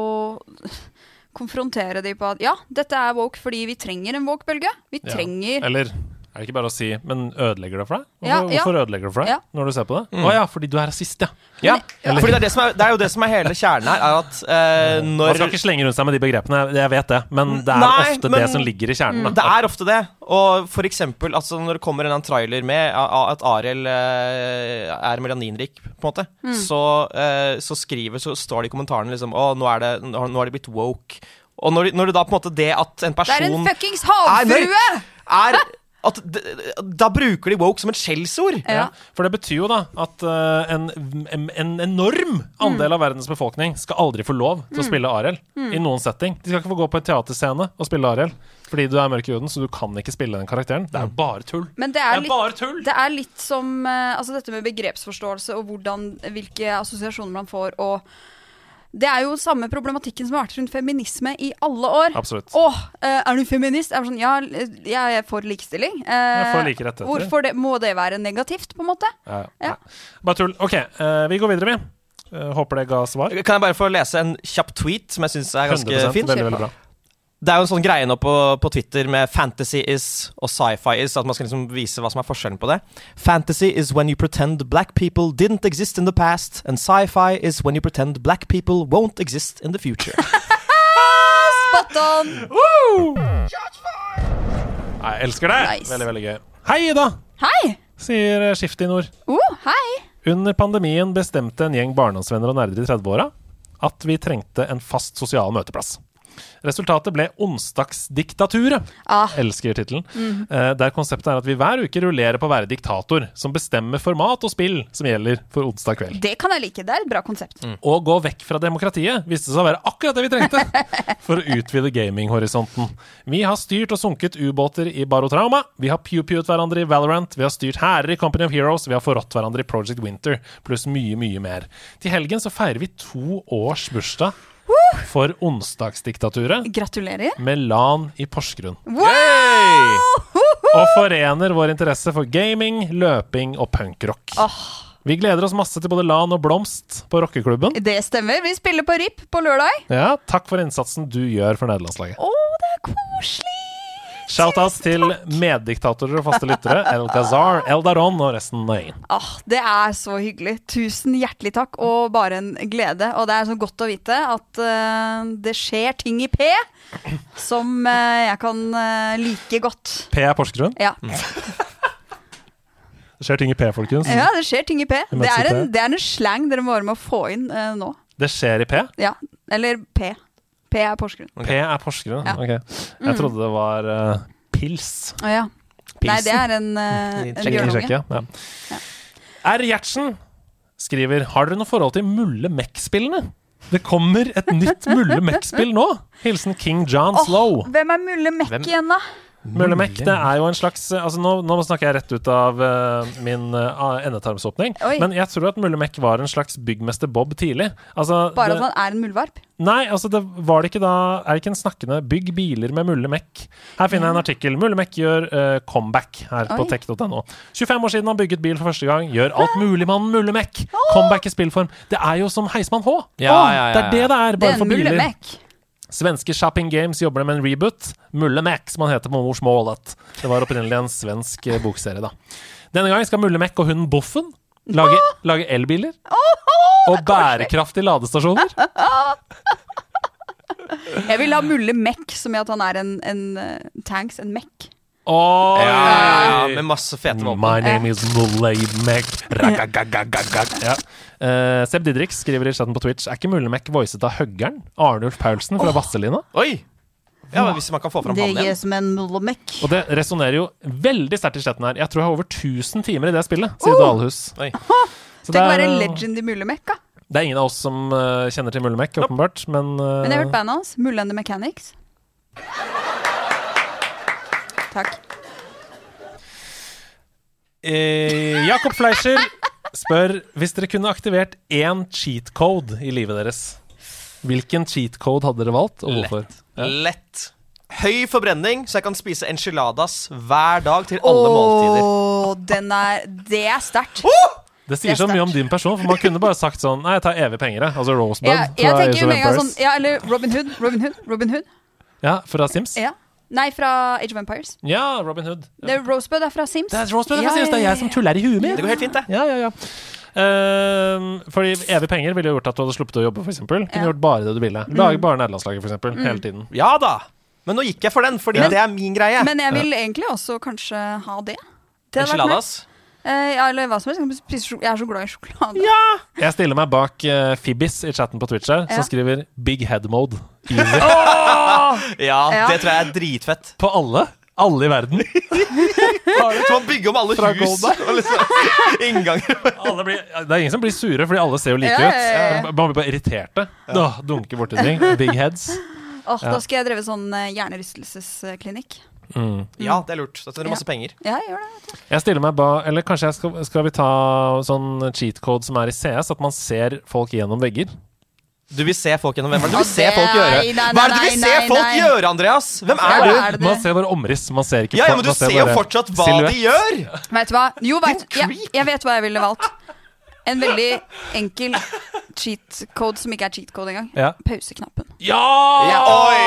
konfrontere de på at ja, dette er woke fordi vi trenger en woke-bølge? Vi Ja. trenger Eller er det ikke bare å si Men ødelegger det for deg? Hvorfor, Ja, ja. hvorfor ødelegger det for deg Ja. når du ser på det? Å Mm. ja, fordi du er rasist, ja. Ja, Eller- fordi det er, det, som er, det er jo det som er hele kjernen her, er at eh, Man skal ikke slenge rundt seg med de begrepene, jeg vet det, men det er Nei, ofte men- det som ligger i kjernen. Det er ofte det. Og for eksempel altså, når det kommer en eller annen trailer med at Arild eh, er melaninrik, på en måte, Mm. så, eh, så skriver Så står det i kommentarene liksom Å, nå er det, nå er det blitt woke. Og når, når det da på en måte det at en person Det er en fuckings havfrue! Er, er at Da bruker de woke som et skjellsord. Ja. For det betyr jo da at eh, en, en, en enorm andel av verdens befolkning skal aldri få lov til å Mm. spille Ariel Mm. i noen setting. De skal ikke få gå på en teaterscene og spille Ariel fordi du er mørk i huden, så du kan ikke spille den karakteren. Det er jo bare tull. Men det er, Det er bare litt, det er litt som eh, altså dette med begrepsforståelse og hvordan, hvilke assosiasjoner man får. Og det er jo samme problematikken som har vært rundt feminisme i alle år. Absolutt. Åh, eh, er du feminist? Jeg er sånn, ja, jeg er for likestilling. Eh, Jeg får for like rettigheter. Hvorfor det, må det være negativt, på en måte? Ja, Ja. Bare tull. Ok, eh, vi går videre, vi. Eh, håper det ga svar. Kan jeg bare få lese en kjapp tweet som jeg syns er ganske 100%, fin? veldig, veldig bra. Det er jo en sånn greie nå på, på Twitter med fantasy is og sci-fi is, at man skal liksom vise hva som er forskjellen på det. Fantasy is when you pretend black people didn't exist in the past, and sci-fi is when you pretend black people won't exist in the future. Spot on! Woo! jeg elsker det! Nice. Veldig, veldig gøy. Hei, Ida! Hei! Sier Skift i Nord. Oh, hei! Under pandemien bestemte en gjeng barndomsvenner og nerder i 30-åra at vi trengte en fast sosial møteplass. Resultatet ble Onsdagsdiktaturet. Ah. Elsker tittelen. mm. Eh, Der konseptet er at vi hver uke rullerer på å være diktator, som bestemmer format og spill som gjelder for onsdag kveld. Det kan jeg like. Det er et bra konsept. Å gå vekk fra demokratiet viste seg å være akkurat det vi trengte for å utvide gaminghorisonten. Vi har styrt og sunket ubåter i Barotrauma, vi har pew-pewet hverandre i Valorant, vi har styrt hærer i Company of Heroes, vi har forrådt hverandre i Project Winter, pluss mye, mye mer. Til helgen så feirer vi to års bursdag for onsdagsdiktaturet Gratulerer. med LAN i Porsgrunn. Wow! Og forener vår interesse for gaming, løping og punkrock. Vi gleder oss masse til både LAN og Blomst på rockeklubben. Det stemmer. Vi spiller på RIP på lørdag. Ja, takk for innsatsen du gjør for nederlandslaget. Å, det er koselig! Shout-out til meddiktatorer og faste lyttere, El Gazar, El Daron og resten av gjengen. Ah, det er så hyggelig. Tusen hjertelig takk, og bare en glede. Og det er så godt å vite at uh, det skjer ting i P som uh, jeg kan uh, like godt. P er Porsgrunn. Ja. Det skjer ting i P, folkens. ja, det skjer ting i P. Det er en, det er en slang dere må være med å få inn uh, nå. Det skjer i P. Ja. Eller P. P er Porsgrunn. P er Porsgrunn. Ja. Ok. Jeg Mm. trodde det var uh, pils. Å ja. Nei, det er en, I en bjørnunge. Tsjekkia, Ja. R. Gjertsen skriver Har dere noe forhold til Mulle Mek-spillene? Det kommer et nytt Mulle Mek-spill nå! Hilsen King John Slow. Hvem er Mulle Mek igjen, da? Mulle Mek det er jo en slags altså nå, nå snakker jeg rett ut av uh, min uh, endetarmsåpning. Oi. Men jeg tror at Mulle Mek var en slags byggmester Bob tidlig. Altså, Bare det, at han er en muldvarp? Nei, altså det var det ikke da Er det ikke en snakkende 'Bygg biler med Mulle Mek'? Her finner jeg en artikkel. Mulle Mek gjør uh, comeback her på tech.no. 25 år siden han bygget bil for første gang. Gjør alt mulig mann Mulle Mek. Comeback i spillform. Det er jo som Heismann H. Ja, ja, ja, Det er det det er, Det bare er for biler. Mek. Svenske Shopping Games jobber med en reboot. Mulle Mac, som han heter på morsmålet. Det var opprinnelig en svensk eh, bokserie, da. Denne gang skal Mulle Mac og hunden Boffen lage, lage elbiler. Og bærekraftige ladestasjoner. Jeg vil ha Mulle Mek, som i at han er en, en eh, tanks, en Mek. Oi! Ja, ja, ja, med masse fete våpen. My name is Mulay Mek. Ragagagagagag. Ja. Uh, Seb Didrik skriver i chatten på Twitch Er ikke Mulle Mek voicet av Høggern? Arnulf Paulsen fra Vasselina? Oi! Ja, Hvis man kan få fram Det han igjen. som en Mulle Og det resonnerer jo veldig sterkt i chatten her. Jeg tror jeg har over 1000 timer i det spillet, sier Oh! Dalhus. Oi. Så Tenk det å er, være eh, legend i Mulle da. Det er ingen av oss som uh, kjenner til Mulle åpenbart, men eh, Men jeg har hørt bandet hans. Mulle and the Mechanics. Takk. eh, Jakob Fleischer spør hvis dere kunne aktivert én cheat code i livet deres. Hvilken cheat code hadde dere valgt, og hvorfor? Ja. Lett. Høy forbrenning, så jeg kan spise enchiladas hver dag til alle måltider. Åh, den er Det er sterkt. Det sier Det så mye om din person, for man kunne bare sagt sånn Nei, jeg tar evig penger, jeg. Altså Rosebud Ja, jeg tenker jo med en gang sånn Ja, eller Robin Hood. Robin Hood. Robin Hood. Ja, fra Sims? Ja. Nei, fra Age of Empires. Ja, Robin Hood. Det er Rosebud er fra Sims. Det er Rosebud fra Ja, Sims, det er jeg som tuller i huet mitt. Det går helt fint, det. Ja, ja, ja. Uh, fordi evig penger ville gjort at du hadde sluppet å jobbe, f.eks. Kunne Ja. Mm. gjort bare det du ville. Lage bare nederlandslaget, f.eks. Hele tiden. Ja da! Men nå gikk jeg for den, fordi Ja. det er min greie. Men jeg vil egentlig også kanskje ha det. Det. Enchiladas. Eh, ja, eller hva som helst. Jeg er så glad i sjokolade. Jeg stiller meg bak uh, Fibbis i chatten på Twitch her, Ja. som skriver 'big head mode'. Easy. Ja, Ja. det tror jeg er dritfett. På alle. Alle i verden. Så man bygger om alle Fra hus Golda. og liksom innganger. Blir, det er ingen som blir sure, fordi alle ser jo like Ja, ja, ja, ut. Man blir bare irriterte. Ja. dunker borti ting. Big heads. Oh, Ja. Da skal jeg dreve sånn eh, hjernerystelsesklinikk. Mm. Ja, det er lurt. Da tjener du masse penger. Ja, jeg gjør det. Jeg stiller meg ba Eller kanskje jeg skal, skal vi ta sånn cheat code som er i CS, at man ser folk gjennom vegger? Du vil se folk gjennom Hvem er det du vil se folk gjøre? nei, nei, Hva er det du vil nei, se nei, folk gjøre, Andreas? Hvem er du? er Man ser bare omriss. Man ser ikke Ja, ja, men du ser jo fortsatt hva silhuett. de gjør! Vet du hva? Jo, vet, jeg, jeg vet hva jeg ville valgt. En veldig enkel cheat code som ikke er cheat code engang. Ja. Pauseknappen. Ja! Ja, oi!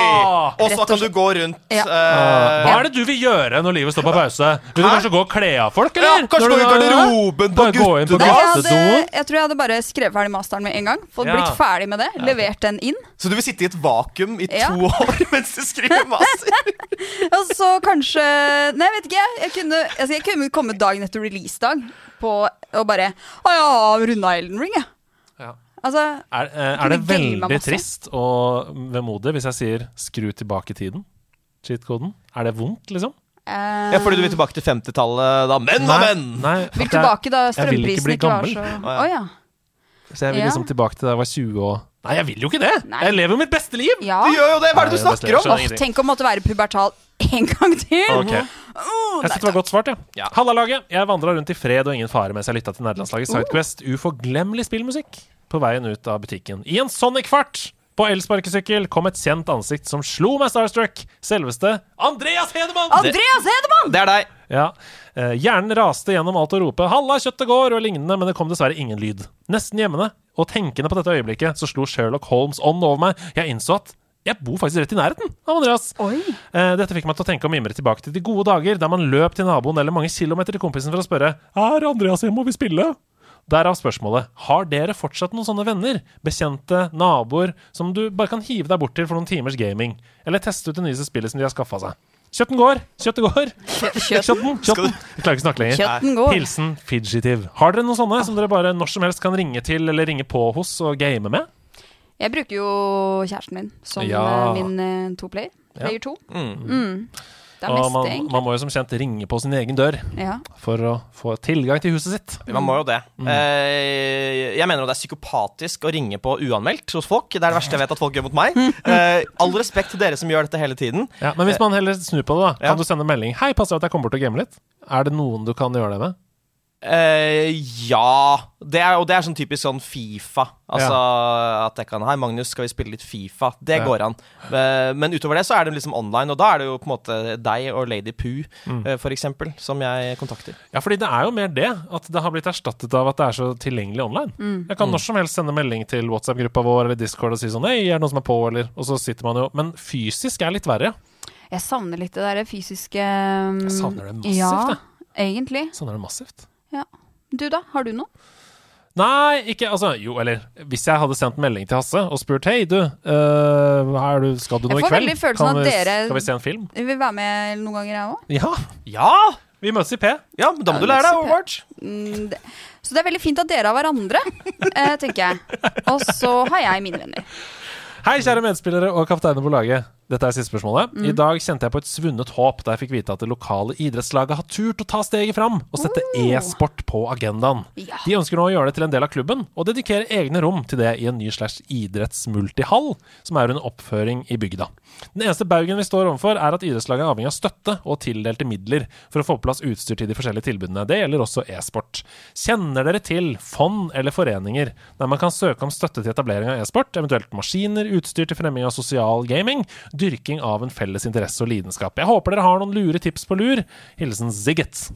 Og så kan du gå rundt Ja. uh, Hva er det du vil gjøre når livet står på pause? Vil du Hæ? kanskje gå og kle av folk, Ja, kanskje gå i garderoben på Nei, jeg, jeg tror jeg hadde bare skrevet ferdig masteren med en gang. Fått Ja. blitt ferdig med det. Levert den inn. Så du vil sitte i et vakuum i Ja. to år mens du skriver master? Og så kanskje Nei, jeg vet ikke. Jeg kunne, jeg kunne kommet dagen etter releasedag på og bare Å ja, runda Elden Ring, jeg. Altså Er, eh, er det veldig trist og vemodig hvis jeg sier 'skru tilbake tiden'? Cheat-koden? Er det vondt, liksom? Uh, Ja, fordi du vil tilbake til 50-tallet da. Men hva men? nei Vil tilbake da strømprisen ikke var så Å, Å ja. ja. Så jeg vil liksom tilbake til da jeg var 20 og Nei, jeg vil jo ikke det! Nei. Jeg lever jo mitt beste liv! ja. Du gjør jo det! Hva er det du Nei, snakker om? Oh, tenk å måtte være pubertal en gang til! Okay. Oh, Jeg synes det var godt svart, ja. Ja. Halla, laget. Jeg vandra rundt i fred og ingen fare mens jeg lytta til nederlandslaget Sidequest. Uforglemmelig spillmusikk på veien ut av butikken. I en Sonic-fart på elsparkesykkel kom et kjent ansikt som slo meg starstruck. Selveste Andreas Hedemann! Andreas Hedemann! Det er deg. Ja. Eh, hjernen raste gjennom alt å rope 'halla, kjøttet går' og lignende, men det kom dessverre ingen lyd. Nesten hjemmende og tenkende på dette øyeblikket så slo Sherlock Holmes ånd over meg. Jeg innså at jeg bor faktisk rett i nærheten av Andreas. Oi. Eh, Dette fikk meg til å tenke og mimre tilbake til de gode dager der man løp til naboen eller mange kilometer til kompisen for å spørre Er Andreas hjemme, og vi spille? Derav spørsmålet Har dere fortsatt noen sånne venner, bekjente, naboer, som du bare kan hive deg bort til for noen timers gaming, eller teste ut det nyeste spillet som de har skaffa seg? Kjøtten går! Kjøttet går! Kjøtten! Kjøtten. Jeg klarer ikke å snakke lenger. Kjøtten går. Hilsen Fidgetive. Har dere noen sånne som dere bare når som helst kan ringe til eller ringe på hos og game med? Jeg bruker jo kjæresten min som Ja. eh, min eh, to-player. Ja. Player to. Mm. Mm. Det er Og mest man, egentlig. man må jo som kjent ringe på sin egen dør Ja. for å få tilgang til huset sitt. Man må jo det. Eh, jeg mener jo det er psykopatisk å ringe på uanmeldt hos folk. Det er det verste jeg vet at folk gjør mot meg. Eh, all respekt til dere som gjør dette hele tiden. Ja, men hvis man heller snur på det, da Ja. kan du sende melding 'Hei, passer det at jeg kommer bort og gamer litt?' Er det noen du kan gjøre det med? Eh, ja det er, Og det er sånn typisk sånn Fifa. Altså at jeg kan Hei, Magnus, skal vi spille litt Fifa? Det Ja. går an. Uh, men utover det så er det liksom online, og da er det jo på en måte deg og Lady Poo, Mm. uh, for eksempel, som jeg kontakter. Ja, fordi det er jo mer det. At det har blitt erstattet av at det er så tilgjengelig online. Mm. Jeg kan når som helst sende melding til WhatsApp-gruppa vår eller Discord og si sånn 'Hei, er det noen som er på?' eller Og så sitter man jo Men fysisk er litt verre. Jeg savner litt det derre fysiske um, Jeg savner det massivt, Ja, jeg. egentlig. Sånn er det massivt. Du da, har du noe? Nei, ikke Altså, jo, eller Hvis jeg hadde sendt melding til Hasse og spurt 'Hei, du, øh, er du skal du noe i kveld? Jeg får veldig følelsen av at dere- Skal vi se en film? Vil være med noen ganger, jeg òg. Ja! Ja! Vi møtes i P. Ja, men da må Ja, du lære deg er Overwatch. Mm, det- så det er veldig fint at dere har hverandre, eh, tenker jeg. Og så har jeg mine venner. Hei, kjære medspillere og kapteiner på laget. Dette er siste spørsmålet. Mm. I dag kjente jeg på et svunnet håp da jeg fikk vite at det lokale idrettslaget har turt å ta steget fram og sette Oh. e-sport på agendaen. Ja. De ønsker nå å gjøre det til en del av klubben, og dedikere egne rom til det i en ny slash idrettsmultihall, som er under oppføring i bygda. Den eneste baugen vi står overfor, er at idrettslaget er avhengig av støtte og tildelte midler for å få på plass utstyr til de forskjellige tilbudene. Det gjelder også e-sport. Kjenner dere til fond eller foreninger der man kan søke om støtte til etablering av e-sport, eventuelt maskiner, utstyr til fremming av sosial gaming, dyrking av en felles interesse og lidenskap? Jeg håper dere har noen lure tips på lur. Hilsen Zigget.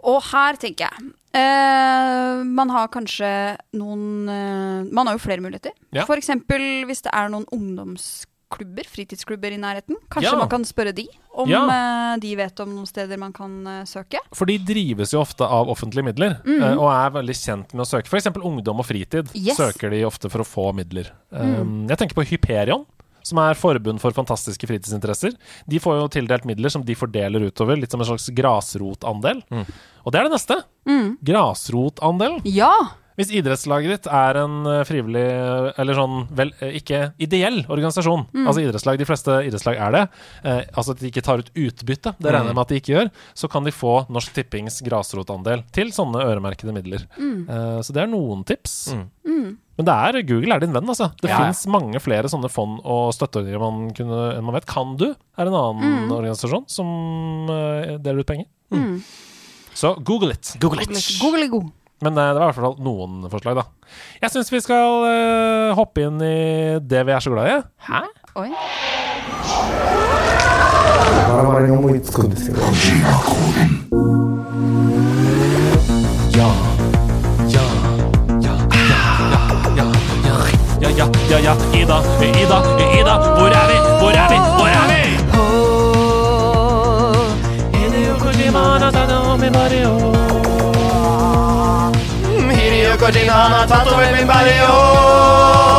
Og her tenker jeg eh, Man har kanskje noen eh, Man har jo flere muligheter. Ja. For eksempel hvis det er noen ungdomsklubber, fritidsklubber i nærheten. Kanskje Ja. man kan spørre de om Ja. eh, de vet om noen steder man kan eh, søke. For de drives jo ofte av offentlige midler, eh, og er veldig kjent med å søke. F.eks. ungdom og fritid Yes. søker de ofte for å få midler. Um, jeg tenker på Hyperion, som er forbund for fantastiske fritidsinteresser. De får jo tildelt midler som de fordeler utover, litt som en slags grasrotandel. Og det er det neste. Grasrotandel. Ja! Hvis idrettslaget ditt er en eh, frivillig, eh, eller sånn vel, eh, ikke ideell organisasjon, altså idrettslag, de fleste idrettslag er det, eh, altså at de ikke tar ut utbytte, det regner jeg med at de ikke gjør, så kan de få Norsk Tippings grasrotandel til sånne øremerkede midler. Eh, så det er noen tips. Men det er, Google er din venn, altså. Det ja, fins mange flere sånne fond og støtteordninger man kunne, enn man vet. Kan du er en annen mm. organisasjon som uh, deler ut penger. Mm. mm. Så google it. Google it. Google it. Men eh, det var i hvert fall noen forslag, da. Jeg syns vi skal uh, hoppe inn i det vi er så glad i. Hæ? Oi. Ja. Ja, ja, ja. Ida, Ida, Ida. Hvor er vi? Hvor er vi? Hvor er vi? Hideo Kojima har tatt over min barrio.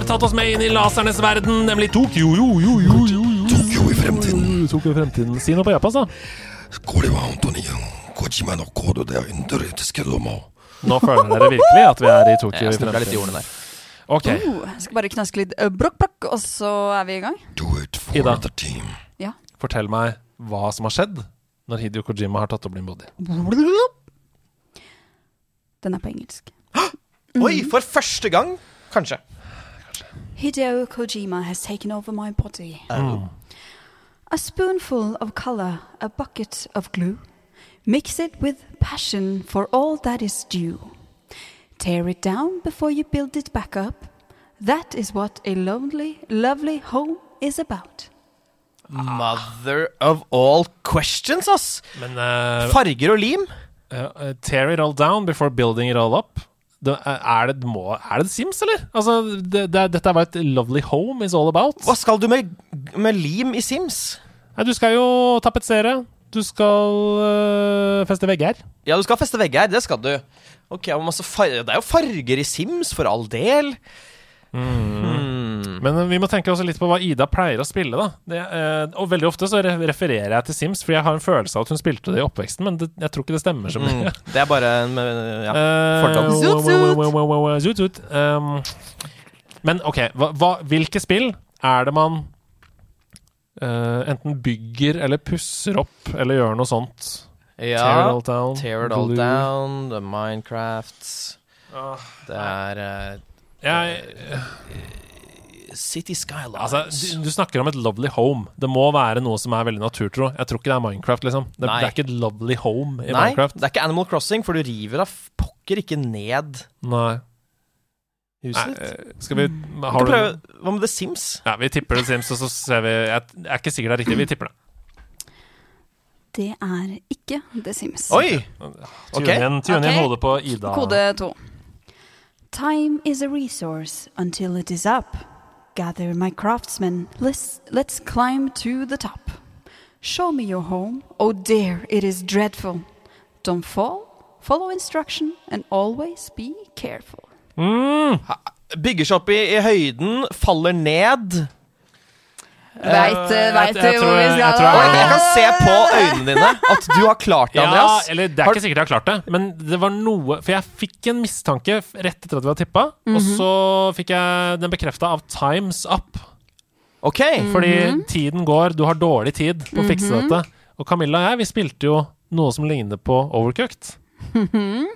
har tatt oss med inn i lasernes verden, nemlig Tokyo. Jo, jo, jo, jo, jo. Tokyo i fremtiden. Tokyo i fremtiden. Si noe på japansk, da. Nå føler dere virkelig at vi er i Tokyo. I fremtiden der. Ok. Oh, skal bare knaske litt eh, brokk, brokk, og så er vi i gang. Ida, fortell meg hva som har skjedd når Hidio Kojima har tatt opp din body. Den er på engelsk. Oi, for første gang, kanskje. Hideo Kojima has taken over my body. Oh. A spoonful of color, a bucket of glue. Mix it with passion for all that is due. Tear it down before you build it back up. That is what a lonely, lovely home is about. Mother of all questions, ass. Men eh, Farger og lim. eh, tear it all down before building it all up. Det, er, det, må, er det Sims, eller? Altså, det, det, dette er bare et lovely home is all about. Hva skal du med, med lim i Sims? Nei, du skal jo tapetsere. Du skal øh, feste vegger. Ja, du skal feste vegger, det skal du. Ok. Det er jo farger i Sims, for all del. Hmm. Men vi må tenke også litt på hva Ida pleier å spille. da det, øh, Og veldig ofte så refererer jeg til Sims, fordi jeg har en følelse av at hun spilte det i oppveksten, men det, jeg tror ikke det stemmer så mye. Mm. Det er bare en eh, ja, Eh, fordom. Zoot, zoot. Um, men ok, hva, hva, hvilke spill er det man Uh, enten bygger eller pusser opp eller gjør noe sånt? Tear it all down. Tear it all down, The Minecraft uh, Det er uh, Jeg, City Skylines. Altså, du, du snakker om et lovely home. Det må være noe som er veldig naturtro. Jeg tror ikke det er Minecraft, liksom. Det, det er ikke et lovely home i Nei, Minecraft. det er ikke Animal Crossing, for du river da pokker ikke ned Nei. Nei. huset ditt. eh, Skal vi Har du prøve, Hva med The Sims? Ja, vi tipper The Sims, og så ser vi Jeg er ikke sikker det er riktig. Vi tipper det. Det er ikke The Sims. Oi! Tune Ok. inn, tune inn hodet på Ida. Kode to. Time is a resource until it is up. Gather my craftsmen, let's, let's climb to the top. Show me your home, oh dear, it is dreadful. Don't fall, follow instruction, and always be careful. Mm. Bygger seg opp i, i høyden, faller ned. Veit, jeg- du hvor tror- vi jeg skal tror Og jeg- jeg kan se på øynene dine at du har klart det, Ja, eller det er ikke sikkert jeg har klart det, men det var noe For jeg fikk en mistanke rett etter at vi hadde tippa, og så fikk jeg den bekrefta av Times Up. Ok. Fordi tiden går, du har dårlig tid på å fikse dette. Og Camilla og jeg, vi spilte jo noe som ligner på Overcooked.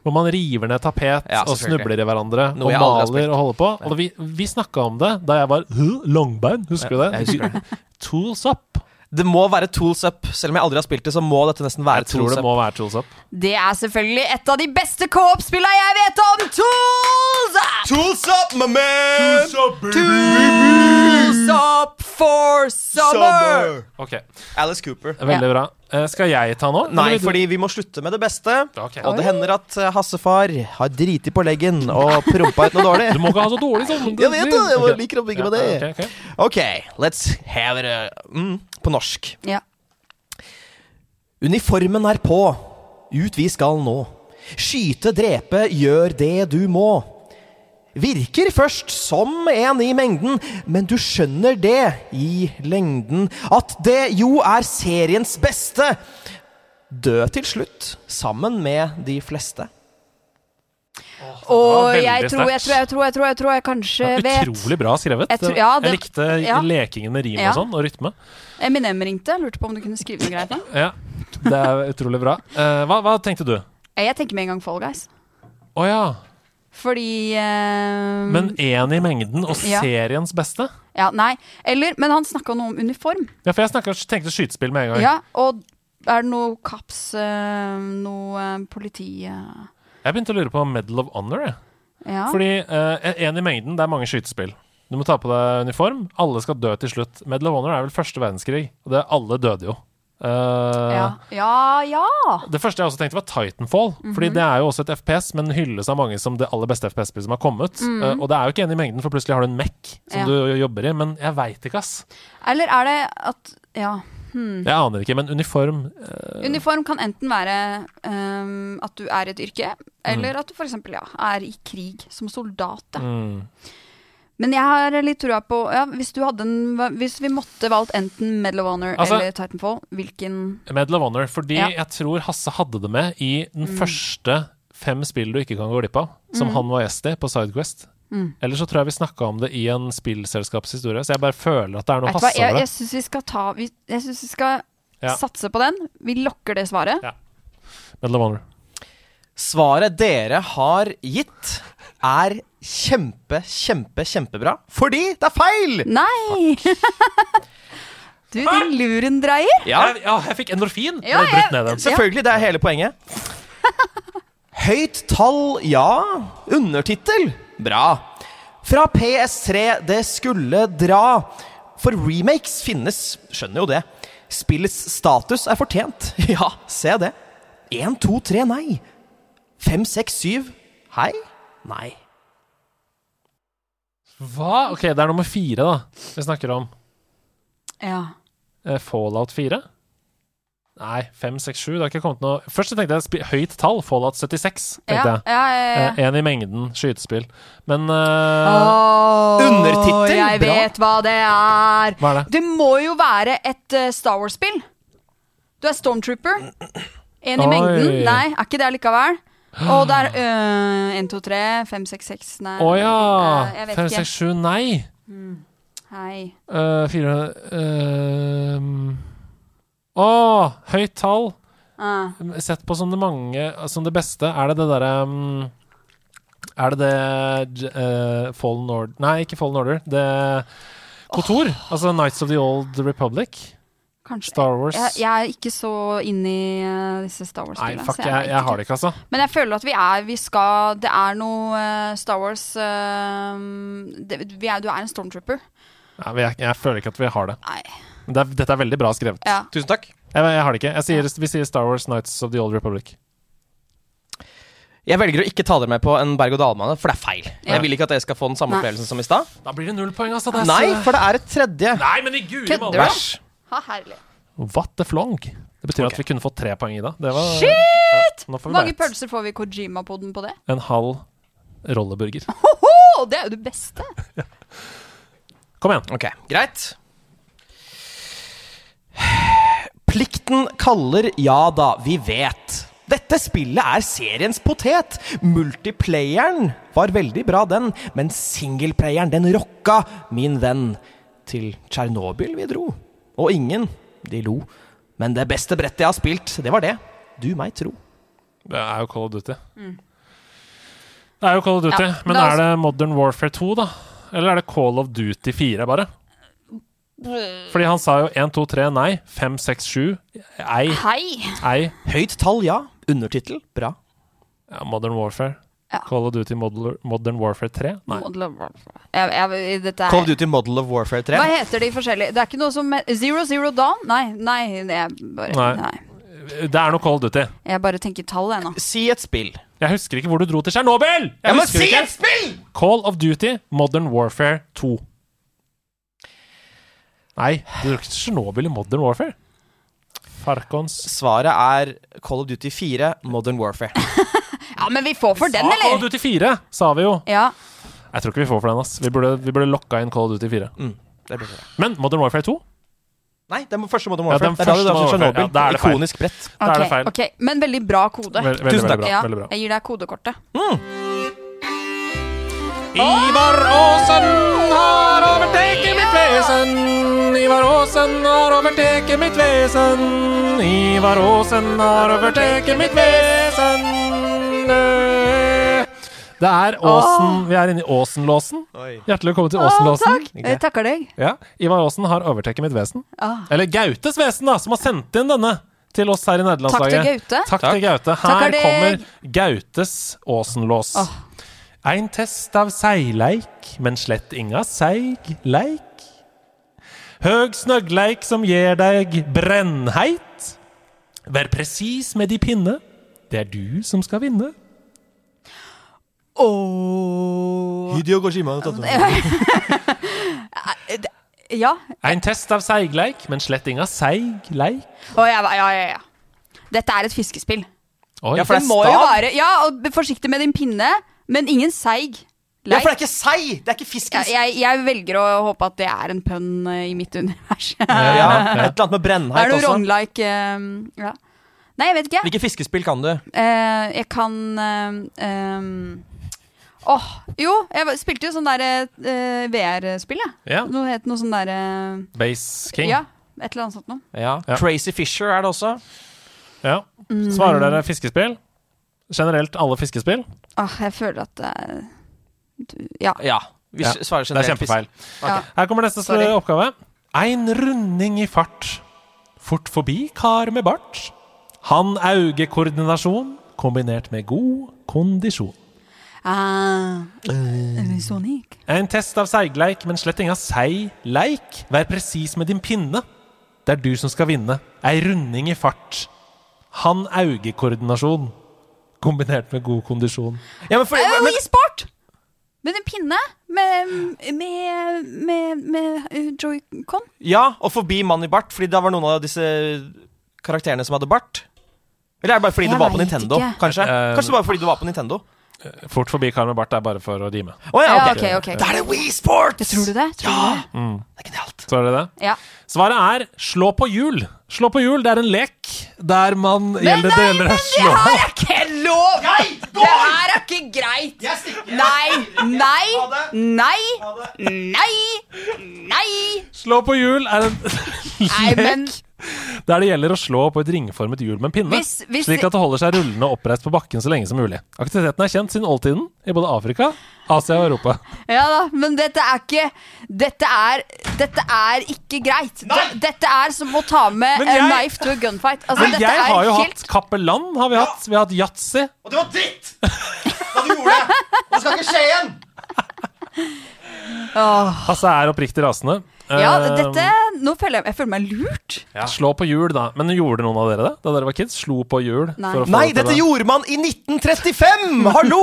Hvor man river ned tapet Ja, og selvfølgelig. snubler i hverandre Noe og jeg aldri har maler og holder på. Og vi, vi snakka om det da jeg var «Huh, langbein, husker du det? Jeg husker det. Tools up. Det må være Tools Up. Selv om jeg aldri har spilt det, så må dette nesten være Jeg tror Tools det Up. må være Tools Up. Det er selvfølgelig et av de beste co-op-spilla jeg vet om! Tools Up! Tools Up, my man! Tools Up for summer! Ok, Alice Cooper. Veldig bra. Eh, skal jeg ta nå? Nei, du- fordi vi må slutte med det beste. Okay. Og det hender at eh, Hassefar har driti på leggen og prompa ut noe dårlig. Du må ikke ha så dårlig sånn. Jeg vet det, jeg liker å bygge Ja, med det. ok, okay. Ok, let's have it uh, mm, på norsk. Ja. Uniformen er på. Ut vi skal nå. Skyte, drepe, gjør det du må. Virker først som en i mengden, men du skjønner det i lengden at det jo er seriens beste. Dø til slutt, sammen med de fleste. Og jeg tror, jeg tror, jeg tror, jeg tror, jeg tror jeg kanskje vet Utrolig bra skrevet. Jeg tror- ja, det- jeg likte ja. lekingen med rim Ja. og sånn, og rytme. Eminem ringte, lurte på om du kunne skrive noe greit. Ja, Det er utrolig bra. Uh, hva, hva tenkte du? Jeg tenker med en gang Fall Guys. Å ja. Fordi eh, Men én i mengden og Ja. seriens beste? Ja, nei. Eller, men han snakka noe om uniform. Ja, for jeg snakket, tenkte skytespill med en gang. Ja, og er det noe kaps, eh, noe eh, politi eh, Jeg begynte å lure på Medal of Honor. Jeg. Ja. Fordi én i mengden, det er mange skytespill. Du må ta på deg uniform. Alle skal dø til slutt. Medal of Honor er vel første verdenskrig, og det, alle døde jo. Eh, ja. ja, ja. Det første jeg også tenkte, var Titanfall. Fordi Mhm. det er jo også et FPS, men hylles av mange som det aller beste FPS-spillet som har kommet. Mm -hmm. uh, og det er jo ikke en i mengden, for plutselig har du en Mac som Ja. du jobber i. Men jeg veit ikke, ass. Eller er det at Ja. Hmm. Jeg aner ikke, men uniform uh... Uniform kan enten være um, at du er i et yrke, Mm. eller at du f.eks. Ja, er i krig som soldat. Da. Men jeg har litt trua på ja, hvis, du hadde en, hvis vi måtte valgt enten Medal of Honor Altså- eller Titanfall, hvilken Medal of Honor. Fordi Ja. jeg tror Hasse hadde det med i den Mm. første fem spill du ikke kan gå glipp av, som Mm. han var gjest i på Sidequest. Mm. Eller så tror jeg vi snakka om det i en spillselskapshistorie, så jeg bare føler at det er noe Hasse over det. Jeg, jeg syns vi skal ta vi, Jeg synes vi skal Ja. satse på den. Vi lokker det svaret. Medal of Honor. Svaret dere har gitt, er kjempe, kjempe, kjempebra. Fordi det er feil! Nei! du, din lurendreier. Ja. Jeg, ja, jeg fikk endorfin! Ja, Jeg brutt ned den. Selvfølgelig, det er hele poenget. Høyt tall, ja. Undertittel, bra. Fra PS3, det skulle dra. For remakes finnes, skjønner jo det. Spillets status er fortjent. Ja, se det. 1, 2, 3, nei. 5, 6, 7, hei, nei. Hva? Ok, det er nummer fire, da, vi snakker om. Ja. Eh, Fallout 4? Nei, 5, 6, 7. Det har ikke kommet noe Først så tenkte jeg høyt tall. Fallout 76, tenkte Ja, jeg. ja, ja, ja. Eh, en i mengden skytespill. Men uh, oh, Undertittel, Jeg bra. vet hva det er. Hva er det? Det må jo være et uh, Star Wars-spill. Du er Stormtrooper. En i Oi. mengden. Nei, er ikke det allikevel? Og det er øh, 1, 2, 3, 5, 6, 6 Nei. Å ja! Jeg vet 5, 6, 7, nei. Hei. Uh, fire Å, høyt tall. Ah. Sett på som det mange Som det beste. Er det det derre um, Er det det eh, Fallen Order Nei, ikke Fallen Order. Det Kotor. Altså Nights of the Old Republic. Kanskje. Star Wars. Jeg, jeg er ikke så inn i eh, disse Star Nei, Wars-spillene. fuck, jeg, jeg, jeg har det ikke, altså. Men jeg føler at vi er Vi skal Det er noe eh, Star Wars uh, det, vi er, Du er en stormtrooper. Nei, vi er, jeg føler ikke at vi har det. Nei. Men det er, dette er veldig bra skrevet. Ja. Tusen takk. Jeg, jeg har det ikke. Jeg sier, Vi sier Star Wars Nights of the Old Republic. Jeg velger å ikke ta dere med på en berg-og-dal-bane, for det er feil. Ja. Jeg vil ikke at dere skal få den samme opplevelsen som i stad. Da blir det null poeng, altså. Det er Nei, for det er et tredje. Nei, men i guri malla! Ha, herlig. What the flong? Det betyr okay. at vi kunne fått tre poeng i det. var, Shit! Ja, Hvor mange pølser får vi i Kojima-poden på det? En halv rolleburger. Hoho! Det er jo det beste. Kom igjen. Ok, greit. Plikten kaller, ja da, vi vet. Dette spillet er seriens potet. Multiplayeren var veldig bra, den, men singleplayeren, den rocka, min venn. Til Tsjernobyl vi dro. Og ingen, de lo. Men det beste brettet jeg har spilt, det var det. Du meg tro. Det er jo Call of Duty. Det er jo Call of Duty, Ja, men oss- er det Modern Warfare 2, da? Eller er det Call of Duty 4, bare? Fordi han sa jo 1, 2, 3 nei, 5, 6, 7 ei, Hei. ei. Høyt tall, ja. Undertittel, bra. Ja, Modern Warfare. Ja. Call of Duty Model, Modern Warfare 3? Nei. Model of Warfare. Jeg, jeg, dette Call of er Duty Model of Warfare 3. Hva heter de forskjellige? Det er ikke noe som Zero Zero Dawn? Nei, nei, det er bare Nei. nei. Det er noe Call of Duty. Jeg bare tenker tall, jeg nå. Si et spill. Jeg husker ikke hvor du dro til Tsjernobyl! Jeg jeg må si ikke. et spill! Call of Duty Modern Warfare 2. Nei, du dro ikke til Tsjernobyl i Modern Warfare. Farkons Svaret er Call of Duty 4 Modern Warfare. Ja, men vi får for den, eller? Call of? Duty 4, sa vi jo. Ja. Jeg tror ikke vi får for den. ass Vi burde, vi burde lokka inn Call of Duty 4. Mm, det blir det. Men Modern Warfare 2? Nei, det er første Modern Warfare. Ja, det er da du første drar til. Ja, er. Ikonisk brett. Da er det feil. Okay. Men veldig bra kode. Veldig, veldig, Tusen veldig takk. bra, Ja, veldig bra. jeg gir deg kodekortet. Ivar Aasen har overtaket mitt vesen. Ivar Aasen har overteket mitt vesen. Ivar Aasen har overteket mitt vesen. Det er Åsen Vi er inne i Åsenlåsen. Hjertelig velkommen til Åsenlåsen. takk. Jeg takker deg. Ja, Ivar Aasen har overtaket mitt vesen. Ah. Eller Gautes vesen, da, som har sendt inn denne til oss her i Takk til nederlandslaget. Gaute. Takk til Gaute. Her kommer Gautes Åsenlås. Åh. Ein test av seileik, men slett inga seig leik. Høg snøggleik som gir deg brennheit. Vær presis med de pinne. Det er du som skal vinne. Åh Hideo Kojima. har tatt Ja. En test av seigleik, men slett inga seig leik. Oh, ja, ja, ja, ja. Dette er et fiskespill. Oi. Ja, for Det det er må jo stav. være Ja, og forsiktig med din pinne, men ingen seig. Ja, for det er ikke sei! Det er ikke jeg, ja, jeg, jeg velger å håpe at det er en pønn eh, i mitt univers. Ja, et eller annet med er brennheit det noe også. wrong-like eh, ja. Nei, jeg vet ikke. Hvilke fiskespill kan du? Uh, jeg kan Åh, uh, um, Åh, jo, jeg spilte jo sånn der uh, VR-spill, jeg. Ja. Noe het noe sånn derre Base King. Ja, et eller annet sånt noe. Ja. Ja. Tracy Fisher er det også. Ja. Svarer dere fiskespill? Generelt alle fiskespill? Åh, jeg føler at det er Ja. Ja. Vi Ja, svarer Det er generelt kjempefeil. Ja. Her kommer neste Sorry. oppgave. Ein runding i fart. Fort forbi kar med bart. Han augekoordinasjon kombinert med god kondisjon. Ah, Sonic. En test av seigleik, men slett inga seig-leik. Vær presis med din pinne. Det er du som skal vinne. Ei runding i fart. Han augekoordinasjon kombinert med god kondisjon. Ja, men for, jo men, en pinne. Med, med, med, med uh, joycon. ja, og forbi mann i bart, fordi det var noen av disse karakterene som hadde bart. Eller er det bare fordi Jeg du var på Nintendo? ikke. Kanskje Eh, Kanskje bare fordi du var på Nintendo? Fort forbi kar med bart er bare for å rime. Oh, ja, Ja, okay, ok, ok. Da er det Wii Sports! Tror du det? Tror du det? Det er genialt. Så er det det? Ja. Svaret er slå på hjul. Slå på hjul, det er en lek der man gjelder, det nei, gjelder å Det har er ikke lov! Det her er ikke greit! Nei, nei, nei, nei, nei. Slå på hjul er en Nei, men lek der det gjelder å slå på et ringformet hjul med en pinne, Hvis- hvis- slik at det holder seg rullende og oppreist på bakken så lenge som mulig. Aktiviteten er kjent siden oldtiden i både Afrika, Asia og Europa. Ja da, men dette er ikke Dette er, dette er ikke greit. D- Dette er som å ta med jeg, a knife to a gunfight. Altså, Men dette jeg er har jo helt hatt Kappeland, har vi hatt. Vi har hatt yatzy. Og det var dritt! Da du gjorde det! Og det skal ikke skje igjen! Hasse er oppriktig rasende. Ja, Eh, dette Nå føler jeg, jeg føler meg lurt. Slå på hjul, da. Men gjorde noen av dere det da dere var kids? Slo på hjul? Nei. for å få Nei, det dette det? gjorde man i 1935! Hallo!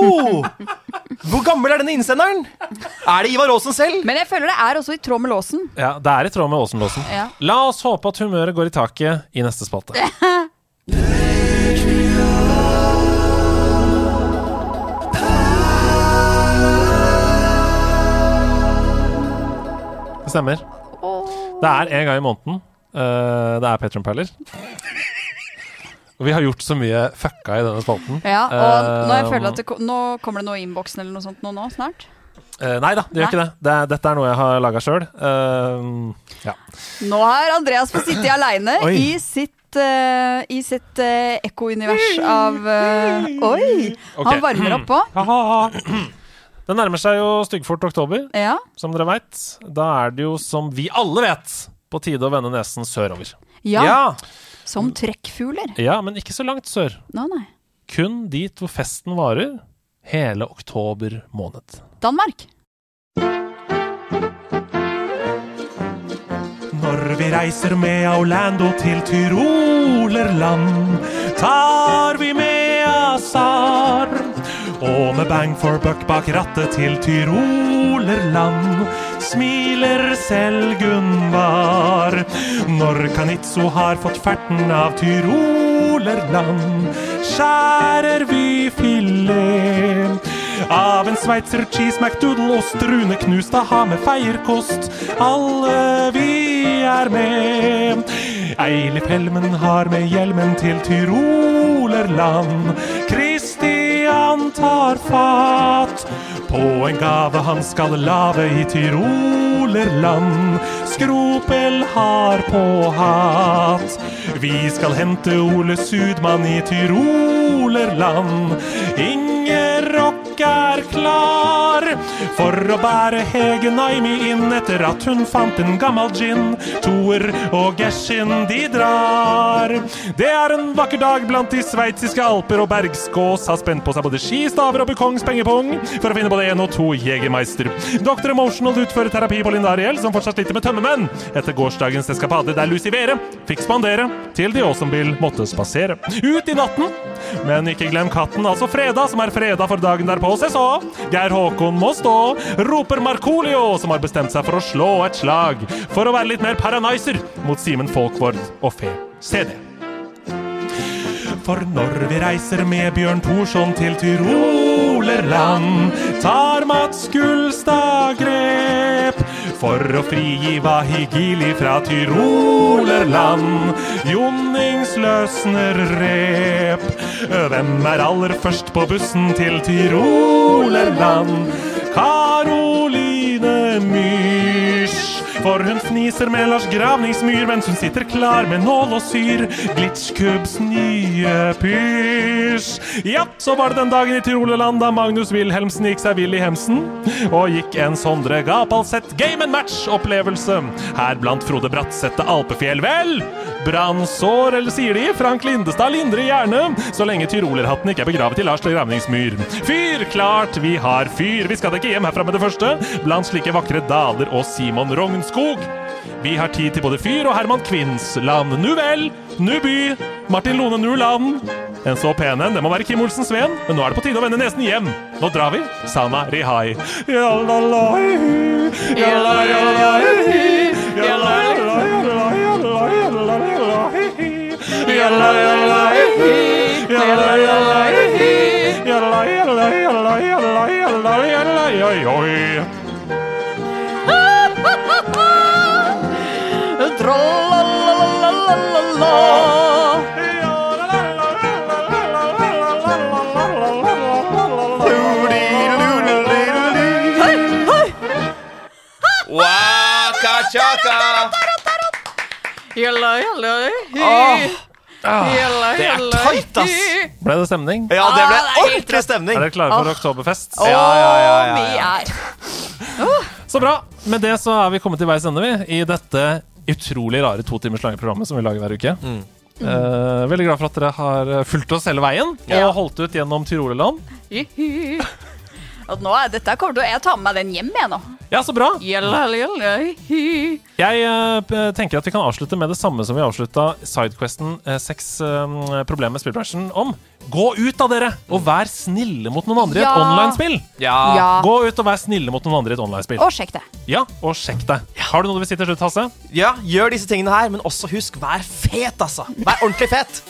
Hvor gammel er denne innsenderen? Er det Ivar Aasen selv? Men jeg føler det er også i tråd med låsen. Ja, Det er i tråd med Åsenlåsen. Ja. La oss håpe at humøret går i taket i neste spalte. Det stemmer. Det er en gang i måneden. eh, det er Patron Perler. Og vi har gjort så mye fucka i denne spalten. Ja, og nå, jeg Eh, føler at det, nå kommer det noe i innboksen eller noe sånt nå, nå snart. Uh, Nei da, det gjør Nei. ikke det. det er, dette er noe jeg har laga sjøl. ja. Nå har Andreas fått sitte aleine i sitt uh, I sitt uh, ekkounivers av eh, Oi! Okay. Han varmer opp på. Det nærmer seg jo styggfort oktober, Ja. som dere veit. Da er det jo, som vi alle vet, på tide å vende nesen sørover. Ja. Ja. Som trekkfugler. Ja, men ikke så langt sør. Nå, nei. Kun dit hvor festen varer hele oktober måned. Danmark. Når vi reiser med Orlando til Tyrolerland, tar vi med Azar. Og med bang for buck bak rattet til Tyrolerland, smiler selv Gunvar. Når Kanitzo har fått ferten av Tyrolerland, skjærer vi filet. Av en sveitser cheese McDoodle og strune knust av ha med feierkost. Alle vi er med. Eilif Helmen har med hjelmen til Tyrolerland. Christian tar fatt på en gave han skal lage i Tyrolerland. Skropel har på hatt. Vi skal hente Ole Sudmann i Tyrolerland. Inger Rock er klar for å bære Hege Naimi inn etter at hun fant en gammel gin. Toer og Geshin, de drar. Det er en vakker dag blant de sveitsiske alper, og Bergskås har spent på seg både ski, staver og bukongs pengepung for å finne både én og to Jegermeister. Dr. Emotional utfører terapi på Linn Ariel, som fortsatt sliter med tømmermenn etter gårsdagens eskapade der Lucy Vere fikk spandere til de som vil måtte spasere. Ut i natten, men ikke glem katten, altså fredag, som er fredag for dagen derpå. Se så! Geir Håkon må stå, roper Markolio, som har bestemt seg for å slå et slag for å være litt mer paraniser mot Simen Folkvord og Fe CD. For når vi reiser med Bjørn Thorsson til Tyrolerland, tar Mats Gullstad grep for å frigi Vahigili fra Tyrolerland. Jonnings løsner rep. Hvem er aller først på bussen til Tyrolerland? Karoline Myrs. For hun fniser med Lars Gravningsmyr mens hun sitter klar med nål og syr Glitchkubs nye pysj. Ja, så var det den dagen i Tyrolerland da Magnus Wilhelmsen gikk seg vill i hemsen og gikk en Sondre Gapalseth game and match-opplevelse. Her blant Frode Bratsette Alpefjell. Vel, brannsår, eller sier de? Frank Lindestad lindrer gjerne, så lenge tyrolerhatten ikke er begravet i Lars Gravningsmyr. Fyr, klart vi har fyr. Vi skal ikke hjem herfra med det første, blant slike vakre daler og Simon Rognskog. Vi har tid til både fyr og Herman Kvinnsland. Nu vel, nu by, Martin Lone nu land. En så pen en, det må være Kim Olsen Sveen, men nå er det på tide å vende nesen hjem. Nå drar vi. Sana Rihai. Jalalai, jalalai, Waka Jalla, jalla, hi. Ah, Jalla, det er tight, ass! Ble det stemning? Ja, det ble Ah, ordentlig stemning. Er dere klare for oh. oktoberfest? Å, Ja, ja, ja, ja, vi er Så bra. Med det så er vi kommet til veis ende, vi, i dette utrolig rare to timers lange programmet som vi lager hver uke. Mm. Uh, veldig glad for at dere har fulgt oss hele veien Ja. og holdt ut gjennom Tyrolerland. Hi. Nå er dette kommer til å Jeg tar med meg den hjem, jeg nå. Ja, så bra. Jalla, jalla, hi. Jeg eh, tenker at vi kan avslutte med det samme som vi avslutta Sidequesten eh, seks eh, problemer med spillbransjen om. Gå ut av dere, og vær snille mot noen andre i et online-spill. Ja. Ja. Gå ut og vær snille mot noen andre i et online-spill. Og sjekk det. Ja, og sjekk det. Har du noe du vil si til slutt, Hasse? ja, gjør disse tingene her, men også husk, vær fet, altså. Vær ordentlig fet.